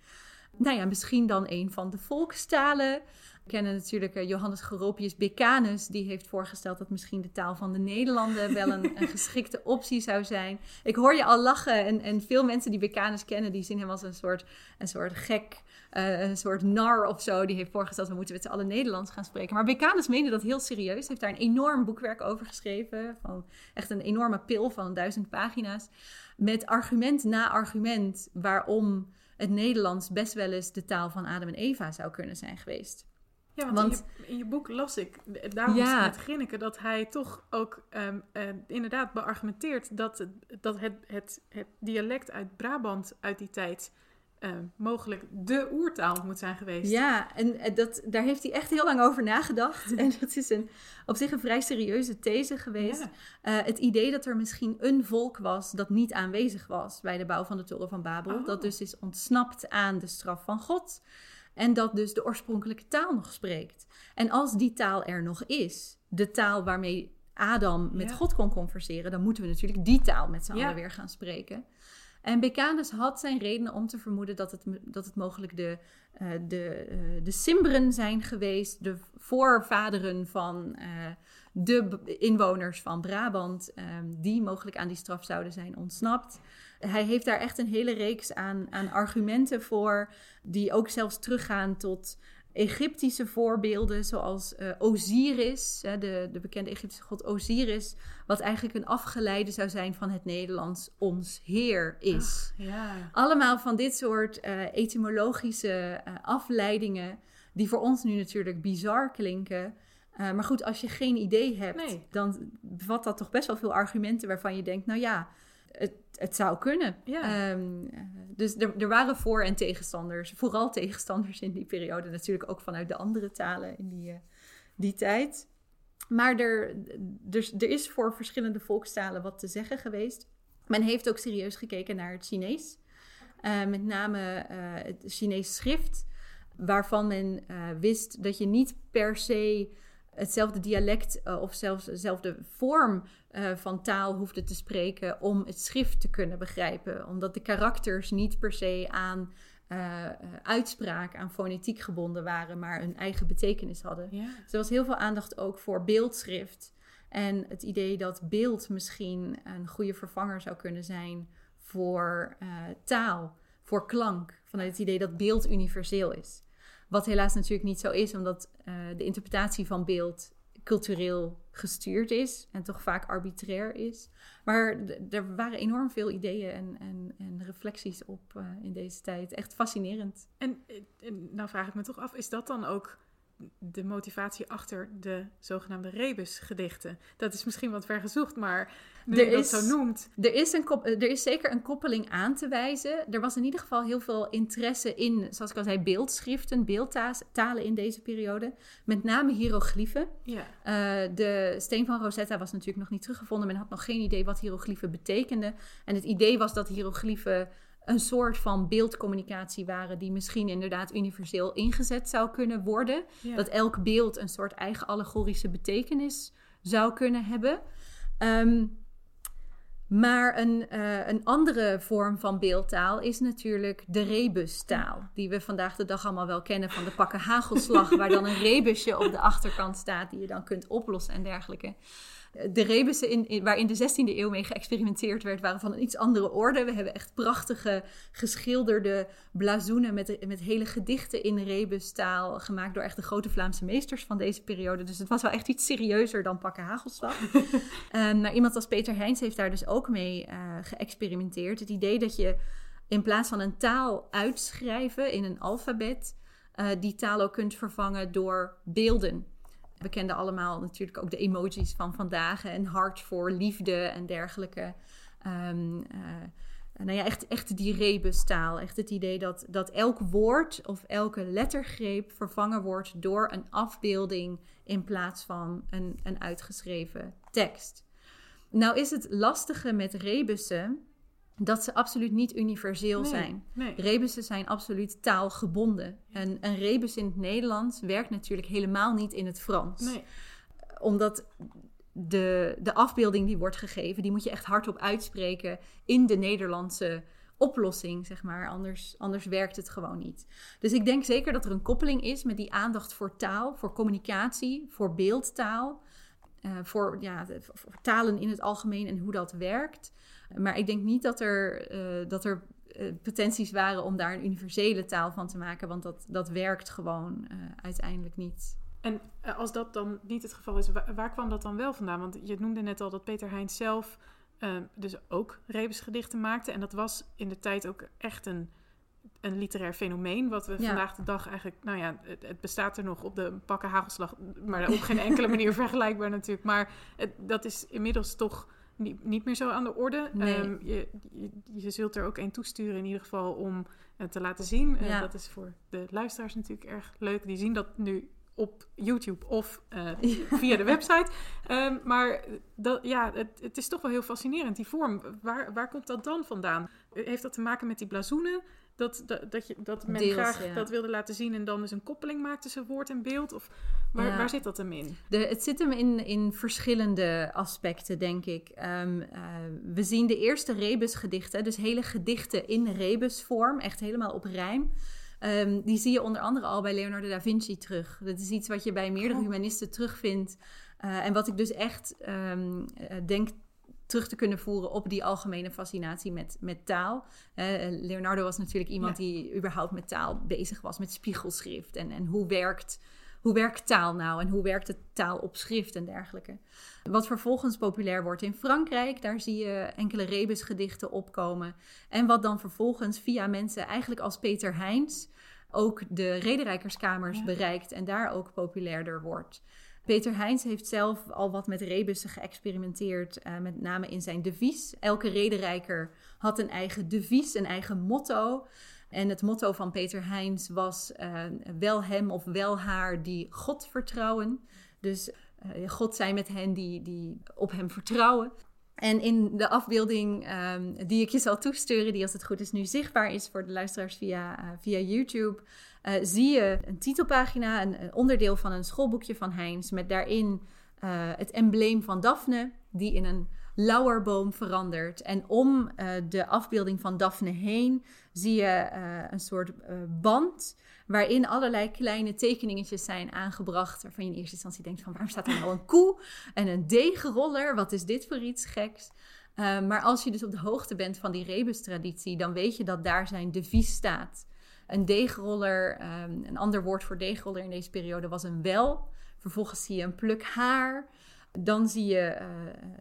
Nou ja, misschien dan een van de volkstalen. We kennen natuurlijk uh, Johannes Geropius Becanus. Die heeft voorgesteld dat misschien de taal van de Nederlanden wel een, een geschikte optie zou zijn. Ik hoor je al lachen. En, en veel mensen die Becanus kennen, die zien hem als een soort, een soort gek, uh, een soort nar of zo. Die heeft voorgesteld, we moeten met z'n allen Nederlands gaan spreken. Maar Becanus meende dat heel serieus. heeft daar een enorm boekwerk over geschreven. Van echt een enorme pil van duizend pagina's. Met argument na argument waarom het Nederlands best wel eens de taal van Adam en Eva zou kunnen zijn geweest. Ja, want, Want- in, je, in je boek las ik, daarom Ja. met Grinneke, dat hij toch ook ehm, eh, inderdaad beargumenteert dat, dat het, het, het dialect uit Brabant uit die tijd ehm, mogelijk de oertaal moet zijn geweest. Ja, en eh, dat, daar heeft hij echt heel lang over nagedacht. En dat is een, op zich een vrij serieuze these geweest. Ja. Eh, het idee dat er misschien een volk was dat niet aanwezig was bij de bouw van de Toren van Babel. Oh. Dat dus is ontsnapt aan de straf van God. En dat dus de oorspronkelijke taal nog spreekt. En als die taal er nog is, de taal waarmee Adam met Ja. God kon converseren, dan moeten we natuurlijk die taal met z'n Ja. allen weer gaan spreken. En Becanus had zijn redenen om te vermoeden dat het, dat het mogelijk de, eh, de, eh, de Simbren zijn geweest, de voorvaderen van eh, de inwoners van Brabant, ehm, die mogelijk aan die straf zouden zijn ontsnapt. Hij heeft daar echt een hele reeks aan, aan argumenten voor, die ook zelfs teruggaan tot Egyptische voorbeelden, zoals eh, Osiris, hè, de, de bekende Egyptische god Osiris, wat eigenlijk een afgeleide zou zijn van het Nederlands ons Heer is. Ja. Allemaal van dit soort eh, etymologische eh, afleidingen, die voor ons nu natuurlijk bizar klinken. Maar goed, als je geen idee hebt, Nee. dan bevat dat toch best wel veel argumenten waarvan je denkt, nou ja, het, het zou kunnen. Ja. Ehm, eh, dus er, er waren voor- en tegenstanders, vooral tegenstanders in die periode, natuurlijk ook vanuit de andere talen in die, eh, die tijd. Maar er, dus, er is voor verschillende volkstalen wat te zeggen geweest. Men heeft ook serieus gekeken naar het Chinees. Eh, met name eh, het Chinees schrift, waarvan men wist dat je niet per se hetzelfde dialect eh, of zelfs dezelfde vorm eh, van taal hoefde te spreken om het schrift te kunnen begrijpen. Omdat de karakters niet per se aan eh, uitspraak, aan fonetiek gebonden waren, maar een eigen betekenis hadden. Ja. Dus er was heel veel aandacht ook voor beeldschrift. En het idee dat beeld misschien een goede vervanger zou kunnen zijn voor taal, voor klank. Vanuit het idee dat beeld universeel is. Wat helaas natuurlijk niet zo is, omdat eh, de interpretatie van beeld cultureel gestuurd is en toch vaak arbitrair is. Maar er waren enorm veel ideeën en, en, en reflecties op eh, in deze tijd. Echt fascinerend. En, eh, en nou vraag ik me toch af, is dat dan ook de motivatie achter de zogenaamde rebusgedichten? Dat is misschien wat ver gezocht, maar nu Er je dat is- zo noemt. Er is, een kop- er is zeker een koppeling aan te wijzen. Er was in ieder geval heel veel interesse in, zoals ik al zei, beeldschriften, beeldtalen in deze periode. Met name hieroglyphen. Ja. Eh, de steen van Rosetta was natuurlijk nog niet teruggevonden. Men had nog geen idee wat hieroglyphen betekenden. En het idee was dat hieroglyphen een soort van beeldcommunicatie waren... die misschien inderdaad universeel ingezet zou kunnen worden. ja. Dat elk beeld een soort eigen allegorische betekenis zou kunnen hebben. Ehm, maar een, eh, een andere vorm van beeldtaal is natuurlijk de rebustaal. Die we vandaag de dag allemaal wel kennen van de pakken hagelslag. waar dan een rebusje op de achterkant staat die je dan kunt oplossen en dergelijke. De rebussen in, in- waar in de 16e eeuw mee geëxperimenteerd werd, waren van een iets andere orde. We hebben echt prachtige geschilderde blazoenen met, met hele gedichten in rebustaal. Gemaakt door echt de grote Vlaamse meesters van deze periode. Dus het was wel echt iets serieuzer dan pakken hagelslag. Ehm, maar iemand als Peter Heijns heeft daar dus ook mee eh, geëxperimenteerd. Het idee dat je in plaats van een taal uitschrijven in een alfabet, eh, die taal ook kunt vervangen door beelden. We kenden allemaal natuurlijk ook de emojis van vandaag en hart voor liefde en dergelijke. Ehm, eh, nou ja, echt, echt die rebustaal. Echt het idee dat, dat elk woord of elke lettergreep vervangen wordt door een afbeelding in plaats van een, een uitgeschreven tekst. Nou is het lastige met rebussen dat ze absoluut niet universeel Nee, zijn. Nee. Rebussen zijn absoluut taalgebonden. En een rebus in het Nederlands werkt natuurlijk helemaal niet in het Frans. nee. Omdat de, de afbeelding die wordt gegeven, die moet je echt hardop uitspreken in de Nederlandse oplossing, zeg maar. Anders, anders werkt het gewoon niet. Dus ik denk zeker dat er een koppeling is met die aandacht voor taal, voor communicatie, voor beeldtaal. eh, voor, ja, voor talen in het algemeen en hoe dat werkt. Maar ik denk niet dat er, eh, dat er eh, potenties waren om daar een universele taal van te maken, want dat, dat werkt gewoon eh, uiteindelijk niet. En als dat dan niet het geval is, waar, kwam dat dan wel vandaan? Want je noemde net al dat Peter Heijns zelf dus ook rebusgedichten maakte. En dat was in de tijd ook echt een, een literair fenomeen, wat we Ja. vandaag de dag eigenlijk, nou ja, het, het bestaat er nog op de pakken hagelslag, maar op geen enkele manier vergelijkbaar natuurlijk. Maar het, dat is inmiddels toch niet, niet meer zo aan de orde. Nee. Ehm, je, je, je zult er ook een toesturen in ieder geval om het te laten zien. Eh, Ja. dat is voor de luisteraars natuurlijk erg leuk. Die zien dat nu op YouTube of eh, via de website. Ehm, maar dat, ja, het, het is toch wel heel fascinerend, die vorm. Waar, waar komt dat dan vandaan? Heeft dat te maken met die blazoenen? Dat, dat, dat, je, dat men Deels, graag ja. dat wilde laten zien en dan dus een koppeling maakt tussen woord en beeld? Of waar, Ja. waar zit dat hem in? De, het zit hem in, in verschillende aspecten, denk ik. Ehm, eh, we zien de eerste rebusgedichten, dus hele gedichten in rebusvorm, echt helemaal op rijm. Ehm, die zie je onder andere al bij Leonardo da Vinci terug. Dat is iets wat je bij meerdere Oh. humanisten terugvindt. Eh, en wat ik dus echt ehm, eh, denk terug te kunnen voeren op die algemene fascinatie met, met taal. Eh, Leonardo was natuurlijk iemand Ja. die überhaupt met taal bezig was, met spiegelschrift. En, en hoe, werkt, hoe werkt taal nou en hoe werkt de taal op schrift en dergelijke. Wat vervolgens populair wordt in Frankrijk, daar zie je enkele rebusgedichten opkomen. En wat dan vervolgens via mensen eigenlijk als Peter Heijns ook de rederijkerskamers Ja. bereikt en daar ook populairder wordt. Peter Heijns heeft zelf al wat met rebussen geëxperimenteerd, eh, met name in zijn devies. Elke rederijker had een eigen devies, een eigen motto. En het motto van Peter Heijns was eh, wel hem of wel haar die God vertrouwen. Dus eh, God zij met hen die, die op hem vertrouwen. En in de afbeelding ehm, die ik je zal toesturen, die als het goed is nu zichtbaar is voor de luisteraars via, via YouTube, eh, zie je een titelpagina, een, een onderdeel van een schoolboekje van Heinz, met daarin eh, het embleem van Daphne, die in een lauwerboom verandert. En om eh, de afbeelding van Daphne heen zie je een soort band waarin allerlei kleine tekeningetjes zijn aangebracht, waarvan je in eerste instantie denkt van waarom staat er nou een koe en een deegroller? Wat is dit voor iets geks? Maar als je dus op de hoogte bent van die rebus-traditie, dan weet je dat daar zijn devies staat. Een deegroller, um, een ander woord voor deegroller in deze periode was een wel. Vervolgens zie je een pluk haar. Dan zie je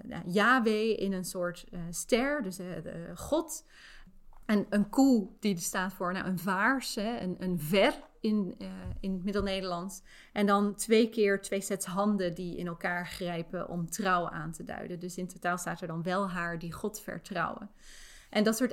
uh, Yahweh in een soort uh, ster, dus uh, God. En een koe die staat voor nou, een vaars, hè, een, een ver in, in het Middel-Nederlands. En dan twee keer twee sets handen die in elkaar grijpen om trouw aan te duiden. Dus in totaal staat er dan wel haar die God vertrouwen. En dat soort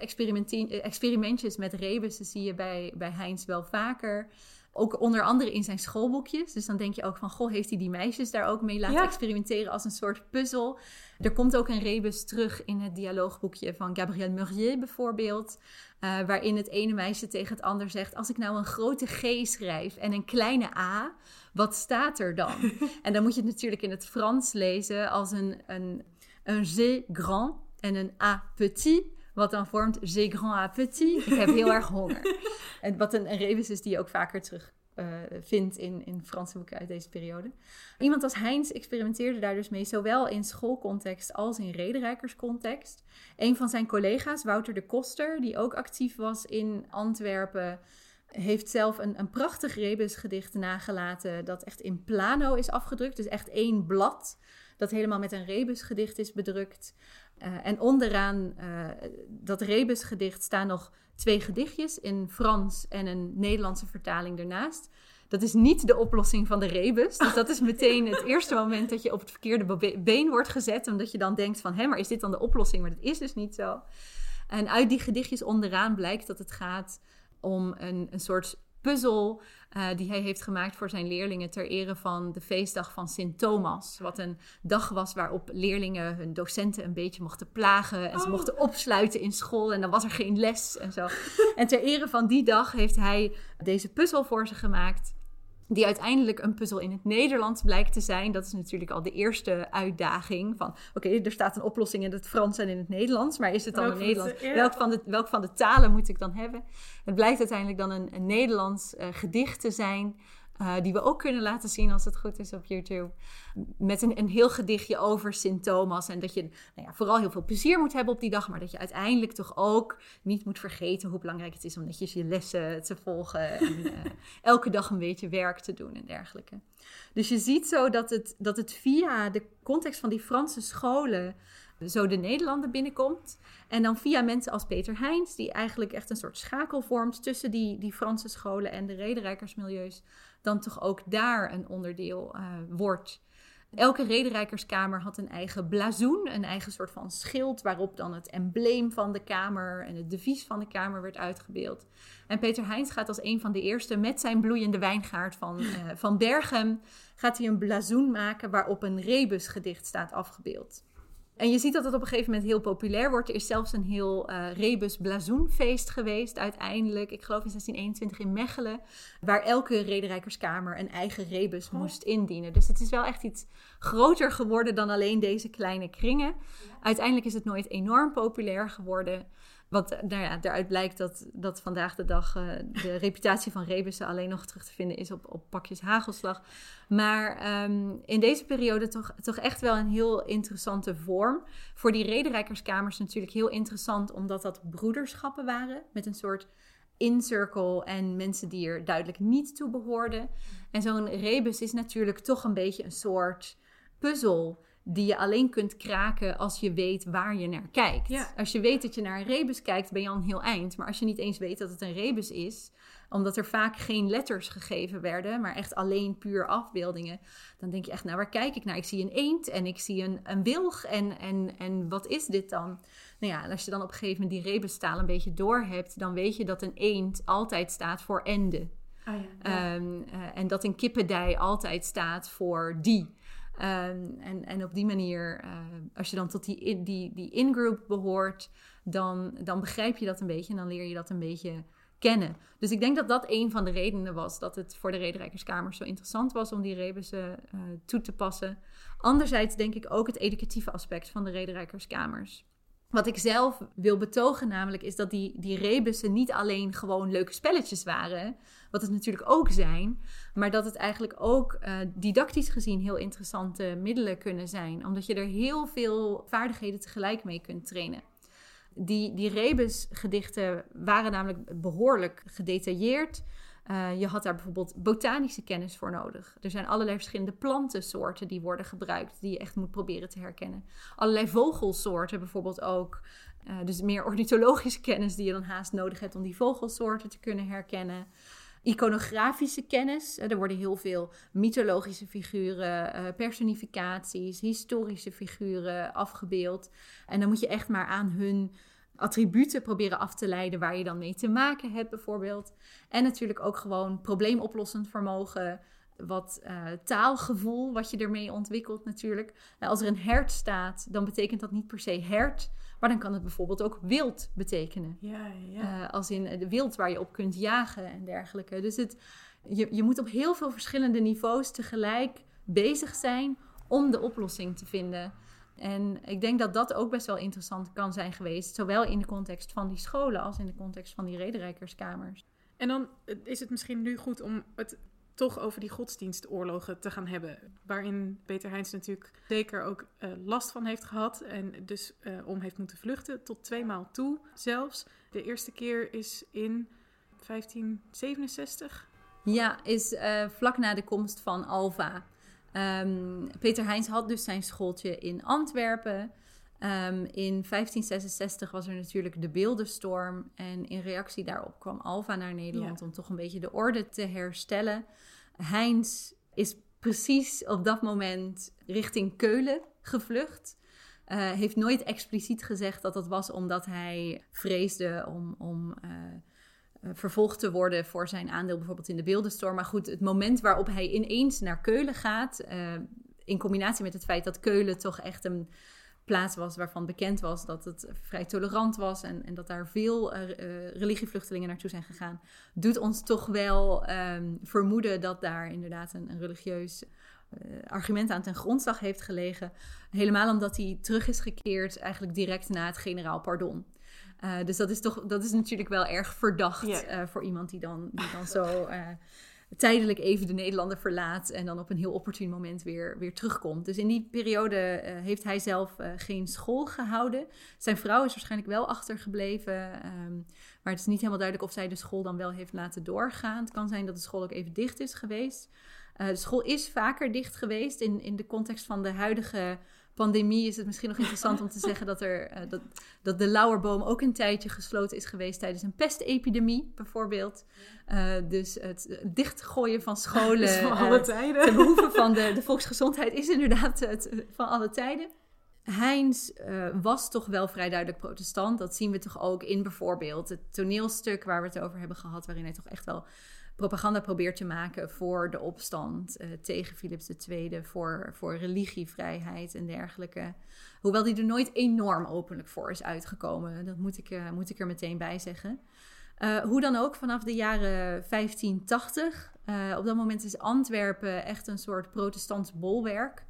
experimentjes met rebussen zie je bij, bij Heinz wel vaker. Ook onder andere in zijn schoolboekjes. Dus dan denk je ook van, goh, heeft hij die meisjes daar ook mee laten ja. experimenteren als een soort puzzel? Er komt ook een rebus terug in het dialoogboekje van Gabriel Murier bijvoorbeeld. Uh, waarin het ene meisje tegen het ander zegt, als ik nou een grote G schrijf en een kleine A, wat staat er dan? en dan moet je het natuurlijk in het Frans lezen als een, een, een G grand en een A petit. Wat dan vormt J'ai grand à petit. Ik heb heel erg honger. En wat een, een rebus is die je ook vaker terug uh, vindt in, in Franse boeken uit deze periode. Iemand als Heinz experimenteerde daar dus mee, zowel in schoolcontext als in rederijkerscontext. Een van zijn collega's, Wouter de Koster, die ook actief was in Antwerpen, heeft zelf een, een prachtig rebusgedicht nagelaten dat echt in plano is afgedrukt. Dus echt één blad dat helemaal met een rebusgedicht is bedrukt. Uh, en onderaan uh, dat rebusgedicht staan nog twee gedichtjes in Frans en een Nederlandse vertaling ernaast. Dat is niet de oplossing van de rebus. Dus dat is meteen het eerste moment dat je op het verkeerde been wordt gezet. Omdat je dan denkt van, hé, maar is dit dan de oplossing? Maar dat is dus niet zo. En uit die gedichtjes onderaan blijkt dat het gaat om een, een soort puzzel uh, die hij heeft gemaakt voor zijn leerlingen ter ere van de feestdag van Sint Thomas. Wat een dag was waarop leerlingen hun docenten een beetje mochten plagen en ze Oh. mochten opsluiten in school en dan was er geen les en zo. en ter ere van die dag heeft hij deze puzzel voor ze gemaakt. Die uiteindelijk een puzzel in het Nederlands blijkt te zijn. Dat is natuurlijk al de eerste uitdaging. Van oké, er staat een oplossing in het Frans en in het Nederlands. Maar is het dan Welk een Nederlands? ja. Welk, van de, welk van de talen moet ik dan hebben? Het blijkt uiteindelijk dan een, een Nederlands eh, gedicht te zijn. Eh, die we ook kunnen laten zien als het goed is op YouTube. Met een, een heel gedichtje over Sint Thomas. En dat je nou ja, vooral heel veel plezier moet hebben op die dag. Maar dat je uiteindelijk toch ook niet moet vergeten hoe belangrijk het is om netjes je lessen te volgen. En eh, elke dag een beetje werk te doen en dergelijke. Dus je ziet zo dat het, dat het via de context van die Franse scholen zo de Nederlanden binnenkomt. En dan via mensen als Peter Heijns, die eigenlijk echt een soort schakel vormt tussen die, die Franse scholen en de rederijkersmilieus, dan toch ook daar een onderdeel uh, wordt. Elke rederijkerskamer had een eigen blazoen, een eigen soort van schild waarop dan het embleem van de kamer en het devies van de kamer werd uitgebeeld. En Peter Heijns gaat als een van de eerste met zijn bloeiende wijngaard van, uh, van Bergen, gaat hij een blazoen maken waarop een rebusgedicht staat afgebeeld. En je ziet dat het op een gegeven moment heel populair wordt. Er is zelfs een heel uh, Rebus Blazoenfeest geweest uiteindelijk. Ik geloof in 1621 in Mechelen. Waar elke rederijkerskamer een eigen rebus oh. moest indienen. Dus het is wel echt iets groter geworden dan alleen deze kleine kringen. Uiteindelijk is het nooit enorm populair geworden. Want nou ja, daaruit blijkt dat, dat vandaag de dag uh, de reputatie van rebussen alleen nog terug te vinden is op, op pakjes hagelslag. Maar um, in deze periode toch, toch echt wel een heel interessante vorm. Voor die rederijkerskamers natuurlijk heel interessant, omdat dat broederschappen waren met een soort incircle en mensen die er duidelijk niet toe behoorden. En zo'n rebus is natuurlijk toch een beetje een soort puzzel die je alleen kunt kraken als je weet waar je naar kijkt. Als je weet dat je naar een rebus kijkt, ben je al een heel eind. Maar als je niet eens weet dat het een rebus is, omdat er vaak geen letters gegeven werden, maar echt alleen puur afbeeldingen, dan denk je echt, nou waar kijk ik naar? Ik zie een eend en ik zie een, een wilg en, en, en wat is dit dan? Nou ja, als je dan op een gegeven moment die rebustaal een beetje door hebt, dan weet je dat een eend altijd staat voor ende. Ah ja, ehm, eh, en dat een kippendij altijd staat voor die. Ehm, en, en op die manier, uh, als je dan tot die, die, die in-group behoort, dan, dan begrijp je dat een beetje en dan leer je dat een beetje kennen. Dus ik denk dat dat een van de redenen was dat het voor de rederijkerskamers zo interessant was om die rebussen uh, toe te passen. Anderzijds denk ik ook het educatieve aspect van de rederijkerskamers. Wat ik zelf wil betogen namelijk is dat die, die rebussen niet alleen gewoon leuke spelletjes waren, wat het natuurlijk ook zijn, maar dat het eigenlijk ook uh, didactisch gezien heel interessante middelen kunnen zijn, omdat je er heel veel vaardigheden tegelijk mee kunt trainen. Die, die rebusgedichten waren namelijk behoorlijk gedetailleerd. Uh, je had daar bijvoorbeeld botanische kennis voor nodig. Er zijn allerlei verschillende plantensoorten die worden gebruikt, die je echt moet proberen te herkennen. Allerlei vogelsoorten bijvoorbeeld ook. Uh, dus meer ornithologische kennis die je dan haast nodig hebt om die vogelsoorten te kunnen herkennen. Iconografische kennis. Er worden heel veel mythologische figuren, personificaties, historische figuren afgebeeld. En dan moet je echt maar aan hun attributen proberen af te leiden waar je dan mee te maken hebt, bijvoorbeeld. En natuurlijk ook gewoon probleemoplossend vermogen. Wat uh, taalgevoel, wat je ermee ontwikkelt natuurlijk. Nou, als er een hert staat, dan betekent dat niet per se hert. Maar dan kan het bijvoorbeeld ook wild betekenen. Ja, ja. Uh, als in de wild waar je op kunt jagen en dergelijke. Dus het, je, je moet op heel veel verschillende niveaus tegelijk bezig zijn om de oplossing te vinden. En ik denk dat dat ook best wel interessant kan zijn geweest, zowel in de context van die scholen als in de context van die rederijkerskamers. En dan is het misschien nu goed om het toch over die godsdienstoorlogen te gaan hebben. Waarin Peter Heijns natuurlijk zeker ook uh, last van heeft gehad. En dus uh, om heeft moeten vluchten. Tot twee maal toe zelfs. De eerste keer is in 1567. Ja, is uh, vlak na de komst van Alva. Um, Peter Heijns had dus zijn schooltje in Antwerpen. Um, in 1566 was er natuurlijk de beeldenstorm. En in reactie daarop kwam Alva naar Nederland om toch een beetje de orde te herstellen. Heijns is precies op dat moment richting Keulen gevlucht. Uh, heeft nooit expliciet gezegd dat dat was omdat hij vreesde om, om uh, vervolgd te worden voor zijn aandeel bijvoorbeeld in de beeldenstorm. Maar goed, het moment waarop hij ineens naar Keulen gaat, uh, in combinatie met het feit dat Keulen toch echt een plaats was waarvan bekend was dat het vrij tolerant was en, en dat daar veel uh, religievluchtelingen naartoe zijn gegaan, doet ons toch wel um, vermoeden dat daar inderdaad een, een religieus argument aan ten grondslag heeft gelegen. Helemaal omdat hij terug is gekeerd eigenlijk direct na het generaal pardon. Uh, dus dat is toch, dat is natuurlijk wel erg verdacht yeah. uh, voor iemand die dan, die dan zo uh, tijdelijk even de Nederlanden verlaat en dan op een heel opportun moment weer, weer terugkomt. Dus in die periode heeft hij zelf geen school gehouden. Zijn vrouw is waarschijnlijk wel achtergebleven, um, maar het is niet helemaal duidelijk of zij de school dan wel heeft laten doorgaan. Het kan zijn dat de school ook even dicht is geweest. de school is vaker dicht geweest. In, in de context van de huidige pandemie is het misschien nog interessant om te zeggen dat, er, dat, dat de Lauwerboom ook een tijdje gesloten is geweest tijdens een pestepidemie, bijvoorbeeld. dus het dichtgooien van scholen van alle tijden. ten behoeve van de, de volksgezondheid is inderdaad het, van alle tijden. Heinz uh, was toch wel vrij duidelijk protestant. Dat zien we toch ook in bijvoorbeeld het toneelstuk waar we het over hebben gehad, waarin hij toch echt wel propaganda probeert te maken voor de opstand uh, tegen Philips II, voor, voor religievrijheid en dergelijke. Hoewel die er nooit enorm openlijk voor is uitgekomen. Dat moet ik, uh, moet ik er meteen bij zeggen. hoe dan ook, vanaf de jaren 1580, op dat moment is Antwerpen echt een soort protestants bolwerk.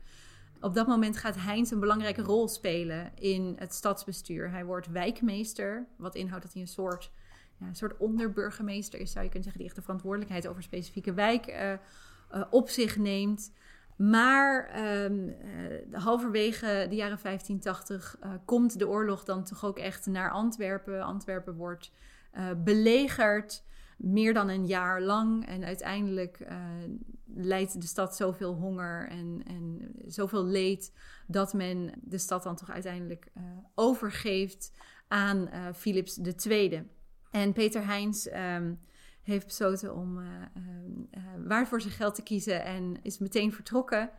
Op dat moment gaat Heinz een belangrijke rol spelen in het stadsbestuur. Hij wordt wijkmeester, wat inhoudt dat hij een soort, een soort onderburgemeester is, zou je kunnen zeggen, die echt de verantwoordelijkheid over specifieke wijk uh, uh, op zich neemt. Maar um, uh, halverwege de jaren 1580 komt de oorlog dan toch ook echt naar Antwerpen. Antwerpen wordt belegerd meer dan een jaar lang. En uiteindelijk uh, leidt de stad zoveel honger en, en zoveel leed dat men de stad dan toch uiteindelijk overgeeft aan Philips II. En Peter Heins um, heeft besloten om waard voor zijn geld te kiezen en is meteen vertrokken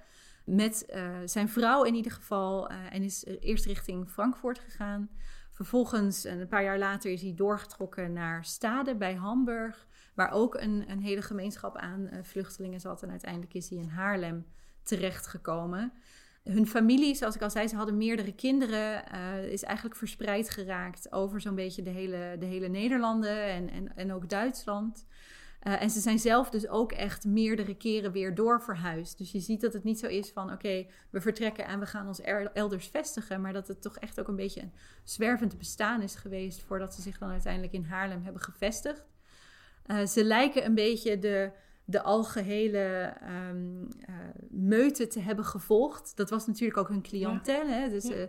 met zijn vrouw in ieder geval en is eerst richting Frankfurt gegaan. Vervolgens, een paar jaar later, is hij doorgetrokken naar Stade bij Hamburg, waar ook een, een hele gemeenschap aan uh, vluchtelingen zat. En uiteindelijk is hij in Haarlem terechtgekomen. Hun familie, zoals ik al zei, ze hadden meerdere kinderen, uh, is eigenlijk verspreid geraakt over zo'n beetje de hele, de hele Nederlanden en, en, en ook Duitsland. Uh, en ze zijn zelf dus ook echt meerdere keren weer doorverhuisd. Dus je ziet dat het niet zo is van oké, we vertrekken en we gaan ons elders vestigen. Maar dat het toch echt ook een beetje een zwervend bestaan is geweest voordat ze zich dan uiteindelijk in Haarlem hebben gevestigd. Uh, ze lijken een beetje de, de algehele um, uh, meute te hebben gevolgd. Dat was natuurlijk ook hun cliëntel. Ja. Dus ja.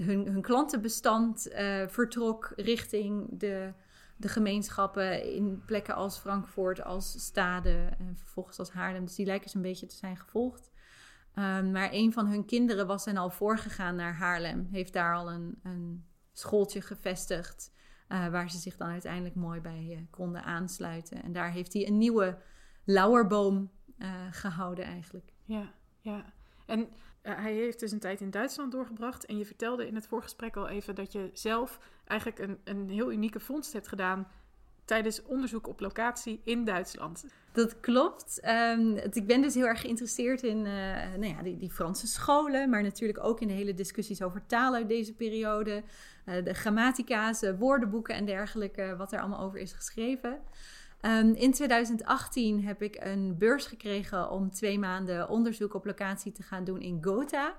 hun, hun klantenbestand vertrok richting de de gemeenschappen in plekken als Frankfurt, als Stade en vervolgens als Haarlem. Dus die lijken ze een beetje te zijn gevolgd. Um, maar een van hun kinderen was dan al voorgegaan naar Haarlem. Heeft daar al een, een schooltje gevestigd. Waar ze zich dan uiteindelijk mooi bij konden aansluiten. En daar heeft hij een nieuwe lauwerboom uh, gehouden eigenlijk. Ja, ja. En hij heeft dus een tijd in Duitsland doorgebracht. En je vertelde in het voorgesprek al even dat je zelf eigenlijk een, een heel unieke vondst hebt gedaan tijdens onderzoek op locatie in Duitsland. Dat klopt. Um, het, ik ben dus heel erg geïnteresseerd in uh, nou ja, die, die, Franse scholen, maar natuurlijk ook in de hele discussies over taal uit deze periode. Uh, de grammatica's, woordenboeken en dergelijke, wat er allemaal over is geschreven. Um, in 2018 heb ik een beurs gekregen om twee maanden onderzoek op locatie te gaan doen in Gotha.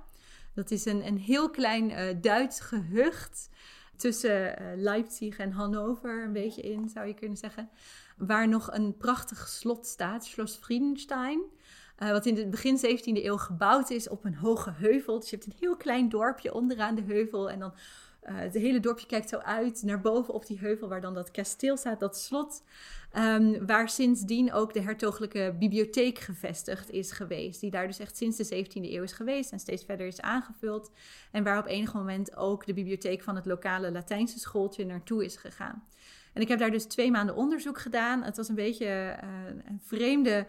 Dat is een, een heel klein uh, Duits gehucht tussen uh, Leipzig en Hannover, een beetje in zou je kunnen zeggen. Waar nog een prachtig slot staat, Schloss Friedenstein. Uh, wat in het begin 17e eeuw gebouwd is op een hoge heuvel. Dus je hebt een heel klein dorpje onderaan de heuvel. En dan uh, het hele dorpje kijkt zo uit naar boven op die heuvel waar dan dat kasteel staat, dat slot. Um, waar sindsdien ook de hertogelijke bibliotheek gevestigd is geweest. Die daar dus echt sinds de 17e eeuw is geweest en steeds verder is aangevuld. En waar op enig moment ook de bibliotheek van het lokale Latijnse schooltje naartoe is gegaan. En ik heb daar dus twee maanden onderzoek gedaan. Het was een beetje uh, een vreemde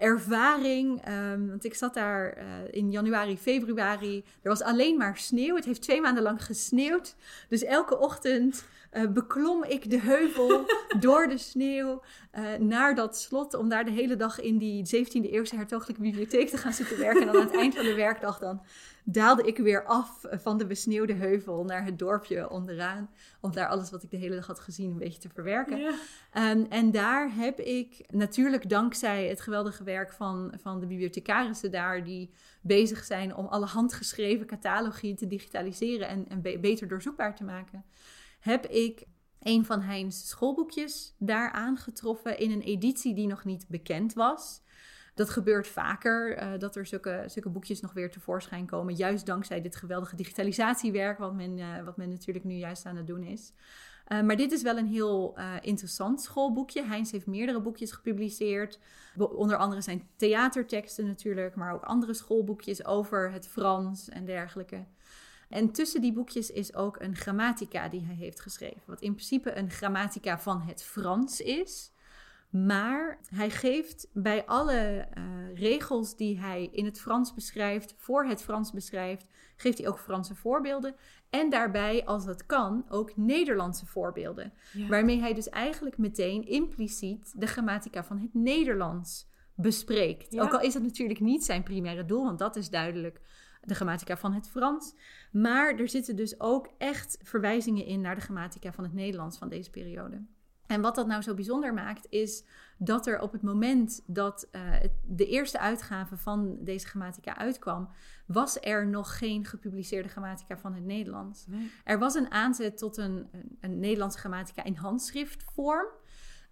ervaring. Um, want ik zat daar uh, in januari, februari. Er was alleen maar sneeuw. Het heeft twee maanden lang gesneeuwd. Dus elke ochtend uh, beklom ik de heuvel door de sneeuw uh, naar dat slot. Om daar de hele dag in die 17e eeuwse hertogelijke bibliotheek te gaan zitten werken. En dan aan het eind van de werkdag dan daalde ik weer af van de besneeuwde heuvel naar het dorpje onderaan. Om daar alles wat ik de hele dag had gezien een beetje te verwerken. Ja. Um, en daar heb ik natuurlijk dankzij het geweldige werk van, van de bibliothecarissen daar... die bezig zijn om alle handgeschreven catalogie te digitaliseren en, en be beter doorzoekbaar te maken... heb ik een van Heinz schoolboekjes daar aangetroffen in een editie die nog niet bekend was... Dat gebeurt vaker, uh, dat er zulke, zulke boekjes nog weer tevoorschijn komen. Juist dankzij dit geweldige digitalisatiewerk, wat men, uh, wat men natuurlijk nu juist aan het doen is. Uh, maar dit is wel een heel interessant schoolboekje. Heinz heeft meerdere boekjes gepubliceerd. Onder andere zijn theaterteksten natuurlijk, maar ook andere schoolboekjes over het Frans en dergelijke. En tussen die boekjes is ook een grammatica die hij heeft geschreven. Wat in principe een grammatica van het Frans is. Maar hij geeft bij alle uh, regels die hij in het Frans beschrijft, voor het Frans beschrijft, geeft hij ook Franse voorbeelden. En daarbij, als dat kan, ook Nederlandse voorbeelden. Ja. Waarmee hij dus eigenlijk meteen impliciet de grammatica van het Nederlands bespreekt. Ja. Ook al is dat natuurlijk niet zijn primaire doel, want dat is duidelijk de grammatica van het Frans. Maar er zitten dus ook echt verwijzingen in naar de grammatica van het Nederlands van deze periode. En wat dat nou zo bijzonder maakt, is dat er op het moment dat uh, de eerste uitgave van deze grammatica uitkwam, was er nog geen gepubliceerde grammatica van het Nederlands. Nee. Er was een aanzet tot een, een, een Nederlandse grammatica in handschriftvorm.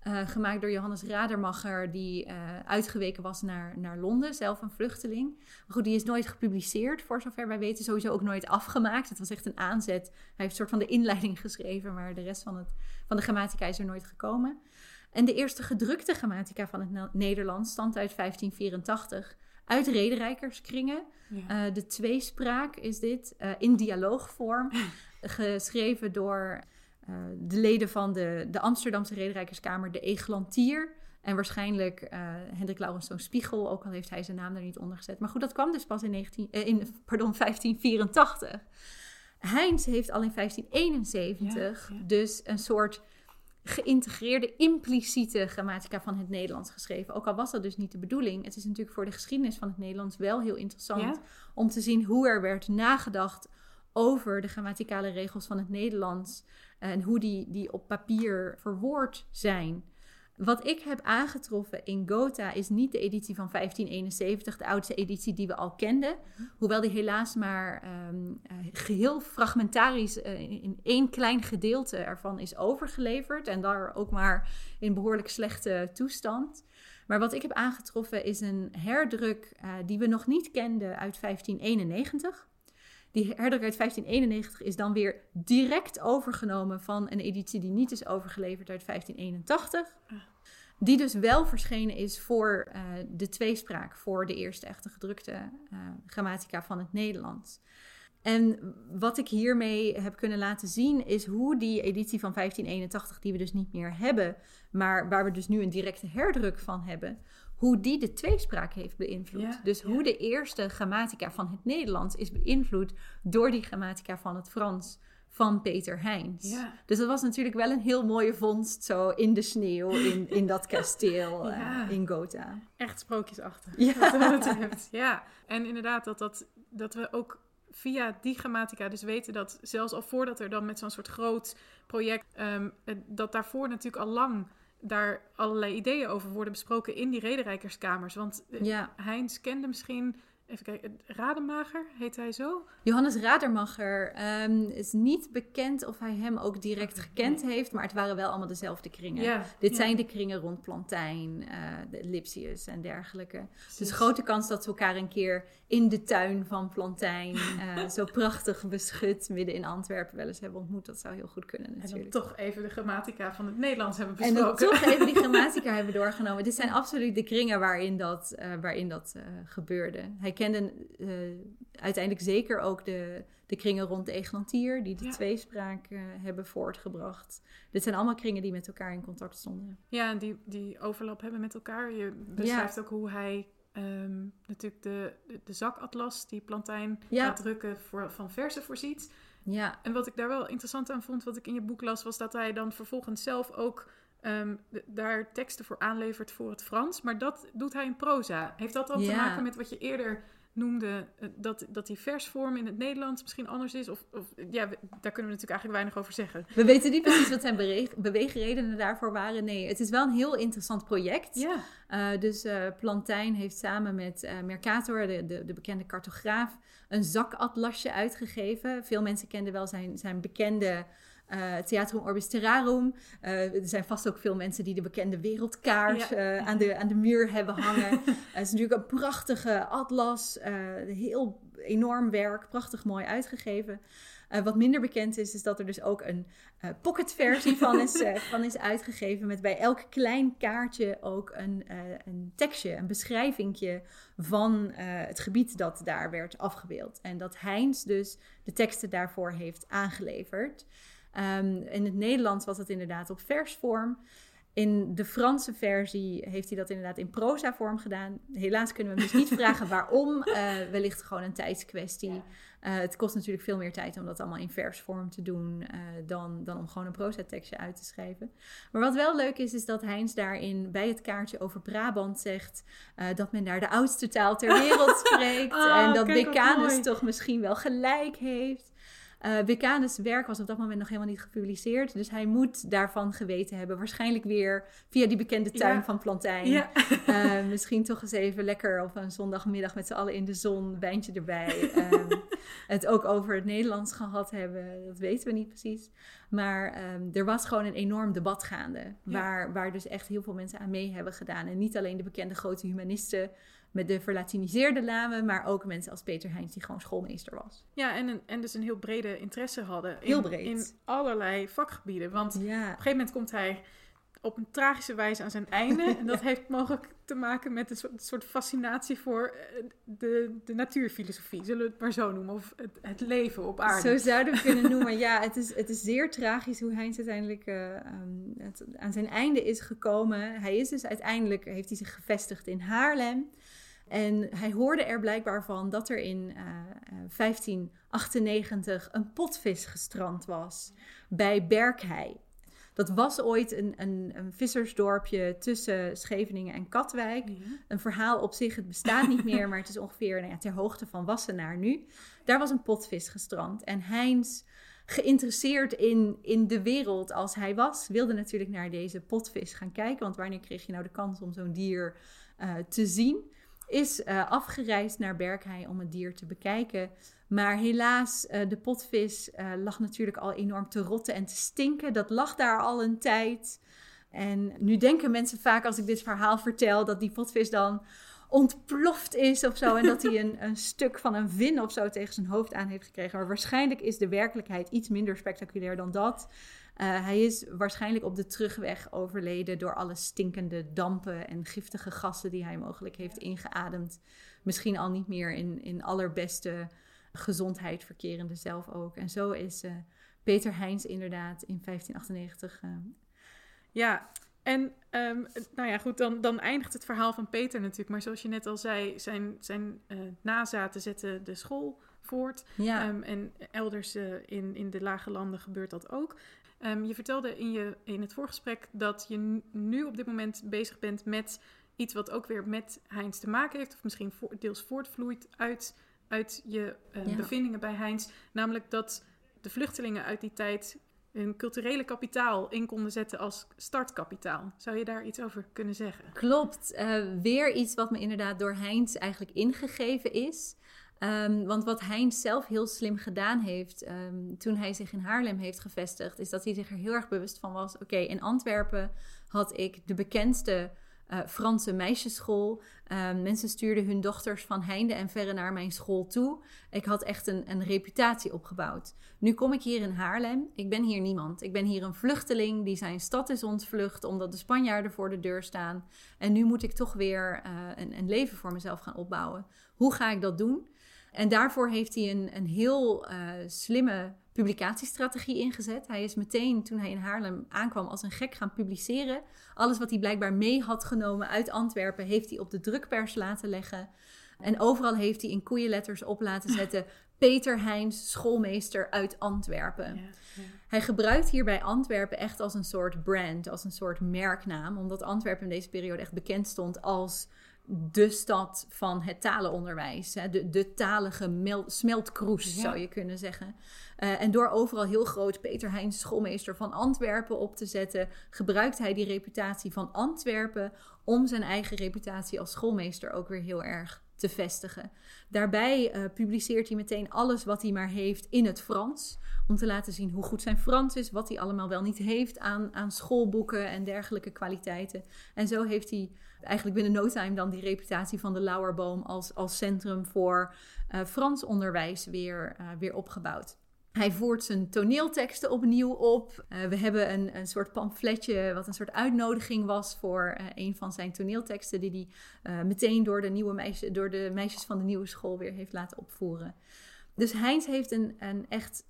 Uh, gemaakt door Johannes Radermacher, die uh, uitgeweken was naar, naar Londen, zelf een vluchteling. Maar goed, die is nooit gepubliceerd, voor zover wij weten. Sowieso ook nooit afgemaakt. Het was echt een aanzet. Hij heeft een soort van de inleiding geschreven, maar de rest van, het, van de grammatica is er nooit gekomen. En de eerste gedrukte grammatica van het Nederlands stamt uit 1584 uit rederijkerskringen. Ja. Uh, de tweespraak is dit, in dialoogvorm, geschreven door uh, de leden van de, de Amsterdamse Rederijkerskamer, de Eglantier. En waarschijnlijk uh, Hendrik Laurenszoon Spiegel, ook al heeft hij zijn naam er niet onder gezet. Maar goed, dat kwam dus pas in, 19, uh, in pardon, 1584. Heinz heeft al in 1571 ja, ja. dus een soort geïntegreerde, impliciete grammatica van het Nederlands geschreven. Ook al was dat dus niet de bedoeling. Het is natuurlijk voor de geschiedenis van het Nederlands wel heel interessant ja? om te zien hoe er werd nagedacht over de grammaticale regels van het Nederlands en hoe die, die op papier verwoord zijn. Wat ik heb aangetroffen in Gotha is niet de editie van 1571, de oudste editie die we al kenden. Hoewel die helaas maar um, geheel fragmentarisch uh, in één klein gedeelte ervan is overgeleverd. En daar ook maar in behoorlijk slechte toestand. Maar wat ik heb aangetroffen is een herdruk uh, die we nog niet kenden uit 1591. Die herdruk uit 1591 is dan weer direct overgenomen van een editie die niet is overgeleverd uit 1581. Ah. Die dus wel verschenen is voor uh, de tweespraak, voor de eerste echte gedrukte uh, grammatica van het Nederlands. En wat ik hiermee heb kunnen laten zien is hoe die editie van 1581, die we dus niet meer hebben, maar waar we dus nu een directe herdruk van hebben, hoe die de tweespraak heeft beïnvloed. Ja, dus ja. hoe de eerste grammatica van het Nederlands is beïnvloed door die grammatica van het Frans van Peter Heijns. Ja. Dus dat was natuurlijk wel een heel mooie vondst, zo in de sneeuw, in, in dat kasteel uh, in Gotha. Echt sprookjesachtig. Ja. ja, en inderdaad dat, dat, dat we ook via die grammatica dus weten dat zelfs al voordat er dan met zo'n soort groot project, um, dat daarvoor natuurlijk al lang daar allerlei ideeën over worden besproken in die rederijkerskamers. Want ja. Heinz kende misschien Even kijken, Rademacher, heet hij zo? Johannes Radermacher um, is niet bekend of hij hem ook direct gekend nee. heeft, maar het waren wel allemaal dezelfde kringen. Ja, Dit ja. zijn de kringen rond Plantijn, uh, de Lipsius en dergelijke. Precies. Dus grote kans dat ze elkaar een keer in de tuin van Plantijn, uh, zo prachtig beschut midden in Antwerpen, wel eens hebben ontmoet. Dat zou heel goed kunnen natuurlijk. En dan toch even de grammatica van het Nederlands hebben besproken. En dan toch even die grammatica hebben doorgenomen. Dit zijn absoluut de kringen waarin dat, uh, waarin dat gebeurde. Hij kenden uh, uiteindelijk zeker ook de, de kringen rond de Eglantier, die de ja. tweespraak uh, hebben voortgebracht. Dit zijn allemaal kringen die met elkaar in contact stonden. Ja, en die, die overlap hebben met elkaar. Je beschrijft ja. ook hoe hij um, natuurlijk de, de, de, zakatlas die Plantijn ja. gaat drukken voor, van versen voorziet. Ja. En wat ik daar wel interessant aan vond, wat ik in je boek las, was dat hij dan vervolgens zelf ook Um, daar teksten voor aanlevert voor het Frans. Maar dat doet hij in proza. Heeft dat dan ja. te maken met wat je eerder noemde, uh, dat, dat die versvorm in het Nederlands misschien anders is? Of, of ja, daar kunnen we natuurlijk eigenlijk weinig over zeggen. We weten niet precies wat zijn beweegredenen daarvoor waren. Nee, het is wel een heel interessant project. Ja. Uh, dus uh, Plantijn heeft samen met Mercator, de, de, de, bekende cartograaf, een zakatlasje uitgegeven. Veel mensen kenden wel zijn, zijn bekende uh, Theatrum Orbis Terrarum. Uh, er zijn vast ook veel mensen die de bekende wereldkaart ja. uh, aan, de, aan de muur hebben hangen. Het is natuurlijk een prachtige atlas, heel enorm werk, prachtig mooi uitgegeven. Wat minder bekend is, is dat er dus ook een pocketversie van is, van is uitgegeven. Met bij elk klein kaartje ook een, een tekstje, een beschrijvingje van het gebied dat daar werd afgebeeld. En dat Heinz dus de teksten daarvoor heeft aangeleverd. Um, in het Nederlands was het inderdaad op versvorm. In de Franse versie heeft hij dat inderdaad in proza vorm gedaan. Helaas kunnen we hem dus niet vragen waarom. Uh, wellicht gewoon een tijdskwestie. Uh, het kost natuurlijk veel meer tijd om dat allemaal in versvorm te doen uh, dan, dan om gewoon een proza tekstje uit te schrijven. Maar wat wel leuk is, is dat Heinz daarin bij het kaartje over Brabant zegt dat men daar de oudste taal ter wereld spreekt. oh, en dat Becanus toch misschien wel gelijk heeft. Uh, werk was op dat moment nog helemaal niet gepubliceerd. Dus hij moet daarvan geweten hebben. Waarschijnlijk weer via die bekende tuin van Plantijn. Ja. Uh, misschien toch eens even lekker op een zondagmiddag met z'n allen in de zon, wijntje erbij. Um, het ook over het Nederlands gehad hebben. Dat weten we niet precies. Maar um, er was gewoon een enorm debat gaande. Waar, waar dus echt heel veel mensen aan mee hebben gedaan. En niet alleen de bekende grote humanisten met de verlatiniseerde namen, maar ook mensen als Peter Heijns, die gewoon schoolmeester was. Ja, en, een, en dus een heel brede interesse hadden. In, heel breed. In allerlei vakgebieden. Want op een gegeven moment komt hij op een tragische wijze aan zijn einde. en dat heeft mogelijk te maken met een soort, soort fascinatie voor eh, de, de natuurfilosofie, zullen we het maar zo noemen, of het, het leven op aarde. Zo zouden we kunnen noemen. Ja, het is, het is zeer tragisch hoe Heinz uiteindelijk uh, het, aan zijn einde is gekomen. Hij is dus uiteindelijk, heeft hij zich gevestigd in Haarlem. En hij hoorde er blijkbaar van dat er in uh, uh, 1598 een potvis gestrand was bij Berkhei. Dat was ooit een, een, een vissersdorpje tussen Scheveningen en Katwijk. Een verhaal op zich, het bestaat niet meer, maar het is ongeveer nou ja, ter hoogte van Wassenaar nu. Daar was een potvis gestrand. En Heinz, geïnteresseerd in, in de wereld als hij was, wilde natuurlijk naar deze potvis gaan kijken. Want wanneer kreeg je nou de kans om zo'n dier uh, te zien? Is uh, afgereisd naar Berkhei om het dier te bekijken. Maar helaas, uh, de potvis uh, lag natuurlijk al enorm te rotten en te stinken. Dat lag daar al een tijd. En nu denken mensen vaak als ik dit verhaal vertel dat die potvis dan ontploft is of zo. En dat hij een, een stuk van een vin of zo tegen zijn hoofd aan heeft gekregen. Maar waarschijnlijk is de werkelijkheid iets minder spectaculair dan dat. Uh, hij is waarschijnlijk op de terugweg overleden door alle stinkende dampen en giftige gassen die hij mogelijk heeft ingeademd. Misschien al niet meer in, in allerbeste gezondheid verkerende zelf ook. En zo is uh, Peter Heijns inderdaad in 1598. Uh... Eh, ja, en um, nou ja, goed, dan, dan eindigt het verhaal van Peter natuurlijk. Maar zoals je net al zei, zijn, zijn nazaten zetten de school voort. Ja. Um, en elders in, in de lage landen gebeurt dat ook. Um, je vertelde in, je, in het voorgesprek dat je nu op dit moment bezig bent met iets wat ook weer met Heinz te maken heeft, of misschien deels voortvloeit uit, uit je uh, bevindingen bij Heinz. Namelijk dat de vluchtelingen uit die tijd hun culturele kapitaal in konden zetten als startkapitaal. Zou je daar iets over kunnen zeggen? Klopt. Uh, weer iets wat me inderdaad door Heinz eigenlijk ingegeven is. Um, want wat Heinz zelf heel slim gedaan heeft um, toen hij zich in Haarlem heeft gevestigd, is dat hij zich er heel erg bewust van was. Oké, in Antwerpen had ik de bekendste uh, Franse meisjesschool. Um, mensen stuurden hun dochters van heinde en verre naar mijn school toe. Ik had echt een, een reputatie opgebouwd. Nu kom ik hier in Haarlem. Ik ben hier niemand. Ik ben hier een vluchteling die zijn stad is ontvlucht omdat de Spanjaarden voor de deur staan. En nu moet ik toch weer uh, een, een leven voor mezelf gaan opbouwen. Hoe ga ik dat doen? En daarvoor heeft hij een, een heel uh, slimme publicatiestrategie ingezet. Hij is meteen, toen hij in Haarlem aankwam, als een gek gaan publiceren. Alles wat hij blijkbaar mee had genomen uit Antwerpen, heeft hij op de drukpers laten leggen. En overal heeft hij in koeienletters op laten zetten: Peter Heijns, schoolmeester uit Antwerpen. Ja, ja. Hij gebruikt hierbij Antwerpen echt als een soort brand, als een soort merknaam, omdat Antwerpen in deze periode echt bekend stond als de stad van het talenonderwijs. Hè? De, de talige smeltkroes, zou je kunnen zeggen. Uh, en door overal heel groot Peter Heijns, schoolmeester van Antwerpen, op te zetten, gebruikt hij die reputatie van Antwerpen om zijn eigen reputatie als schoolmeester ook weer heel erg te vestigen. Daarbij uh, publiceert hij meteen alles wat hij maar heeft in het Frans. Om te laten zien hoe goed zijn Frans is, wat hij allemaal wel niet heeft aan, aan schoolboeken en dergelijke kwaliteiten. En zo heeft hij eigenlijk binnen no time dan die reputatie van de Lauwerboom als, als centrum voor uh, Frans onderwijs weer, uh, weer opgebouwd. Hij voert zijn toneelteksten opnieuw op. Uh, we hebben een, een soort pamfletje, wat een soort uitnodiging was voor uh, een van zijn toneelteksten, die hij uh, meteen door de, nieuwe meisjes, door de meisjes van de nieuwe school weer heeft laten opvoeren. Dus Heinz heeft een, een echt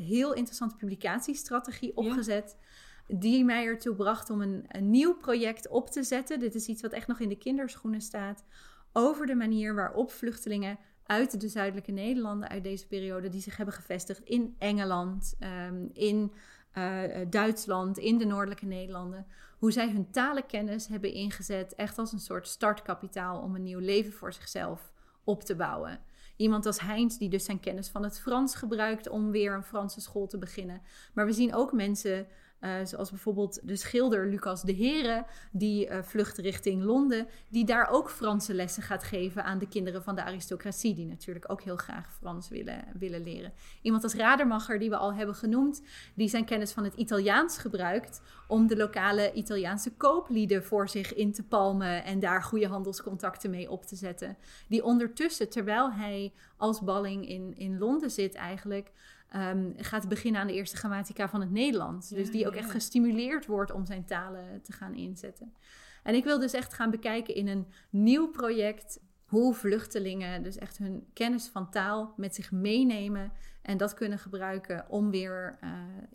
heel interessante publicatiestrategie opgezet. Ja. Die mij ertoe bracht om een, een nieuw project op te zetten. Dit is iets wat echt nog in de kinderschoenen staat. Over de manier waarop vluchtelingen uit de zuidelijke Nederlanden uit deze periode, die zich hebben gevestigd in Engeland, um, in uh, Duitsland, in de noordelijke Nederlanden. Hoe zij hun talenkennis hebben ingezet, echt als een soort startkapitaal om een nieuw leven voor zichzelf op te bouwen. Iemand als Heinz, die dus zijn kennis van het Frans gebruikt om weer een Franse school te beginnen. Maar we zien ook mensen uh, zoals bijvoorbeeld de schilder Lucas de Heren, die uh, vlucht richting Londen, die daar ook Franse lessen gaat geven aan de kinderen van de aristocratie, die natuurlijk ook heel graag Frans willen, willen leren. Iemand als Radermacher, die we al hebben genoemd, die zijn kennis van het Italiaans gebruikt om de lokale Italiaanse kooplieden voor zich in te palmen en daar goede handelscontacten mee op te zetten. Die ondertussen, terwijl hij als balling in, in Londen zit eigenlijk, um, gaat beginnen aan de eerste grammatica van het Nederlands. dus die ook echt gestimuleerd wordt om zijn talen te gaan inzetten. En ik wil dus echt gaan bekijken in een nieuw project hoe vluchtelingen dus echt hun kennis van taal met zich meenemen en dat kunnen gebruiken om weer uh,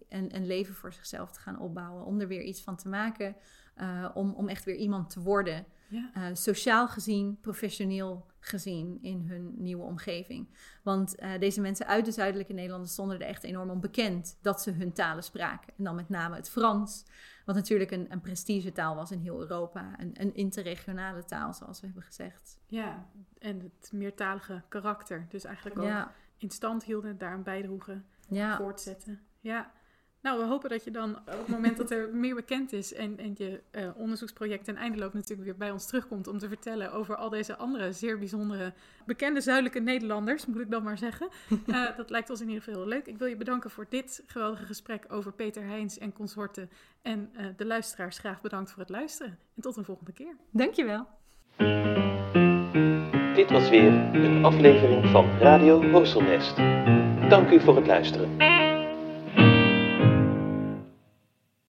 een, een, leven voor zichzelf te gaan opbouwen, om er weer iets van te maken, uh, om, om echt weer iemand te worden. Ja. Uh, sociaal gezien, professioneel gezien in hun nieuwe omgeving. Want uh, deze mensen uit de zuidelijke Nederlanden stonden er echt enorm onbekend dat ze hun talen spraken. En dan met name het Frans, wat natuurlijk een, een prestigetaal was in heel Europa. Een, een interregionale taal, zoals we hebben gezegd. Ja, en het meertalige karakter. Dus eigenlijk ook ja. in stand hielden, daaraan bijdroegen, ja. voortzetten. Ja. Nou, we hopen dat je dan op het moment dat er meer bekend is en, en je uh, onderzoeksproject ten einde loopt natuurlijk weer bij ons terugkomt om te vertellen over al deze andere zeer bijzondere bekende zuidelijke Nederlanders, moet ik dan maar zeggen. Uh, dat lijkt ons in ieder geval heel leuk. Ik wil je bedanken voor dit geweldige gesprek over Peter Heijns en consorten. En uh, de luisteraars graag bedankt voor het luisteren. En tot een volgende keer. Dankjewel. Dit was weer een aflevering van Radio Horselnest. Dank u voor het luisteren.